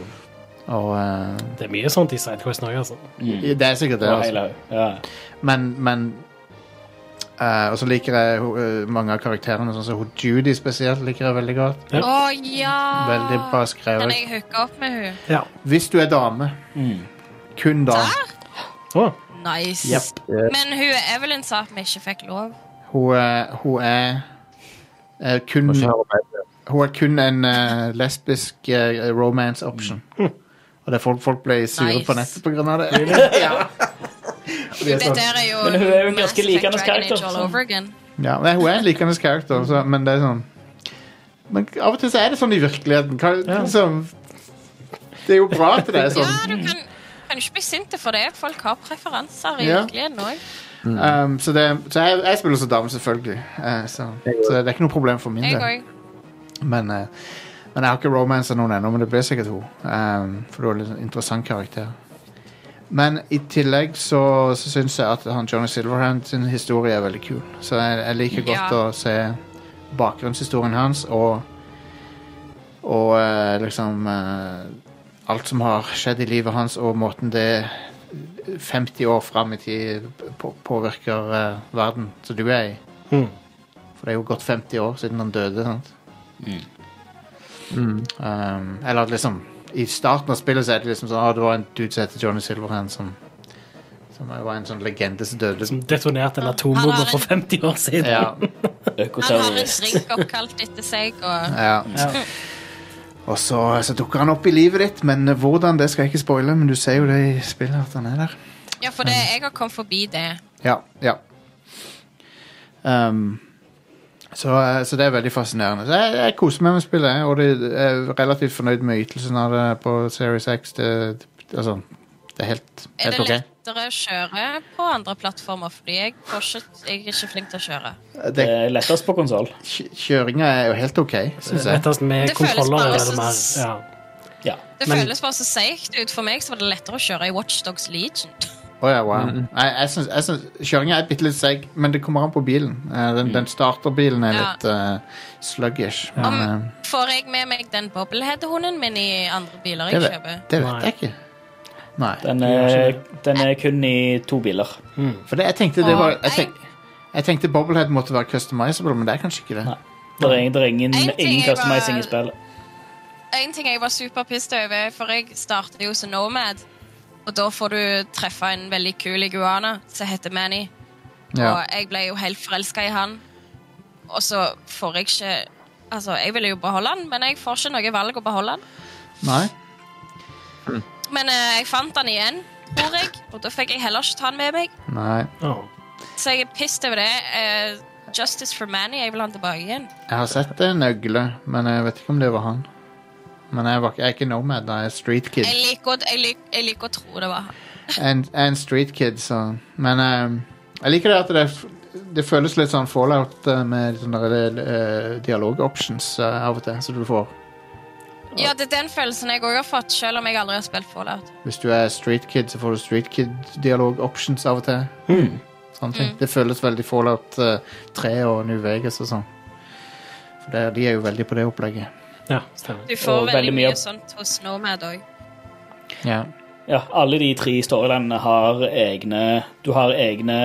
og uh, Det er mye sånt i Sidequest Norge, altså. Det er sikkert det, altså. Ja. Men, men uh, Og så liker jeg eh, mange av karakterene, sånn som så Judy spesielt, liker jeg veldig godt. Ja. Oh, ja! Veldig bra Kan jeg hooke opp med hun? Ja. Hvis du er dame, kun da. Oh. Nice. Yep. Men hun Evelyn sa at vi ikke fikk lov. Hun, er- hun er eh, kun. Hun er kun en uh, lesbisk uh, romance option. Og det er folk, folk ble sure Nice. på nettet på grunn av det. ja. De er Det sånn, er jo Men hun er jo en ganske likende karakter, ja, nei, hun er en likende karakter, så, men det er sånn Men av og til så er det sånn i virkeligheten. Hva, så, det er jo bra at det er Ja, sånn. du kan, kan ikke bli sint for det. Folk har preferanser i Ja. virkeligheten òg. Um, så det, så jeg, jeg spiller som dame, selvfølgelig. Uh, så, så det er ikke noe problem for min del. Men, uh, men jeg har ikke romansa noen ennå, men det blir sikkert hun. Um, for du er en interessant karakter. Men i tillegg så, så syns jeg at han Johnny Silverhand sin historie er veldig kul. Så jeg, jeg liker godt Ja. å se bakgrunnshistorien hans og Og uh, liksom Alt som har skjedd i livet hans, og måten det 50 år fram i tid på, påvirker uh, verden som du er i. Mm. For det er jo gått 50 år siden han døde. sant? Um, eller at liksom I starten av spillet så er det liksom sånn ah, Det var en dude som heter Johnny Silverhand, som, som var en sånn legende som døde. som detonerte en atombombe for 50 år siden. Ja, Han har en drink oppkalt etter seg, og ja. Og så, så dukker han opp i livet ditt, men hvordan, det skal jeg ikke spoile. Men du ser jo det i spillet at han er der. Ja, for det, jeg har kommet forbi det. Ja, ja. Um, så, eh, så det er veldig fascinerende. Så jeg, jeg koser meg med spillet, og jeg er relativt fornøyd med ytelsen av det på Series X. Det, det, altså, det er helt, Er det ok. lettere å kjøre på andre plattformer? Fordi jeg, ikke, jeg er ikke flink til å kjøre. Det er lettest på konsoll. kjøringa er jo helt ok, syns jeg. Rettest med Det føles kontroller bare er det mer ja. Ja. Det Men- føles bare så seigt ut. For meg så var det lettere å kjøre i Watchdogs Legion. Oh ja, wow. Mm. jeg syns, jeg synes, kjøringa er bitte litt seig, men det kommer an på bilen. Eh, Den, den starterbilen er Ja. litt uh, sluggish. Men, Om, eh, får jeg med meg den bobblehead-hunden min i andre biler jeg det, kjøper? det vet jeg ikke. Nei. Den er, den er kun i to biler. For det, jeg tenkte det var jeg, tenk, jeg tenkte Bobblehead måtte være customizable, men det er kanskje ikke det. Nei. Det er, det er ingen, En ingen customizing var- i spillet. En ting jeg var superpissed over, for jeg startet jo som Nomad. Og da får du treffe en veldig kul iguana som heter Manny. Ja. Og jeg ble jo helt forelska i han. Og så får jeg ikke Altså, jeg ville jo beholde han, men jeg får ikke noe valg å beholde han. Nei? Men eh, jeg fant han igjen, tror jeg, og da fikk jeg heller ikke ta han med meg. Nei. Oh. Så jeg er pissed over det. Eh, Justice for Manny, jeg vil ha han tilbake igjen. Jeg har sett en øgle, men jeg vet ikke om det var han. Men jeg, var, jeg er ikke Nomad, da. Jeg er Street Kid. Jeg liker, jeg, liker, jeg liker å tro det var han. En, en Street Kid, så Men eh, jeg liker det at det, det føles litt sånn fallout med sånne uh, dialog-options eh, av og til, så du får Ja, det er den følelsen jeg òg har fått, selv om jeg aldri har spilt Fallout. Hvis du er Street Kid, så får du Street Kid-dialog-options av og til. Sånne ting. Det føles veldig Fallout uh, 3 og New Vegas og sånn. For det, de er jo veldig på det opplegget. Ja, stemmer. Du får Og veldig, veldig mye- mye sånt hos Nomad òg. Ja. Ja, alle de tre storylandene har egne Du har egne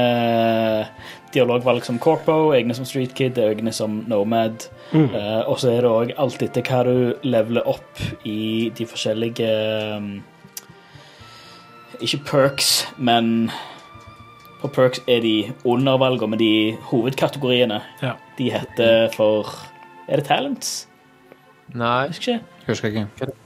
dialogvalg som Corpo, egne som Street Kid, egne som Nomad. Eh, og så er det òg alt etter hva du leveler opp i de forskjellige um, Ikke perks, men På perks er de undervalgene, men de hovedkategoriene Ja. De heter for Er det talents? Nei. Jeg husker ikke. Husker ikke.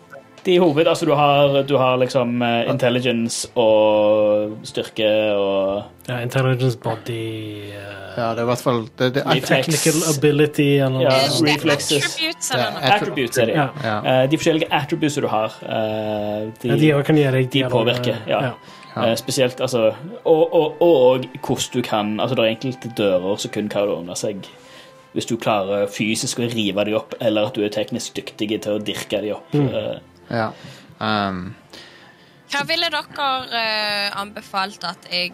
De hoved, altså du har, du har liksom uh, intelligence og styrke og Ja, intelligence body uh, Ja, det er i hvert fall det, det, Reflex. Technical ability eller Ja, Er reflexes. attributes Det eller er- noe? Attributes er de. Ja. ja. Uh, de forskjellige attributes du har, eh, de, Ja, de kan gjøre, de, de påvirker, ja. Ja. spesielt altså Og, og, og hvordan du kan Altså, det er enkelte dører som kun kan åpne seg hvis du klarer fysisk å rive dem opp, eller at du er teknisk dyktig til å dirke dem opp. Eh, ja. Um, Hva ville dere uh, anbefalt at jeg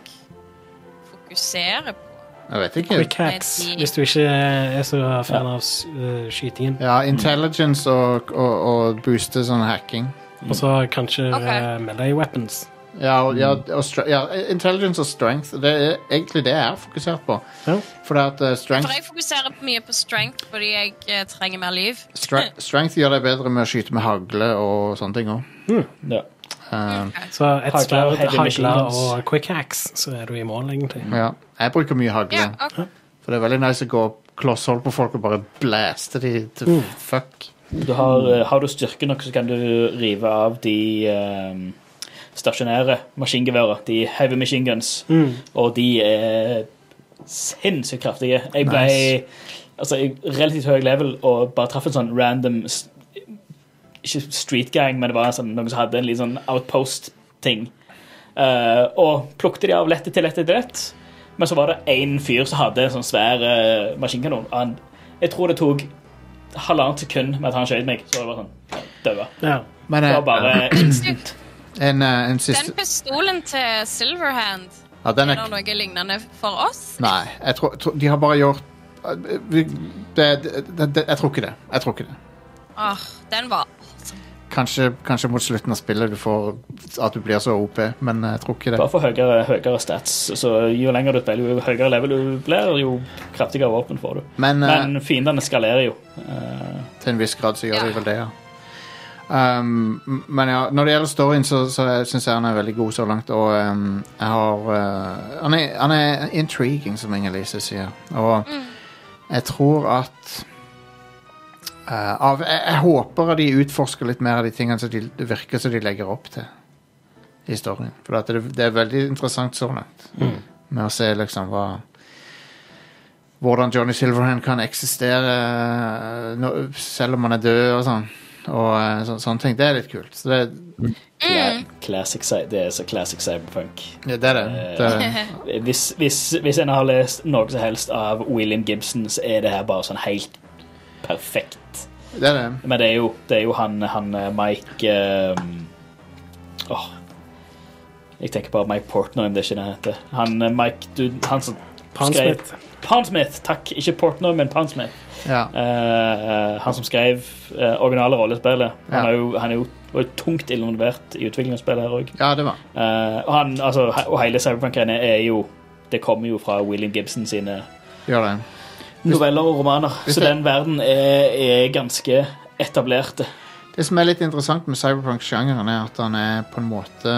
fokuserer på? jeg vet ikke. Quick hacks, hvis du ikke er så fan av uh, skytingen. Ja, intelligence og, og, og booste sånn hacking. Og så kanskje okay. uh, melee weapons. Ja, og, ja, og stre- ja, intelligence og strength. Det er egentlig det jeg er fokusert på. Ja. For det at uh, For strength, jeg fokuserer mye på strength fordi jeg eh, trenger mer liv. stre strength gjør deg bedre med å skyte med hagle og sånne ting òg. ja. Um, Så et Hagler, sverd, heavy machine hagler guns. og quick hacks, så er du i mål, egentlig. ja. Jeg bruker mye hagle. Ja, ok. For det er veldig nice å gå klosshold på folk og bare blæste de til fuck. Du har, eh, har du styrke nok, så kan du rive av de eh, stasjonære maskingeværene. De heavy machine guns. Mm. Og de er sinnssykt kraftige. Jeg ble Nice. altså, jeg, relativt høy level og bare traff en sånn random Ikke street gang, men det var sånn, noen som hadde en litt sånn outpost-ting. Uh, og plukket de av lett til lett til lett. Men så var det én fyr som hadde en sånn svær uh, maskinkanon. Han, jeg tror det tok halvannet sekund med at han skjøt meg, så det var sånn daua. Ja. Men Det eh, var bare instant. En, uh, en Den pistolen til Silverhand, ja, den er er, det noe lignende for oss? Nei, jeg tror, tro, De har bare gjort eh, det, det, det, Jeg tror ikke det. Jeg tror ikke det. Åh, den var Kanskje, kanskje mot slutten av spillet du får at du blir så OP, men jeg tror ikke det. Bare for høyere, høyere stats. Så jo lenger du spiller, jo høyere level du blir, jo kraftigere våpen får du. Men, eh, Men fiendene skalerer jo. Eh, til en viss grad så gjør Ja. de vel det, ja. Um, men ja, når det gjelder storyen, så, så syns jeg han er veldig god så langt. Og um, jeg har uh, han, er, han er intriguing, som Inger-Lise sier. Og jeg tror at uh, av, jeg, jeg håper at de utforsker litt mer av de tingene som de, det virker som de legger opp til i storyen. For at det, det er veldig interessant så langt. Med å se liksom hva hvordan Johnny Silverhand kan eksistere eh, selv om han er død og sånn. Og eh, så, sånne ting. Det er litt kult. Så det, cla- classic, det er så classic cyberpunk. ja, det er det. det er det. Hvis, hvis, hvis en har lest noe som helst av William Gibson, så er det her bare sånn helt perfekt. det, er det. Men det er jo, det er jo han, han eh, Mike um, Åh. Jeg tenker bare Mike Portnoy, om det er ikke det han heter. Han eh, Mike du, Han som skrev. Pansmith, takk. Ikke Portnoy, men Poundsmith. Ja. Uh, han som skrev uh, originale rollespillet. Ja. Han er jo, han er jo var tungt involvert i utviklingen av spillet her òg. ja, det var og, han, altså, og hele Cyberpunk-greiene er jo Det kommer jo fra William Gibson sine Gjør det. noveller og romaner. Så det- den verden er, er ganske etablert. Det som er litt interessant med cyberpunk-sjangeren, er at han er på en måte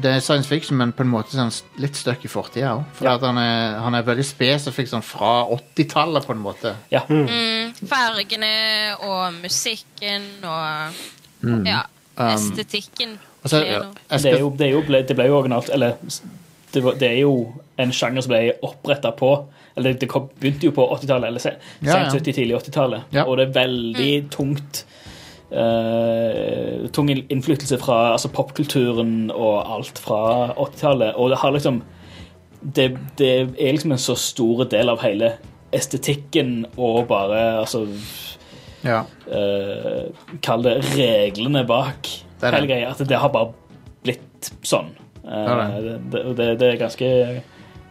Det er science fiction, men på en måte sånn litt stuck i fortida òg. For Ja. at han er, han er veldig spesifikk sånn fra 80-tallet, på en måte. Ja. Mm, fargene og musikken og ja, Um, estetikken. Altså, blir jeg. Det, er jo, det, er jo, ble, det ble jo originalt Eller det, var, det er jo en sjanger som ble oppretta på Eller det kom, begynte jo på 80-tallet, eller se- Ja, sent ja. 70-, tidlig 80-tallet. Ja. Og det er veldig tungt eh, Tung innflytelse fra altså, popkulturen og alt fra 80-tallet. Og det har liksom det, det er liksom en så stor del av hele estetikken og bare altså Ja. uh, Kall det reglene bak Det hele greia. At det har bare blitt sånn. Uh, det, det er ganske,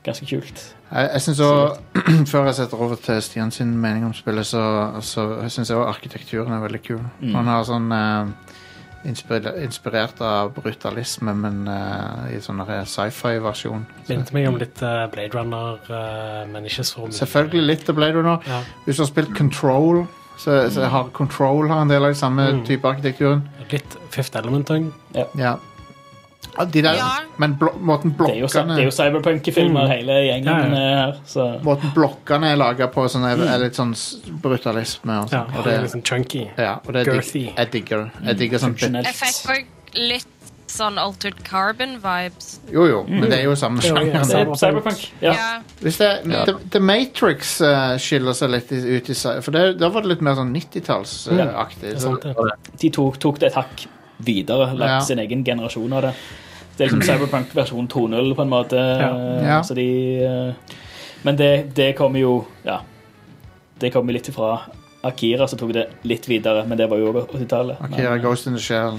ganske kult. Jeg, jeg synes også, Før jeg setter over til Stian sin mening om spillet, så, så syns jeg også arkitekturen er veldig kul. Mm. Han har sånn eh, inspirert, av brutalisme, men eh, i sånn sci-fi-versjon. Så- Minnet meg om litt eh, Blade Runner, eh, men ikke så mye. Selvfølgelig litt Blade Runner. Ja. Hvis du har spilt Control, så, så har Control har en del av den samme Mm. type arkitekturen. Litt Fifth Element òg. Ja. Ja, De der, Ja. Men blo måten Det jo, blokkene det er jo cyberpunk-filmer, Mm. hele gjengen Ja, ja. er her. Så. Måten blokkene er laga på, sånn, er, er litt sånn brutalisme. Og Ja, sånn. og det er liksom chunky. ja, og det er girthy. jeg digger Jeg digger sånn. Jeg fikk òg litt sånn Altered Carbon-vibes. Jo, jo, men det er jo samme Jo, sjanger. Er cyberpunk. Ja. Ja. Det, The, The Matrix uh, skiller seg litt ut i seg For det, da var det litt mer sånn 90-tallsaktig. Uh, sant. De tok, tok det et hakk videre, lagt Ja. sin egen generasjon av det. Det er liksom Cyberpunk versjon 2.0 på en måte. Ja. Ja. Så de, eh, men det, det kommer jo Ja. Det kommer litt ifra Akira, som tok det litt videre, men det var jo også 80-tallet. Akira Men, Ghost in the Shell.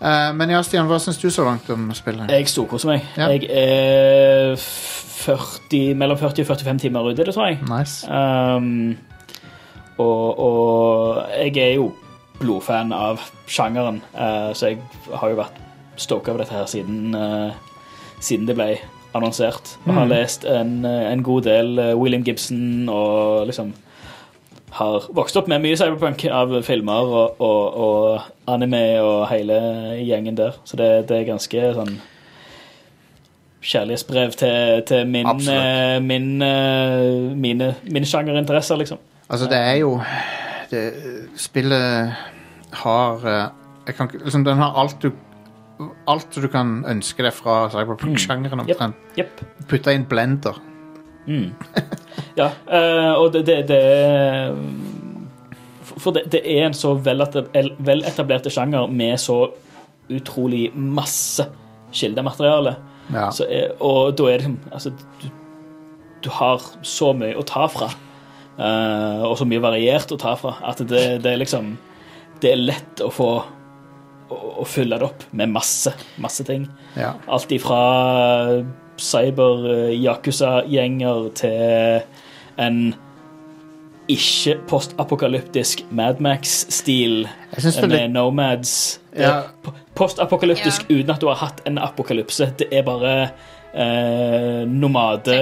Eh, men ja, Stian, hva syns du så langt om spillet? Jeg storkoser meg. Ja. Jeg er 40, mellom 40 og 45 timer ute, det tror jeg. Nice. Um, og, og jeg er jo blodfan av sjangeren, uh, så jeg har jo vært stoka på dette her siden, uh, siden det ble annonsert. Og har Mm. lest en, eh, en god del eh, William Gibson og liksom har vokst opp med mye cyberpunk av filmer og, og, og anime og hele gjengen der. Så det, det er ganske sånn kjærlighetsbrev til, til min, eh, min, eh, mine, mine sjangerinteresser, liksom. Altså, det er jo det, Spillet har jeg kan, liksom, Den har alt du Alt du kan ønske deg fra cyberpunk-sjangeren. Jep. omtrent. Yep. Putta inn blender. Mm. Ja, uh, og det, det, det For det, det er en så veletablert sjanger med så utrolig masse kildemateriale. Ja. Så, er- og da er det liksom altså, du, du har så mye å ta fra. uh, og så mye variert å ta fra. At det, det er liksom Det er lett å få å, å fylle det opp med masse, masse ting. ja. Alt ifra cyber-yakuza-gjenger til en ikke postapokalyptisk Madmax-stil med litt nomads. Ja. er ja. Postapokalyptisk uten at du har hatt en apokalypse. Det er bare eh, nomade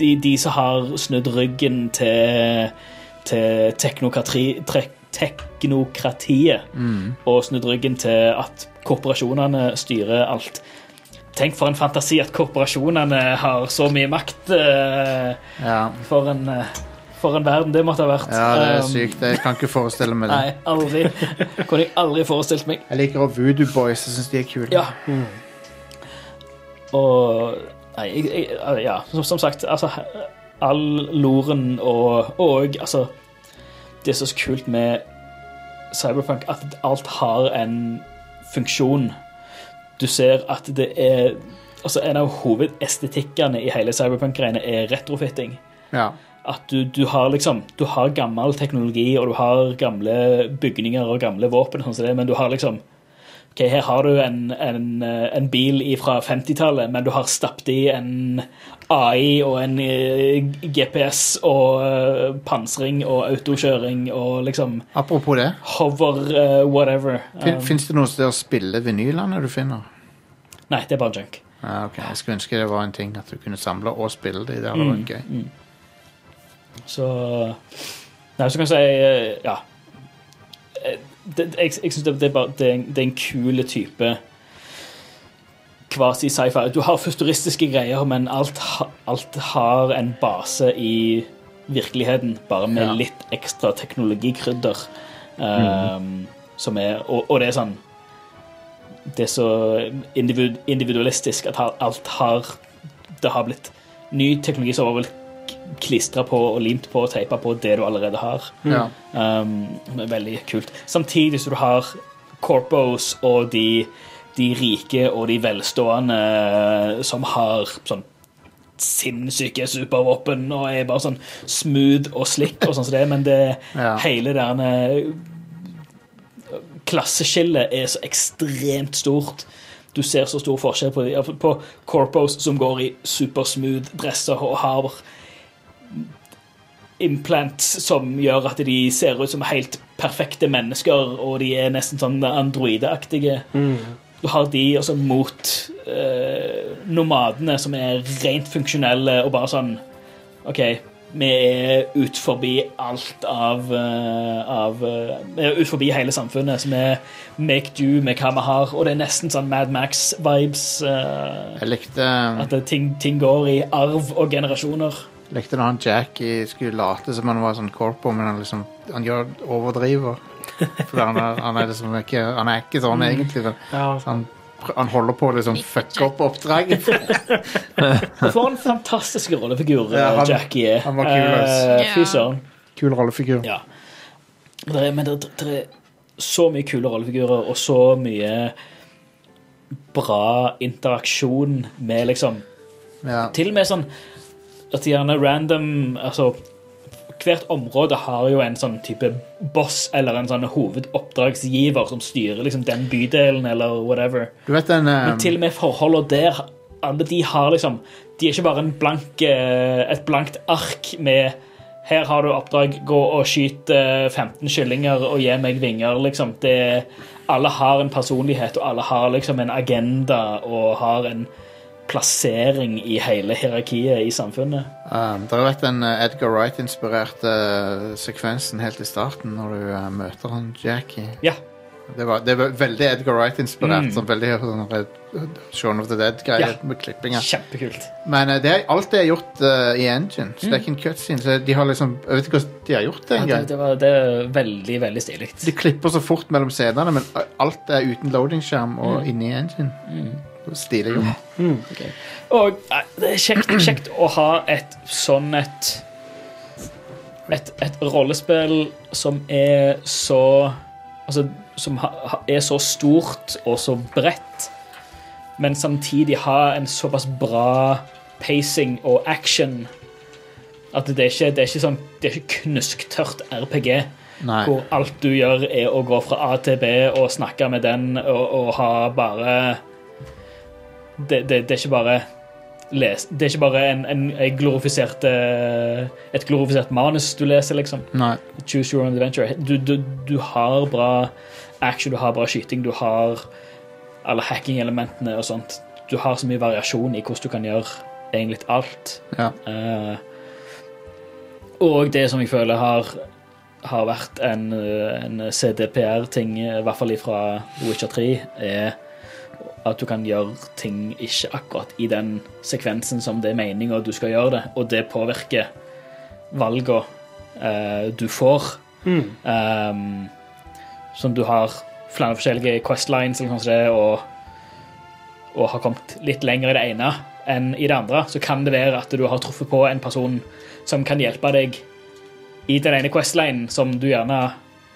de, de som har snudd ryggen til, til teknokratri, tre, teknokratiet mm. og snudd ryggen til at korporasjonene styrer alt. Tenk for en fantasi at korporasjonene har så mye makt. uh, Ja. for, en, uh, for en verden det måtte ha vært. ja, det er Um, sykt. Jeg kan ikke forestille meg det. Nei, aldri. Kunne jeg aldri forestilt meg. Jeg liker også Voodoo Boys. Jeg syns de er kule. Ja. Og Nei, jeg, jeg, ja, som, som sagt, altså All loren og, og altså Det er så kult med Cyberpunk at alt har en funksjon. Du ser at det er Altså En av hovedestetikkene i hele Cyberpunk-greiene er retrofitting. Ja. At du, du har liksom Du har gammel teknologi, og du har gamle bygninger og gamle våpen, sånn men du har liksom Ok, her har du en, en, eh, en bil fra 50-tallet, men du har stappet i en AI og en eh, GPS og eh, pansring og autokjøring og liksom Apropos det. hover uh, whatever. Um, Fins det noe sted å spille vinylene du finner? nei, det er bare junk. Ah, ok. Jeg skulle ønske det var en ting at du kunne samle og spille de. Det hadde Mm. vært gøy. Så Nei, så kan jeg si Ja. Det, jeg jeg syns det, det, er bare- det, er en- det er en kul type kvasi-sci-fi. Du har futuristiske greier, men alt, alt har en base i virkeligheten, bare med Ja. litt ekstra teknologikrydder. Um, som er, og, og det er sånn Det er så individualistisk at alt har Det har blitt ny teknologi som har blitt klistra på og limt på og teipa på det du allerede har. Ja. Um, det er veldig kult. Samtidig som du har corpos og de, de rike og de velstående eh, som har sånn sinnssyke supervåpen og er bare sånn smooth og slick og sånn som det, men det Ja. hele der klasseskillet er så ekstremt stort. Du ser så stor forskjell på, på corpos som går i supersmooth dresser og har implants som gjør at de ser ut som helt perfekte mennesker, og de er nesten sånn androideaktige. Du har de også mot eh, nomadene som er rent funksjonelle og bare sånn OK, vi er ut forbi alt av, eh, av eh, Vi er ut forbi hele samfunnet, så vi make do med hva vi har. Og det er nesten sånn Mad Max-vibes. eh, Jeg likte, at ting, ting går i arv og generasjoner. Likte når han Jackie skulle late som han var sånn corpo, men han liksom Han gjør overdriver. For han er, han er liksom ikke Han er ikke sånn egentlig. Men Ja, han, han holder på å liksom fucke opp oppdraget. For en fantastisk rollefigur Ja, han- Jackie er. han var kul, Fy søren. Kul rollefigur. Ja. Det er, men det, det er så mye kule rollefigurer, og så mye bra interaksjon med liksom Ja. Til og med sånn at gjerne random Altså hvert område har jo en sånn type boss eller en sånn hovedoppdragsgiver som styrer liksom den bydelen eller whatever. Du vet den um... Men til og med forholdene der, alle de har liksom De er ikke bare en blank, eh, et blankt ark med her har du oppdrag, gå og skyt eh, 15 kyllinger og gi meg vinger, liksom. Det, alle har en personlighet, og alle har liksom en agenda og har en plassering i hele hierarkiet i samfunnet. Um, har vært den uh, Edgar Wright-inspirerte uh, sekvensen helt i starten, når du uh, møter han Jackie? Ja. Det var, det var veldig Edgar Wright-inspirert. Mm. Sånn veldig sånn Shaun of the Dead-greie Ja. med klippinga. Kjempekult. Men uh, det er, alt det er gjort uh, i engine, så det er ikke en cutscene. Så de har liksom Jeg vet ikke hvordan de har gjort det Ja, det, det, var, det er veldig, veldig stilig. De klipper så fort mellom scenene, men alt er uten loading-skjerm og Mm. inni engine. Stilig gjort. Og nei, det er kjekt, kjekt å ha et sånn et et, et rollespill som er så Altså, som ha, ha- er så stort og så bredt, men samtidig ha en såpass bra pacing og action at det er ikke, det er ikke sånn Det er ikke knusktørt RPG. Nei. Hvor alt du gjør, er å gå fra A til B og snakke med den og, og ha bare det, det, det er ikke bare les, Det er ikke bare en, en, en glorifisert eh, et glorifisert manus du leser, liksom. Nei. Choose your own adventure. Du, du, du har bra action, du har bra skyting, du har alle hacking-elementene og sånt. Du har så mye variasjon i hvordan du kan gjøre egentlig alt. Ja. Uh, og det som jeg føler har, har vært en, eh, en CDPR-ting, i hvert fall fra Witcher 3, er at du kan gjøre ting ikke akkurat i den sekvensen som det er meninga du skal gjøre det, og det påvirker valga uh, du får. Um, som du har flere forskjellige questlines eller noe sånt, og, og har kommet litt lenger i det ene enn i det andre, så kan det være at du har truffet på en person som kan hjelpe deg i den ene questlinen som du gjerne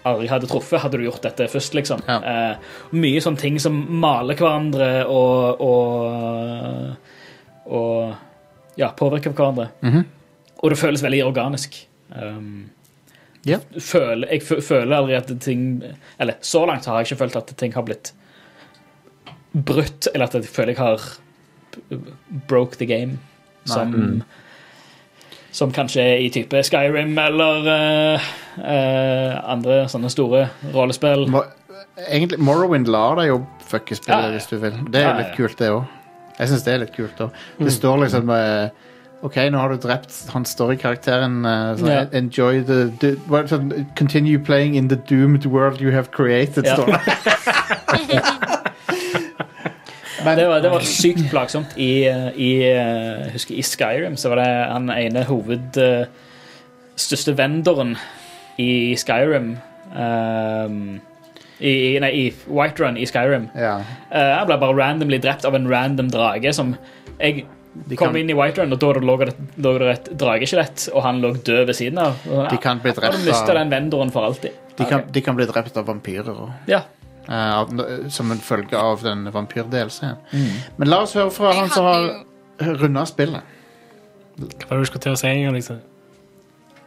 aldri hadde truffet, hadde du gjort dette først, liksom. Ja. Eh, mye sånne ting som maler hverandre og, og, og ja, påvirker hverandre. Mhm. Og det føles veldig organisk. Um, Ja. føler, jeg føler aldri at ting Eller så langt har jeg ikke følt at ting har blitt brutt, eller at jeg føler jeg har broke the game. Som, som kanskje i type Skyrim eller uh, uh, andre sånne store rollespill. Mo- Egentlig, Morrowind lar deg jo fucke spillet Ja, ja. hvis du vil. Det er jo ja. litt kult, det òg. Jeg syns det er litt kult. også. Det står liksom uh, OK, nå har du drept han storykarakteren. Uh, yeah. Enjoy the, the er det sånn, Continue playing in the doomed world you have created, står det. Men Det var, det var sykt plagsomt. I, i, eh, husker, I Skyrim så var det han ene hoved eh, største vendoren i Skyrim um, i, i, Nei, i Whiterun i Skyrim. ja. Uh, han ble bare randomly drept av en random drage som jeg De kom kan, inn i Whiterun, og da lå det, lå det et drageskjelett, og han lå død ved siden av. Og, de kan bli drept av, den vendoren for alltid? de kan, de kan bli drept av vampyrer og, Ja. Eh, av, som en følge av den vampyr-delscenen. Mm. Men la oss høre fra Jeg han som hadde har runda spillet. Hva var det du skulle til å si? Liksom?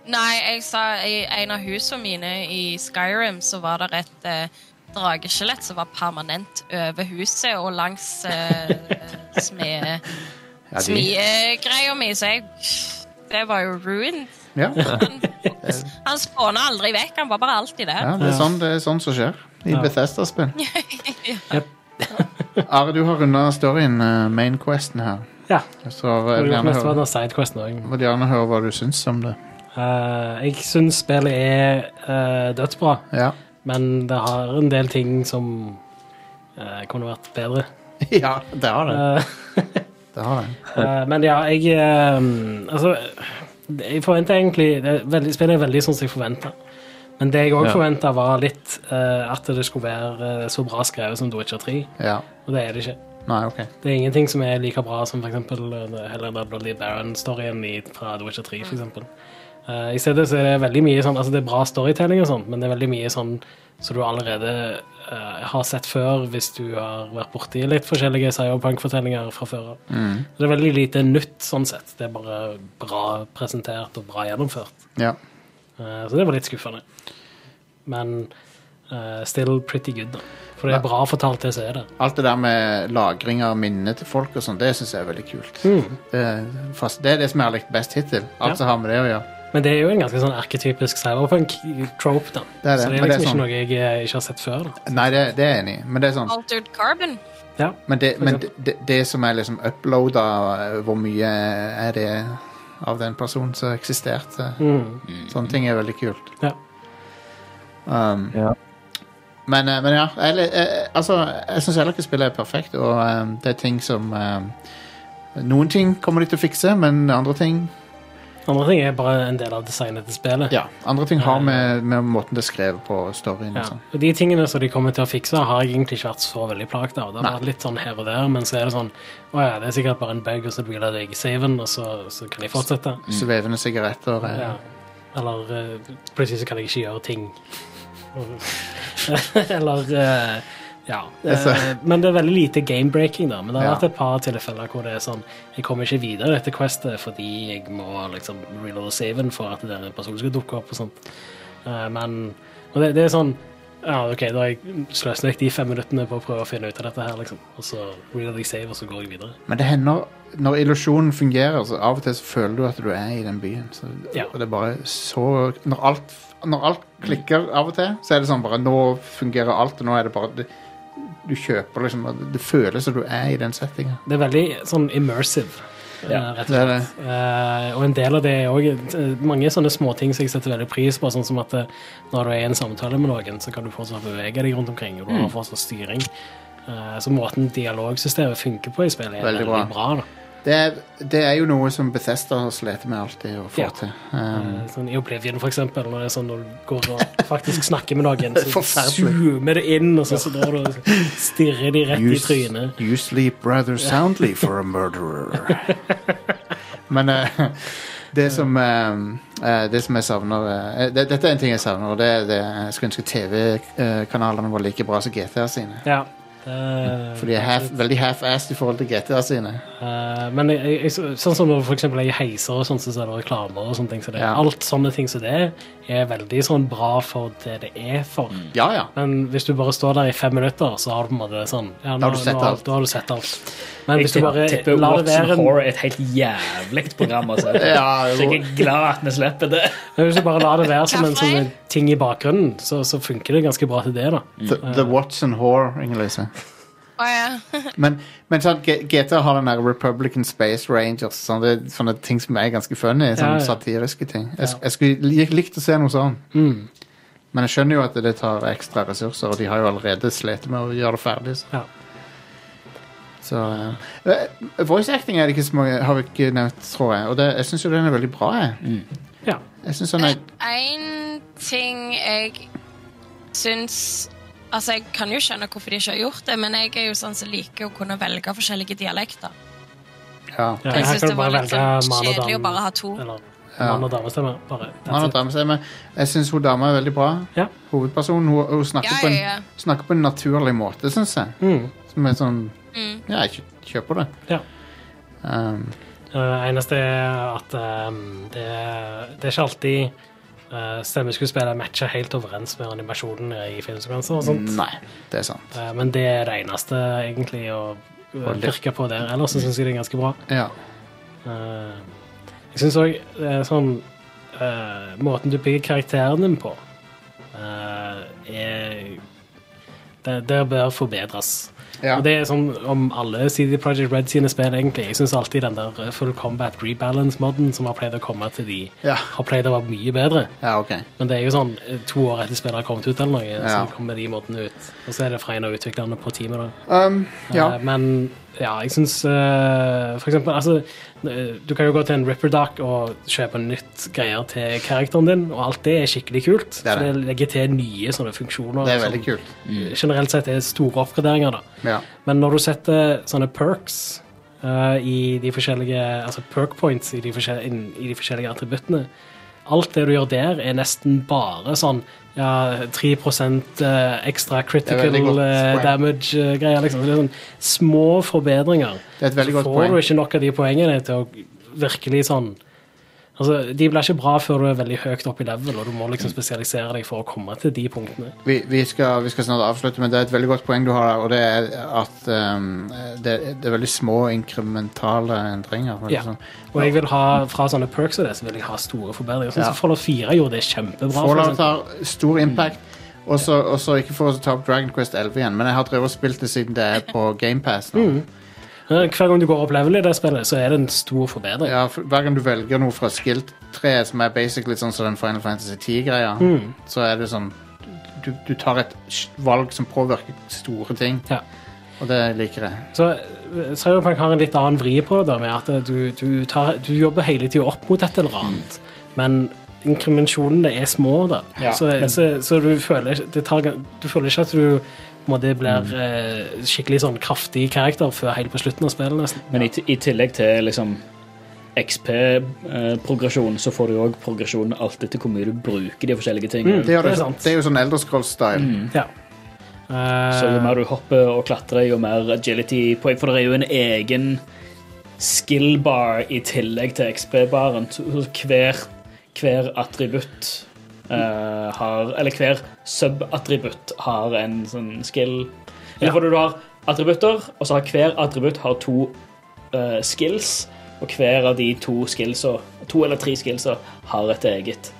Nei, jeg sa i en av husene mine i Skyrim så var det et eh, drageskjelett som var permanent over huset og langs eh, smede- Ja, de, mi, så jeg Det var jo ruined. Ja, Han spåner aldri vekk, han var bare alltid der. ja, det er sånn det er sånn som skjer i Ja. Bethesda-spill. Are, du har runda storyen, eh, main questen her. Ja. Så jeg Og vil gjerne høre, gjerne høre hva du syns om det. Uh, jeg syns spillet er uh, dødsbra, Ja, men det har en del ting som uh, kunne vært bedre. ja det har det. Eh, det, har det. Eh, men ja, jeg eh, Altså, jeg forventer egentlig det er veldig, Spillet er veldig sånn som jeg forventa. Men det jeg òg Ja. forventa, var litt uh, at det skulle være eh, så bra skrevet som The Witcher 3. Ja. Og det er det ikke. Nei, OK. Det er ingenting som er like bra som for eksempel, eh, Bloody Baron-storyen fra The Witcher 3. For eksempel. Eh, I stedet så er det veldig mye sånn, altså det er bra storytelling, og sånt, men det er veldig mye sånn som du allerede uh, har sett før hvis du har vært borti litt forskjellige cyberpunk-fortellinger fra før av. Mm. Det er veldig lite nytt sånn sett. Det er bare bra presentert og bra gjennomført. Ja. Uh, Så det var litt skuffende. Men still pretty good, da. For det er bra fortalt, det som er der. Alt det der med lagring av minnene til folk og sånn, det syns jeg er veldig kult. Mm. Det, fast, det er det som jeg har likt best hittil. Alt Ja. som har med det å gjøre. Men det er jo en ganske sånn arketypisk cyberpunk-trope, da. Det er det, Så det er liksom det er liksom sånn- ikke noe jeg eh, ikke har sett før. da. Nei, det, det er enig men det er sånn Altered Carbon. Ja. Men det, men det, som er liksom uploada, hvor mye er det av den personen som eksisterte? Mm. Sånne ting er veldig kult. Ja. Um, Ja. men, eh, men ja, jeg, jeg, altså, jeg syns heller ikke spillet er perfekt, og um, det er ting som um, Noen ting kommer de til å fikse, men andre ting Andre ting er bare en del av designet til spillet. Ja, andre ting har med, med måten det er skrevet på storyen. Ja. og sånn. Og de tingene som de kommer til å fikse, har jeg egentlig ikke vært så veldig plaget av. Det har Nei. vært litt sånn her og der, men så er det sånn Å ja, det er sikkert bare en bug, og så reloader jeg saven, og så, så kan jeg fortsette. Svevende sigaretter. eh, Ja. Eller uh, plutselig så kan jeg ikke gjøre ting. Eller eh, Ja. Altså. Eh, men det er veldig lite game-breaking, da. Men det har vært et par tilfeller hvor det er sånn Jeg kommer ikke videre etter dette questet fordi jeg må liksom reloade saven for at denne personen skal dukke opp og sånt. Eh, men og det, det er sånn ja, ok, Da har jeg sløst vekk de fem minuttene på å prøve å finne ut av dette her, liksom. Og så reloader jeg save, og så går jeg videre. Men det hender når illusjonen fungerer, så av og til så føler du at du er i den byen. Så, Ja. Og det er bare så når alt, når alt klikker av og til, så er det sånn bare Nå fungerer alt, og nå er det bare det, Du kjøper liksom Det føles som du er i den settinga. Det er veldig sånn immersive, Ja, eh, rett og det det. slett. Eh, og en del av det er òg mange sånne småting som jeg setter veldig pris på, sånn som at eh, når du er i en samtale med noen, så kan du fortsatt bevege deg rundt omkring, og du Mm. har fortsatt styring. Uh, så måten dialogsystemet funker på i spillet, er Veldig veldig, bra. bra. Det, er- det er jo noe som Bethesda slitt med alltid å få Ja. til. Um, Eh, sånn I Oblivion, for eksempel, når det er sånn når du går og faktisk snakker med noen, så Forferdelig. zoomer det inn, og så, så drar du og stirrer de rett you, i s- trynet. you sleep rather soundly for a murderer. Men eh, det som eh, eh, Det som jeg savner eh, det, Dette er en ting jeg savner, og det er det jeg skulle ønske TV-kanalene var like bra som GTA sine. Ja. Det- For de er half, veldig half-assed i forhold til GTA sine. Uh, men jeg, jeg, sånn som når for eksempel jeg heiser og sånn, så er det reklamer og sånne ting. Så det, Ja. Alt sånne ting som det er veldig sånn bra for det det er for. Ja, ja. Men hvis du bare står der i fem minutter, så har du på en måte sånn ja, Da har du sett nå, alt. Da har du sett alt. Men Jeg hvis du bare tipper lar det være en, Horror er et helt jævlig program. Altså. Ja, Så jeg er glad at vi slipper det. men hvis du bare lar det være som en sånn ting i bakgrunnen, så, så funker det ganske bra til det, da. The, the Watson Whore, Inger-Lise. Å ja. Men, men sånn, GTA har den der Republican Space Rangers. Sånn, det er sånne ting som er ganske funny. Sånne Ja, ja. satiriske ting. Jeg, jeg skulle likt å se noe sånn. Mm. Men jeg skjønner jo at det tar ekstra ressurser, og de har jo allerede slitt med å gjøre det ferdig. Så, Ja. så uh, Voice acting er det ikke så mange, har vi ikke nevnt, tror jeg. Og det, jeg syns jo den er veldig bra. Jeg, Ja. jeg synes den er En ting jeg syns Altså, Jeg kan jo skjønne hvorfor de ikke har gjort det, men jeg er jo sånn som liker å kunne velge forskjellige dialekter. Ja. Ja, Jeg syns det var litt sånn kjedelig å bare ha to. Eller Ja. mann og damestemme. Bare. Mann og damestemme. Jeg syns hun dama er veldig bra. Ja. Hovedpersonen. Hun, hun snakker, Ja, på en, ja, ja. snakker på en naturlig måte, syns jeg. Mm. Som er sånn Mm. Ja, jeg kjøper det. Ja. Um, Uh, eneste er at um, det, det er ikke alltid uh, stemmeskuespillet matcher helt overens med animasjonen i filmsekvenser og sånt. nei, det er sant. Uh, men det er det eneste egentlig å pirke på der. Ellers så syns jeg det er ganske bra. Ja. Uh, jeg syns òg sånn Måten du bygger karakteren din på, er det, det bør forbedres. Ja. Og det er sånn om alle CD Projekt Red sine spill, egentlig. Jeg syns alltid den der uh, Full Combat Rebalance-moden som har pleid å komme til de, Ja. har pleid å være mye bedre. ja, OK. Men det er jo sånn uh, to år etter spillet har kommet ut, eller noe, så kommer de modene ut. Og så er det fra en av utviklerne på teamet, da. Um, ja. Eh, Men ja, jeg syns uh, For eksempel altså, eh, Du kan jo gå til en Ripperdock og kjøpe nytt greier til karakteren din, og alt det er skikkelig kult. Det er det. det. det legger til nye sånne funksjoner. Det er som veldig kult. Generelt sett er store oppgraderinger, da. Ja. Men når du setter sånne perks uh, i de forskjellige Altså perk points i de, i de forskjellige attributtene Alt det du gjør der, er nesten bare sånn ja, 3 eh, ekstra critical godt eh, poeng. damage-greier. liksom. Det er sånn små forbedringer. Det er et veldig Så får poeng. du ikke nok av de poengene til å virkelig sånn Altså, De blir ikke bra før du er veldig høyt opp i level, og du må liksom spesialisere deg for å komme til de punktene. Vi, vi, skal, vi skal snart avslutte, men det er et veldig godt poeng du har og det er at um, det, det er veldig små inkrementale endringer. Ja. sånn. Og jeg vil ha, fra sånne perks og det, så vil jeg ha store forbedringer. Sånn Ja. som Fallout 4 gjorde det kjempebra. Follow har stor impact. Og så ikke for å ta opp Dragon Quest 11 igjen, men jeg har drevet og spilt det siden det er på GamePass nå. Men Hver gang du går opp level i det spillet, så er det en stor forbedring. Ja, for hver gang du velger noe fra skill-treet, som er basically sånn som den Final Fantasy 10-greia, Mm. så er det sånn du, du tar et valg som påvirker store ting, Ja. og det liker jeg. Så eh, Cyberpunk har en litt annen vri på det, med at eh, du, du, tar, du jobber hele tida opp mot et eller annet, men inkrimensjonene er små, da. Ja, så, men- så, så du føler det tar, Du føler ikke at du måte blir eh, skikkelig sånn kraftig karakter før helt på slutten av spillet, nesten. Men i, i tillegg til liksom XP-progresjon, så får du òg progresjon alt etter hvor mye du bruker de forskjellige tingene. Det, er det er sant. det er jo sånn Elderscroll-style. Ja. Eh, Så jo mer du hopper og klatrer, jo mer agility-poeng. For det er jo en egen skill bar i tillegg til XP-baren. Hver, hver attributt eh, har Eller hver sub-attributt har en sånn skill. Eller for du har attributter, og så har hver attributt har to uh, skills. Og hver av de to skillsa, to eller tre skillsa, har et eget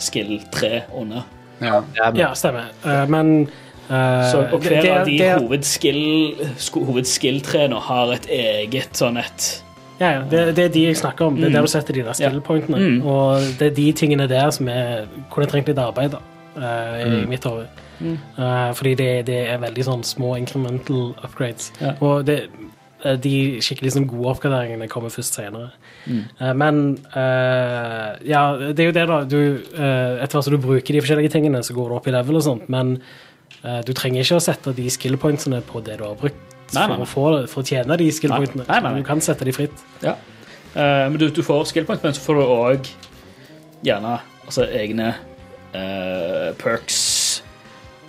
skill-tre under. Ja. ja, stemmer. Uh, men eh, Så, og hver det- av de hovedskill, hovedskill-treene har et eget sånn et Ja, ja, det, det er de jeg snakker om. Det er Mm. der du setter de der skill pointene. Mm. Og det er de tingene der som er hvor det trenger litt arbeid, da, eh, i Mm. mitt hode. Mm. Uh, fordi det, det er veldig sånn små incremental upgrades. Ja. Og det, eh, de skikkelig sånn gode oppgraderingene kommer først senere. Mm. Eh, men eh, ja, det er jo det, da. Du, eh, etter hvert som du bruker de forskjellige tingene, så går du opp i level og sånt, men eh, du trenger ikke å sette de skill pointsene på det du har brukt. Nei, nei, For, å få, for å tjene de skill pointene. Du kan sette de fritt. Ja. Uh, men du, du får skill men så får du òg gjerne altså, egne uh, perks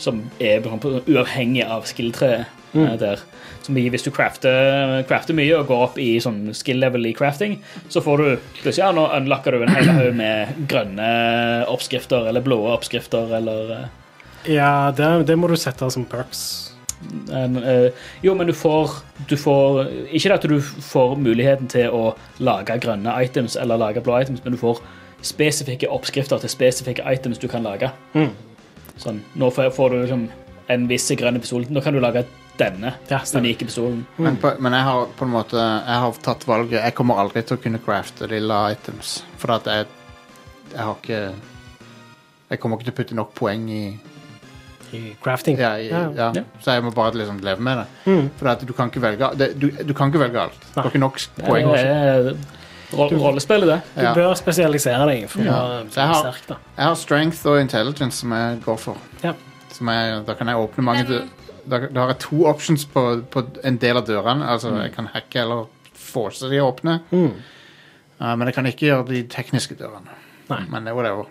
som er uavhengig av skill-treet Mm. uh, der. Som hvis du crafter, crafter mye og går opp i sånn skill level i crafting, så får du plutselig ja, nå unlocker du en hel haug med grønne oppskrifter eller blå oppskrifter eller eh, Ja, det, det må du sette som perks. En, eh, Jo, men du får, du får Ikke det at du får muligheten til å lage grønne items eller lage blå items, men du får spesifikke oppskrifter til spesifikke items du kan lage. Mm. Sånn, nå får, får du liksom en viss grønn pistol. Nå kan du lage denne Ja, unike pistolen. Men, på, men jeg har på en måte Jeg har tatt valget Jeg kommer aldri til å kunne crafte lilla items. For at jeg Jeg har ikke Jeg kommer ikke til å putte nok poeng i I crafting. Ja, i, Ja. ja. Så jeg må bare liksom leve med det. Mm. For at du kan ikke velge det, du, du kan ikke velge alt. Du har ikke nok poeng. Det er rollespillet, det. Du Ja. bør spesialisere deg for Ja. å jeg har- sterk. da. Jeg har strength og intelligence som jeg går for. Ja. Som jeg, da kan jeg åpne mange da, da har jeg to options på, på en del av dørene. Altså, Mm. jeg kan hacke eller force de åpne. Mm. Uh, men jeg kan ikke gjøre de tekniske dørene. Nei. Men det er whatever.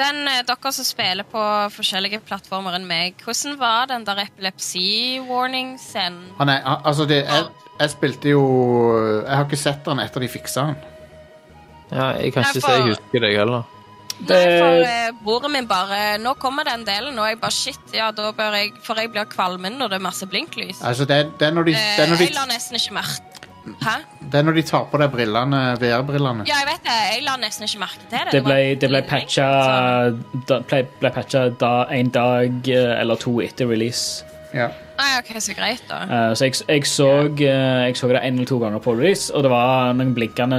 Den, eh, dere som spiller på forskjellige plattformer enn meg, hvordan var den der epilepsi-warning-scenen? Ah, er, han, altså det, jeg, jeg spilte jo Jeg har ikke sett den etter de fiksa den. Ja, jeg kan ikke si jeg husker deg heller. Nei, for eh, broren min bare Nå kommer den delen, og jeg bare shit, ja, da bør jeg For jeg blir kvalmen når det er masse blinklys. Altså det, det, er når de, det, er når de jeg la nesten ikke merke Hæ? det er når de tar på deg brillene, VR-brillene. Ja, jeg vet det. Jeg la nesten ikke merke til det. Det ble, var det ble patcha, da, ble, ble patcha da, en dag eh, eller to etter release. Ja. Ah, ok, så greit, da. Uh, så jeg, jeg, så, eh, jeg så det en eller to ganger på release, og det var noen blinkende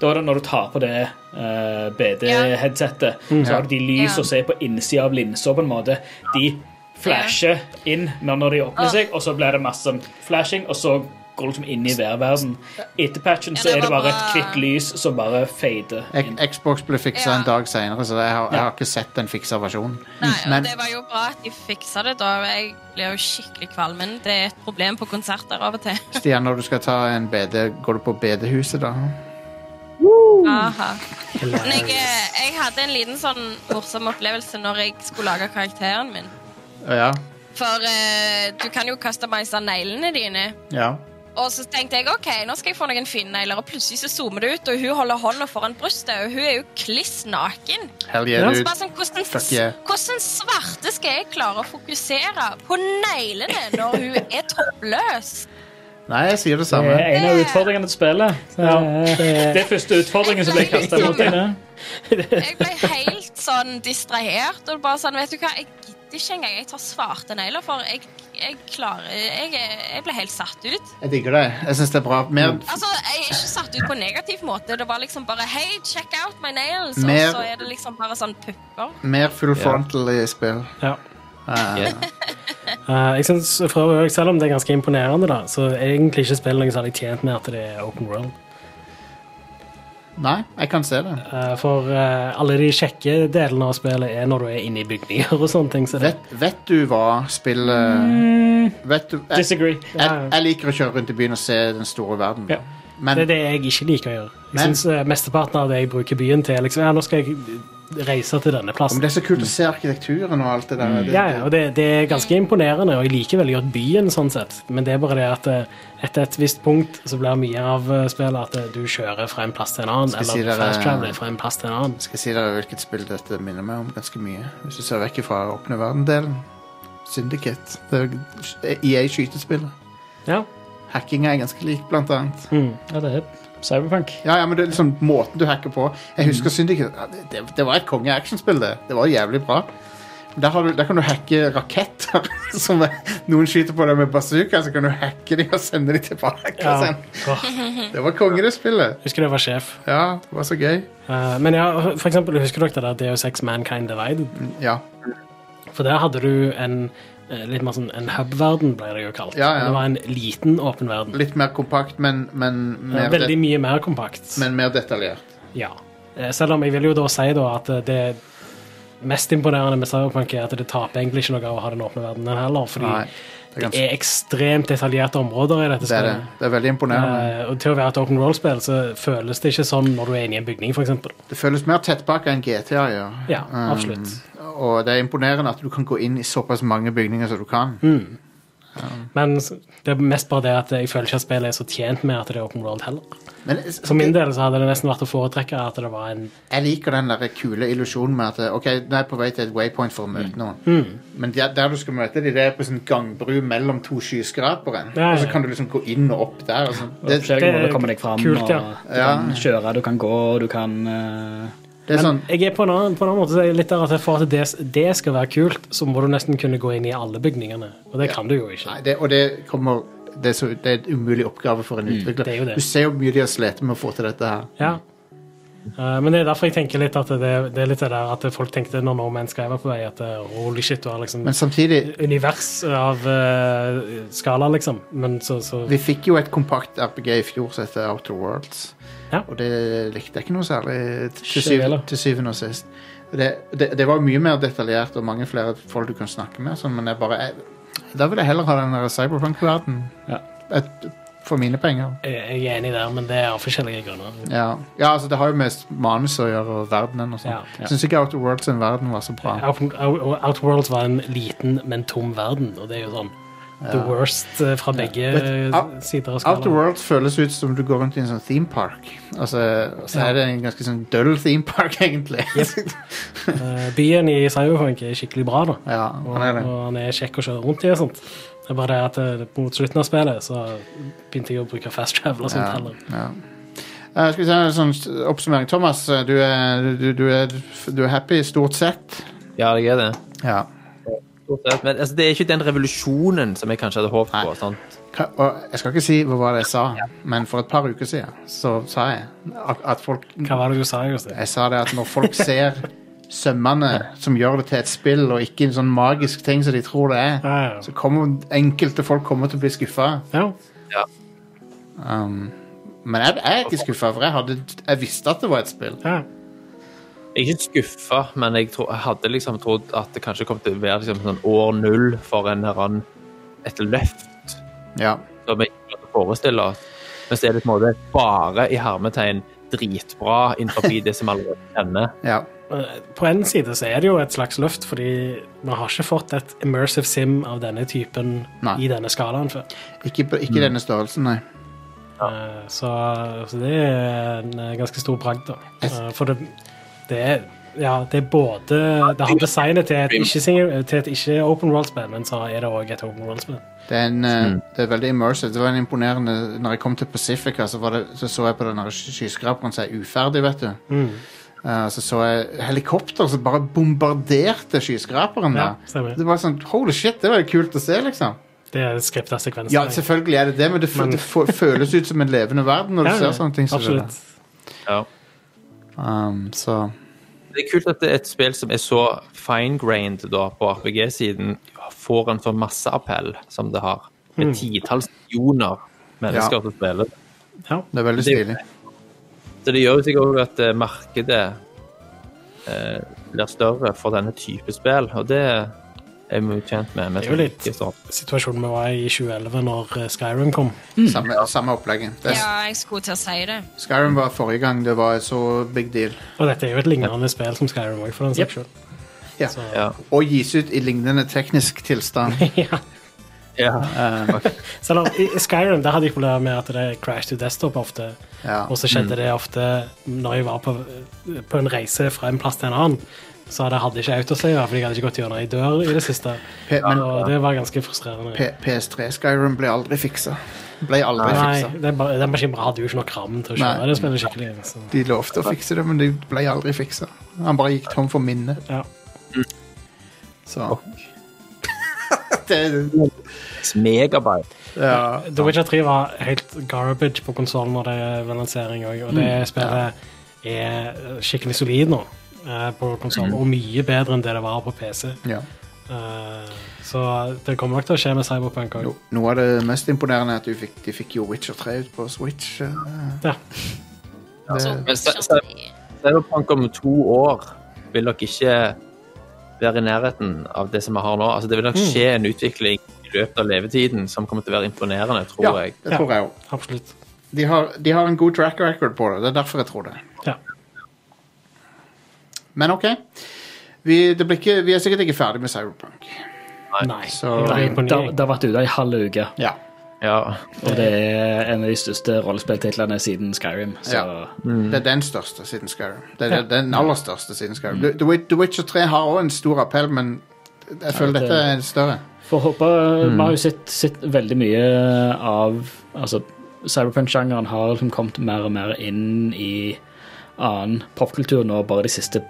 Da er det når du tar på det uh, BD-headsetet, så har du de lys yeah. å se på innsida av linsa, på en måte. De flasher inn når når de åpner oh. seg, og så blir det masse sånn flashing, og så går du liksom inn i værverden. Etter patchen Ja, så det er det var bare et kvitt lys som bare fader inn. Xbox ble fiksa Ja. en dag senere, så jeg har, jeg har ikke sett den fiksa versjonen. Nei, og Men Det var jo bra at de fiksa det. da Jeg blir jo skikkelig kvalmen. Det er et problem på konserter av og til. Stian, når du skal ta en BD, går du på BD-huset da? Aha. Men jeg, eh, jeg hadde en liten sånn morsom opplevelse når jeg skulle lage karakteren min. Ja. For eh, du kan jo customize neglene dine. ja. Og så tenkte jeg ok, nå skal jeg få noen finnegler, og plutselig så zoomer det ut, og hun holder hånda foran brystet, og hun er jo kliss naken. Yeah, Så bare sånn, hvordan, yeah. hvordan svarte skal jeg klare å fokusere på neglene når hun er toppløs? Nei, jeg sier det samme. Det er en av utfordringene til spillet. Ja, Det det- det er første utfordringen som ble kasta mot deg. Jeg ble helt sånn distrahert, og bare sånn, vet du hva, jeg gidder ikke engang. Jeg tar svarte negler, for jeg, jeg klarer jeg, jeg ble helt satt ut. Jeg digger det. Jeg syns det er bra. Mer, Altså, Jeg er ikke satt ut på en negativ måte. Det var liksom bare Hei, check out my nails. Mer- Og så er det liksom bare sånn pupper. mer full frontal i spill. Ja. Uh. Yeah. uh, jeg synes, for Selv om det er ganske imponerende, da, så er egentlig ikke spillet noe særlig tjent med at det er open world. Nei, jeg kan se det. Eh, for eh, alle de kjekke delene av spillet er når du er inne i bygninger og sånne ting. Så det, Vet, vet du hva spillet Vet du jeg, Disagree. jeg, jeg liker å kjøre rundt i byen og se den store verden. Ja. Men det er det jeg ikke liker å gjøre. Jeg Men- synes eh, Mesteparten av det jeg bruker byen til, er liksom, ja, nå skal jeg reise til denne men plassen. det er så kult å se arkitekturen og alt det der. Det, Ja, ja, og det, det er ganske imponerende, og jeg liker veldig godt byen, sånn sett. Men det er bare det at eh, etter et visst punkt så blir mye av eh, spillet at eh, du kjører fra en plass til en annen, eller si dere- fast traveler fra en plass til en annen. Skal jeg si dere hvilket spill dette minner meg om ganske mye? Hvis du ser vekk fra åpne verden-delen. Syndicate. Det er EA-skytespillet. Ja. Hacking er ganske lik, blant annet. Mm. Ja, det er Cyberpunk. Ja, ja, men det er liksom måten du hacker på. Jeg husker Syndicate. Ja, det, det, det var et konge-actionspill, det. Det var jævlig bra. Der, har du, der kan du hacke raketter. Som er, noen skyter på deg med bazooka, så kan du hacke dem og sende dem tilbake. Ja. Sånn. Det var konge, det spillet. husker jeg var sjef. Ja, det var så gøy. Uh, men ja, for eksempel, husker dere det der Deus Ex Mankind Divide? Ja. For der hadde du en litt mer sånn en hub-verden, ble det jo kalt. Ja, ja. Det var en liten åpen verden. Litt mer kompakt, men, men, mer ja, Veldig mye mer kompakt. men mer detaljert. Ja. Eh, Selv om jeg vil jo da si da at eh, det mest imponerende med Cyberpunk er at det taper egentlig ikke noe av å ha den åpne verdenen heller, fordi Nei, det er, det er ekstremt detaljerte områder i dette det er det. Det er veldig imponerende. Eh, og til å være et open world-spill så føles det ikke sånn når du er inne i en bygning, eksempel. Det føles mer tettpakka enn GTA gjør. Ja, ja, absolutt. Og det er imponerende at du kan gå inn i såpass mange bygninger som du kan. Mm. Men det er mest bare det at jeg føler ikke at spillet er så tjent med at det er open world heller. Men For min del så hadde det nesten vært å foretrekke at det var en jeg liker den der kule illusjonen med at Ok, nå er jeg på vei til et waypoint for å møte noen. Mm. Men der, der du skal møte dem, det er på sånn gangbru mellom to skyskrapere. Ja, ja. Og så kan du liksom gå inn og opp der. Og sånn. Det det, er det er kult, ja. og du Ja. kan kjøre, du kan gå, du kan eh, det er sånn Jeg er på en annen, på en annen måte så er jeg litt der at for at det, det skal være kult, så må du nesten kunne gå inn i alle bygningene. Og det kan du jo ikke. Nei, det, og det kommer det er, så, det er en umulig oppgave for en utvikler. Mm, det er jo det. Du ser jo mye de har slitt med å få til dette her. Ja. Uh, men det er derfor jeg tenker litt at det, det er litt det der at folk tenkte når No Man's Sky var på vei, at eh, holy shit, du har liksom Men samtidig univers av uh, skala, liksom. Men så, så Vi fikk jo et kompakt RPG i fjor som heter Outer Worlds. Ja. Og det likte jeg ikke noe særlig til, syv, til syvende og sist. Det, det, det var mye mer detaljert og mange flere folk du kan snakke med, sånn, men jeg bare jeg, Da vil jeg heller ha den cyberpunk-verden. Ja. Et- for mine penger. Jeg er enig der, men det er av forskjellige grunner. Ja, ja altså Det har jo med manus å gjøre og verdenen og sånn. Ja. Jeg syns ikke Outer Worlds sin verden var så bra. Outer Worlds var en liten, men tom verden, og det er jo sånn the worst eh, fra begge Vet- sider av skalaen. Out the World føles ut som du går rundt i en sånn theme park. Altså, så Ja. er det en ganske sånn døll theme park, egentlig. Eh, Byen i Cyberpunk er skikkelig bra, da. ja, Og, han er det. og han er kjekk å kjøre rundt i og sånt. Det er bare det at eh, mot slutten av spillet så begynte jeg å bruke fast travel og sånt Ja, heller. ja. Uh, skal vi ta en sånn oppsummering. Thomas, du er, du, du, er, du er happy stort sett. Ja, jeg er det. Ja. Stort sett. Men altså, det er ikke den revolusjonen som jeg kanskje hadde håpet på. Sant? Og jeg skal ikke si hva var det jeg sa, men for et par uker siden så sa jeg at, folk Hva var det du sa, Jostein? Jeg sa det at når folk ser sømmene som gjør det til et spill, og ikke en sånn magisk ting som de tror det er, Ja, ja. så kommer enkelte folk kommer til å bli skuffa. ja. Um, men jeg, jeg er ikke skuffa, for jeg, hadde, jeg visste at det var et spill. ja. Jeg er ikke skuffa, men jeg, tro, jeg hadde liksom trodd at det kanskje kom til å være liksom, sånn år null for en eller annen, et løft Ja. som jeg ikke å forestille oss. Men så er det på en måte bare i hermetegn dritbra innenfor det som alle kjenner. ja. Eh, På en side så er det jo et slags løft, fordi vi har ikke fått et immersive sim av denne typen Nei. i denne skalaen før. Ikke, på- mm. denne størrelsen, nei. Ja. Så, så det er en eh, ganske stor bragd, da. Eh, For det, det er ja, det er både Det har designet til et ikke-open ikke world-spill, men så er det òg et open world-spill. Det eh, det er veldig immersive. Det var en imponerende Når jeg kom til Pacifica, så, var det, så så jeg på den skyskraperen som er uferdig, vet du. Eh, så så jeg helikopter som bare bombarderte skyskraperen. Ja, det var sånn Holy shit, det var kult å se, liksom. Det er skripta sekvenser. Ja, selvfølgelig er det det, men det, Men- det føles ut som en levende verden når du ser sånne ting. som det. Absolutt. Ja. Um, så Det er kult at det er et spill som er så fine-grained da, på RPG-siden, får en sånn masseappell som det har. Med titalls millioner mennesker Ja. som spiller. Ja. det er veldig stilig. Så det gjør jo sikkert òg at eh, markedet eh, blir større for denne type spill, og det er vi jo tjent med. Det er jo litt- sånn. Situasjonen vi var i i 2011, når eh, Skyrim kom. Samme, samme opplegget. Ja, jeg skulle til å si det. Skyrim var forrige gang det var så big deal. Og dette er jo et lignende spill som Skyrim òg, for den saks skyld. Ja. Ja. Og gis ut i lignende teknisk tilstand. ja. Ja. Um, Selv om i Skyrim der hadde jeg problemer med at det crash to desktop ofte. ja. Og så skjedde det ofte når jeg var på, på en reise fra en plass til en annen. Så det hadde ikke autosave, for jeg hadde ikke gått gjennom ei dør i det siste. P men Og det var ganske frustrerende. P PS3 Skyrim ble aldri fiksa. Ble aldri Nei, fiksa. den, den maskinen bare hadde jo ikke nok ram til å Nei. kjøre det spillet skikkelig. Så. De lovte å fikse det, men de ble aldri fiksa. Han bare gikk tom for minne. Ja. Så det, Megabyte. ja. The Witcher 3 var helt garbage på konsollen når det var lansering òg, og Mm. det spillet er skikkelig solid nå eh, på konsoll, og mye bedre enn det det var på PC. ja. Eh, så det kommer nok til å skje med Cyberpunk òg. No, noe av det mest imponerende er at du fikk, de fikk jo Witcher 3 ut på Switch. eh, Ja. det, Men så- så- Cyberpunk om to år vil nok ikke være i nærheten av det som vi har nå. Altså, det vil nok Mm. skje en utvikling i løpet av levetiden som kommer til å være imponerende, tror ja, jeg. det tror jeg òg. Absolutt. De, har- de har en god track record på det. Det er derfor jeg tror det. Ja. Men OK. Vi, det blir ikke, vi er sikkert ikke ferdig med Cyberpunk. Nei. Så- ny, Det det har vært ute ei halv uke, Ja. Ja. og det er en av de største rollespilltitlene siden Skyrim. Så Ja. Det er den største siden Skyrim. Det er den aller største siden Skyrim. The, Wi- The Witcher 3 har òg en stor appell, men jeg føler det- dette er større. får håpe Vi har jo sett, sett veldig mye av Altså, Cyberpunk-sjangeren har liksom kommet mer og mer inn i annen popkultur nå bare de siste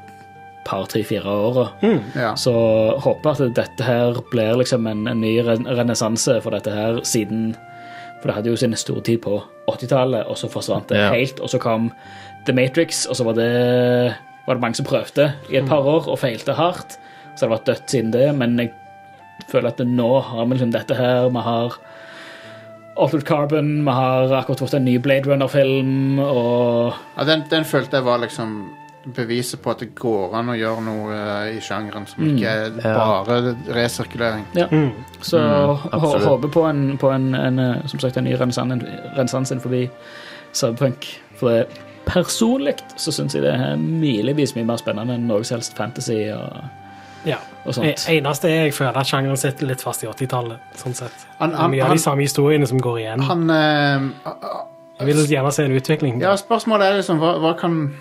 par, tre, fire åra. Ja. Så håper at dette her blir liksom en, en ny ren- renessanse for dette her siden For det hadde jo sin store tid på 80-tallet, og så forsvant det Ja. helt. Og så kom The Matrix, og så var det, var det mange som prøvde i et par år og feilte hardt. Så det har vært dødt siden det, men jeg føler at nå har vi liksom dette her. Vi har Altered Carbon, vi har akkurat fått en ny Blade Runner-film, og Ja, den, den følte jeg var liksom beviset på at det går an å gjøre noe eh, i sjangeren som Mm. ikke er Ja. bare resirkulering. Mm. Så Mm, hå- absolutt. håper på en, på en, en eh, som sagt, en ny renessanse renessanse forbi Cyberpunk. For det, personlig så syns jeg det er milevis mye mer spennende enn noe som helst fantasy og, Ja. og Det sånt. eneste er jeg føler at sjangeren sitter litt fast i 80-tallet. Sånn sett. Han- mye av han- de samme historiene som går igjen. Han eh, Jeg vil gjerne se en utvikling. Ja, spørsmålet er liksom hva, hva kan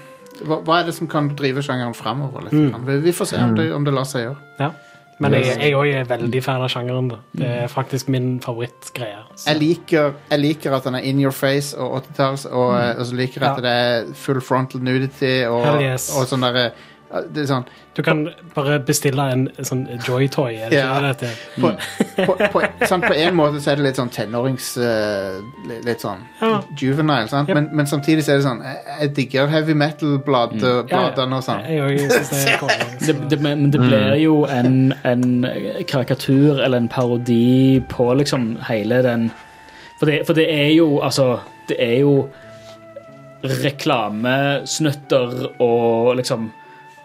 hva, hva er det som kan drive sjangeren framover? Litt? Mm. Vi, vi får se om det, om det lar seg gjøre. Ja. Men jeg jeg òg er veldig fan av sjangeren. da. Det er faktisk min favorittgreie. Jeg liker, jeg liker at den er in your face og 80-talls, og, mm. og så liker jeg at Ja. det er full frontal nudity og, yes. og sånn derre Det er sånn Du kan bare bestille en sånn Joy-toy. Er det Ja. det heter? på, på, på, sånn, på en måte så er det litt sånn tenårings Uh, litt, sånn Ja. juvenile, sant? Yep. Men, men samtidig så er det sånn Jeg, jeg digger heavy metal-bladene Mm. Ja, ja. og sånn. Jeg òg det kommer, konge. Det, det, men det blir jo en, en karikatur eller en parodi på liksom hele den For det, for det er jo altså Det er jo reklamesnutter og liksom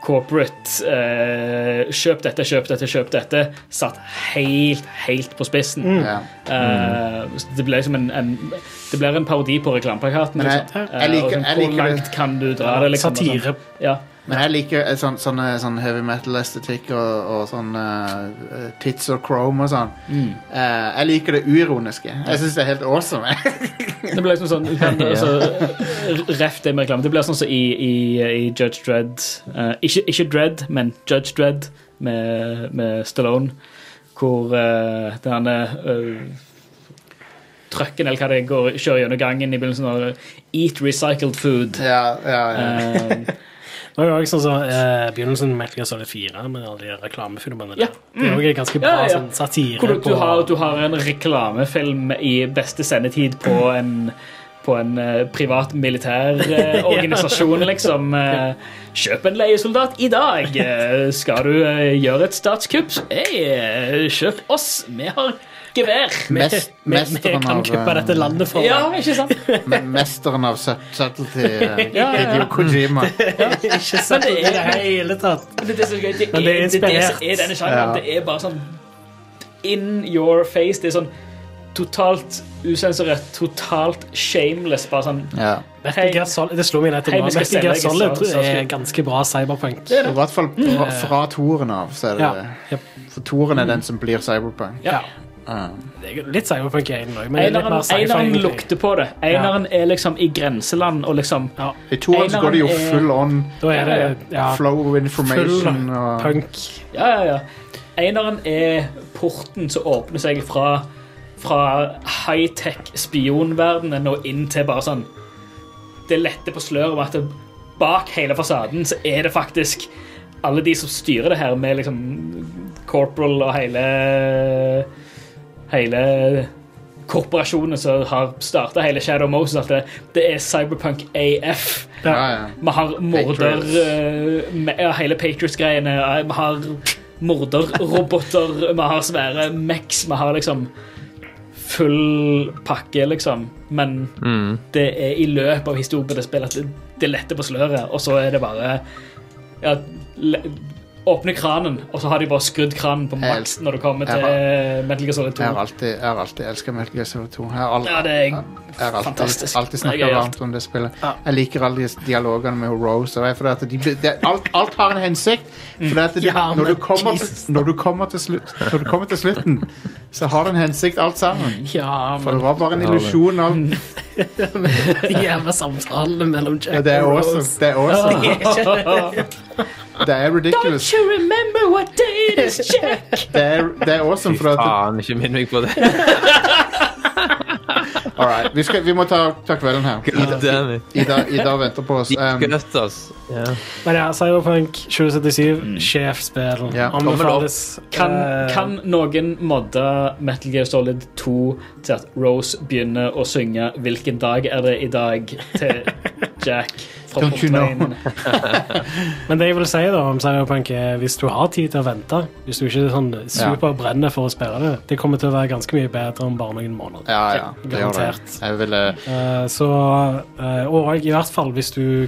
corporate eh, Kjøp dette, kjøp dette, kjøp dette. Satt helt, helt på spissen. Ja. Eh, så det ble liksom en, en Det blir en parodi på reklameplakaten. Jeg- Liksom. jeg liker- Eh, sånn, jeg Hvor det. langt kan du dra det? Liksom, Satire. sånn. Satire. Ja. Men jeg liker eh, sånn, sånn heavy metal-estetikk og, og sånn eh, tits og chrome og sånn. Mm. Eh, jeg liker det uironiske. Jeg syns det er helt awesome. Det blir liksom sånn kan, altså, Ref det med reklame. Det blir sånn som i, i, i Judge Dredd. Eh, ikke, ikke Dredd, men Judge Dredd med, med Stallone. Hvor uh, denne uh, trucken eller hva det går, kjører gjennom gangen i begynnelsen av Eat recycled food. ja, ja, ja. Eh, Det var jo også sånn som eh, begynnelsen med Metal Gear Solid 4, med alle de reklamefilmene. Ja. Mm. Det er jo ganske bra Ja, ja. Sånn, satire hvor du, du, på har, du har en reklamefilm i beste sendetid på en på en eh, privat militær eh, organisasjon, liksom. Eh, kjøp en leiesoldat i dag. Eh, skal du eh, gjøre et statskupp? Hey, eh, kjøp oss. Vi har gevær. Mest, Vi, vi mesteren kan av kuppe eh, dette landet for Ja, ikke sant? Men Mesteren av sub- subtlety, eh, Ja, ja, ja. Hideo Kojima. Ikke sant det i er- det hele tatt. Det er det som er gøy. Det er det er det, er det er denne sjangeren. Ja. Det er bare sånn in your face. Det er sånn totalt usensurert, totalt shameless. Bare sånn Ja. Solid, det slo meg nettopp Hei, Metal Gear Solid er ganske bra cyberpunk. Det er I hvert fall fra, fra toren av, så er det Ja. det. For toren er den som blir cyberpunk. Ja. Det er litt cyberpunk i en òg, men er sci-fi. lukter på det. Eineren er liksom i grenseland og liksom Ja, I toeren så går det jo er- full on da er det ja, flow of information. full Og, punk. Ja, ja, ja. Eineren er porten som åpner seg fra, fra high-tech spionverdenen og inn til bare sånn Det lette på sløret med at det, bak hele fasaden så er det faktisk alle de som styrer det her, med liksom corporal og hele Hele korporasjonen som har starta hele Shadow Moses. Alt det, det er Cyberpunk AF. ja, ja. Har morder Patriots. eh, Hele Patriots-greiene. Vi har morderroboter. Vi har svære Mex. Vi har liksom full pakke, liksom. Men Mm. det er i løpet av historien på det spillet at det, det letter på sløret, og så er det bare ja, Åpne kranen, og så har de bare skrudd kranen på maks når du kommer til Jeg Metal Gear Solid 2. Jeg har alltid, jeg har alltid elsket Metal Gear Solid 2. Jeg har, all, Ja, det er jeg har alltid, fantastisk. alltid gøyalt. varmt om det spillet. Jeg liker alle de dialogene med Rose. Og at de, det, alt, alt har en hensikt. Fordi at de, Ja, når, du kommer til, når, du til slutt, når du kommer til slutten, så har det en hensikt alt sammen. Ja, For det var bare en illusjon av de jævla samtalene mellom Jack ja, Det er og awesome. Det er awesome. Det er ridiculous. Don't you remember what day it is, Jack? Det er, det er awesome, Fy faen, ikke minn meg på det. All right, vi, skal, vi må ta, ta kvelden her. Ida. Ida, Ida venter på oss. Um, Ja. Men ja, Cyberpunk 2077, sjefsspill. Mm. Yeah. Anbefales. Kan, Eh, kan noen modde Metal Gear Solid 2 til at Rose begynner å synge 'Hvilken dag er det i dag?' til Jack? Fra Don't you know? portveien. Men det jeg vil si da om Cyberpunk er hvis du har tid til å vente, hvis du ikke er sånn superbrenner for å spille det, det kommer til å være ganske mye bedre om bare noen måneder. Ja, ja. Det gjør det. Garantert. Jeg ville Eh, så, uh, og i hvert fall hvis, du,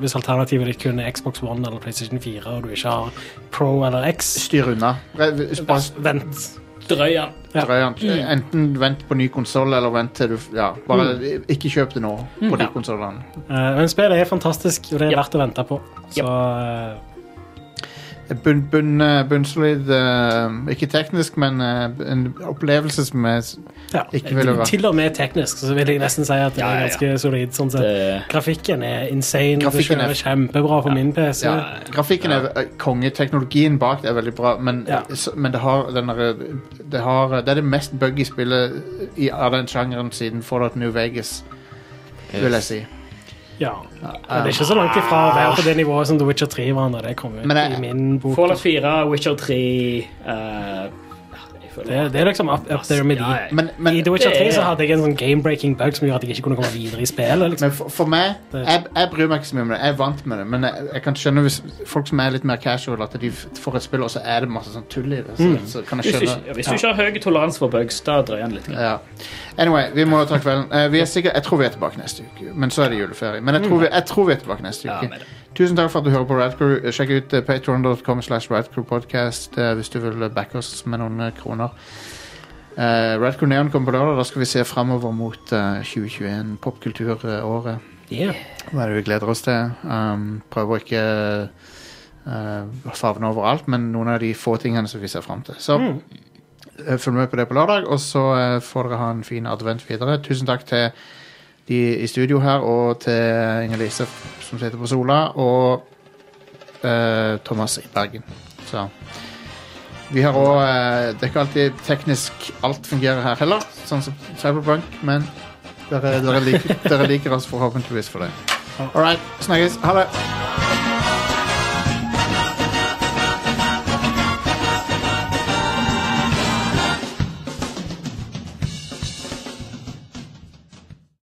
hvis alternativet ditt kun er Xbox One eller PlayStation 4, og du ikke har Pro eller X, Styr unna. Bare vent. Drøy den. Ja. drøy den. Enten vent på ny konsoll, eller vent til du Ja, bare ikke kjøp det nå på de konsollene. Uh, men spillet er fantastisk, og det er Ja. verdt å vente på. Så eh, Bunn, bunn, eh, bunnsolid eh, Ikke teknisk, men eh, en opplevelse som jeg ja. Ikke ville vært- Til og med teknisk så vil jeg nesten si at det Ja, ja, er ja. ganske solid. Sånn sett. Det, Grafikken er insane. Grafikken det er- kjører kjempebra for min PC. ja, Grafikken er eh, konge. Teknologien bak det er veldig bra, men, Ja. så- men det har den derre- det, har, det er det mest buggy spillet i, av den sjangeren siden Fallout New Vegas, vil jeg si. Ja. men det er ikke så langt ifra å være på det nivået som The Witcher 3 var når det kom ut i min bok. Fallout 4, Witcher 3 eh, jeg føler- Det, det er liksom up, up there med de. Men, men, I The Witcher 3 er- så hadde jeg en sånn game-breaking bug som gjorde at jeg ikke kunne komme videre i spillet. Liksom. men for, for meg jeg, jeg bryr meg ikke så mye om det. Jeg er vant med det. Men jeg, jeg kan skjønne hvis folk som er litt mer casual, at de får et spill, og så er det masse sånn tull i det. Så, så kan jeg Hvis du, skjønne hvis du ikke har høy toleranse for bugs, da drøyer den litt. Ja. Anyway, vi må ta kvelden. Eh, vi er sikkert, jeg tror vi er tilbake neste uke, men så er det juleferie. Men jeg tror vi, jeg tror vi er tilbake neste Ja, uke. Tusen takk for at du hører på Radcrew. Sjekk ut patron.com patreon.com slash radcrewpodcast uh, hvis du vil eh, backe oss med noen eh, kroner. Uh, Radcrew Neon kommer på lørdag. Da skal vi se framover mot uh, 2021, popkulturåret. Yeah. Hva er det vi gleder oss til? Um, prøver å ikke uh, favne overalt, men noen av de få tingene som vi ser fram til. Så eh, følg med på det på lørdag, og så uh, får dere ha en fin advent videre. Tusen takk til de i studio her, og til Inger-Lise som sitter på Sola, og uh, Thomas i Bergen. Så vi har òg Det er ikke alltid teknisk alt fungerer her heller, sånn som Cyberpunk, men dere, dere, liker, dere liker oss forhåpentligvis for det. All right, snakkes. Ha det.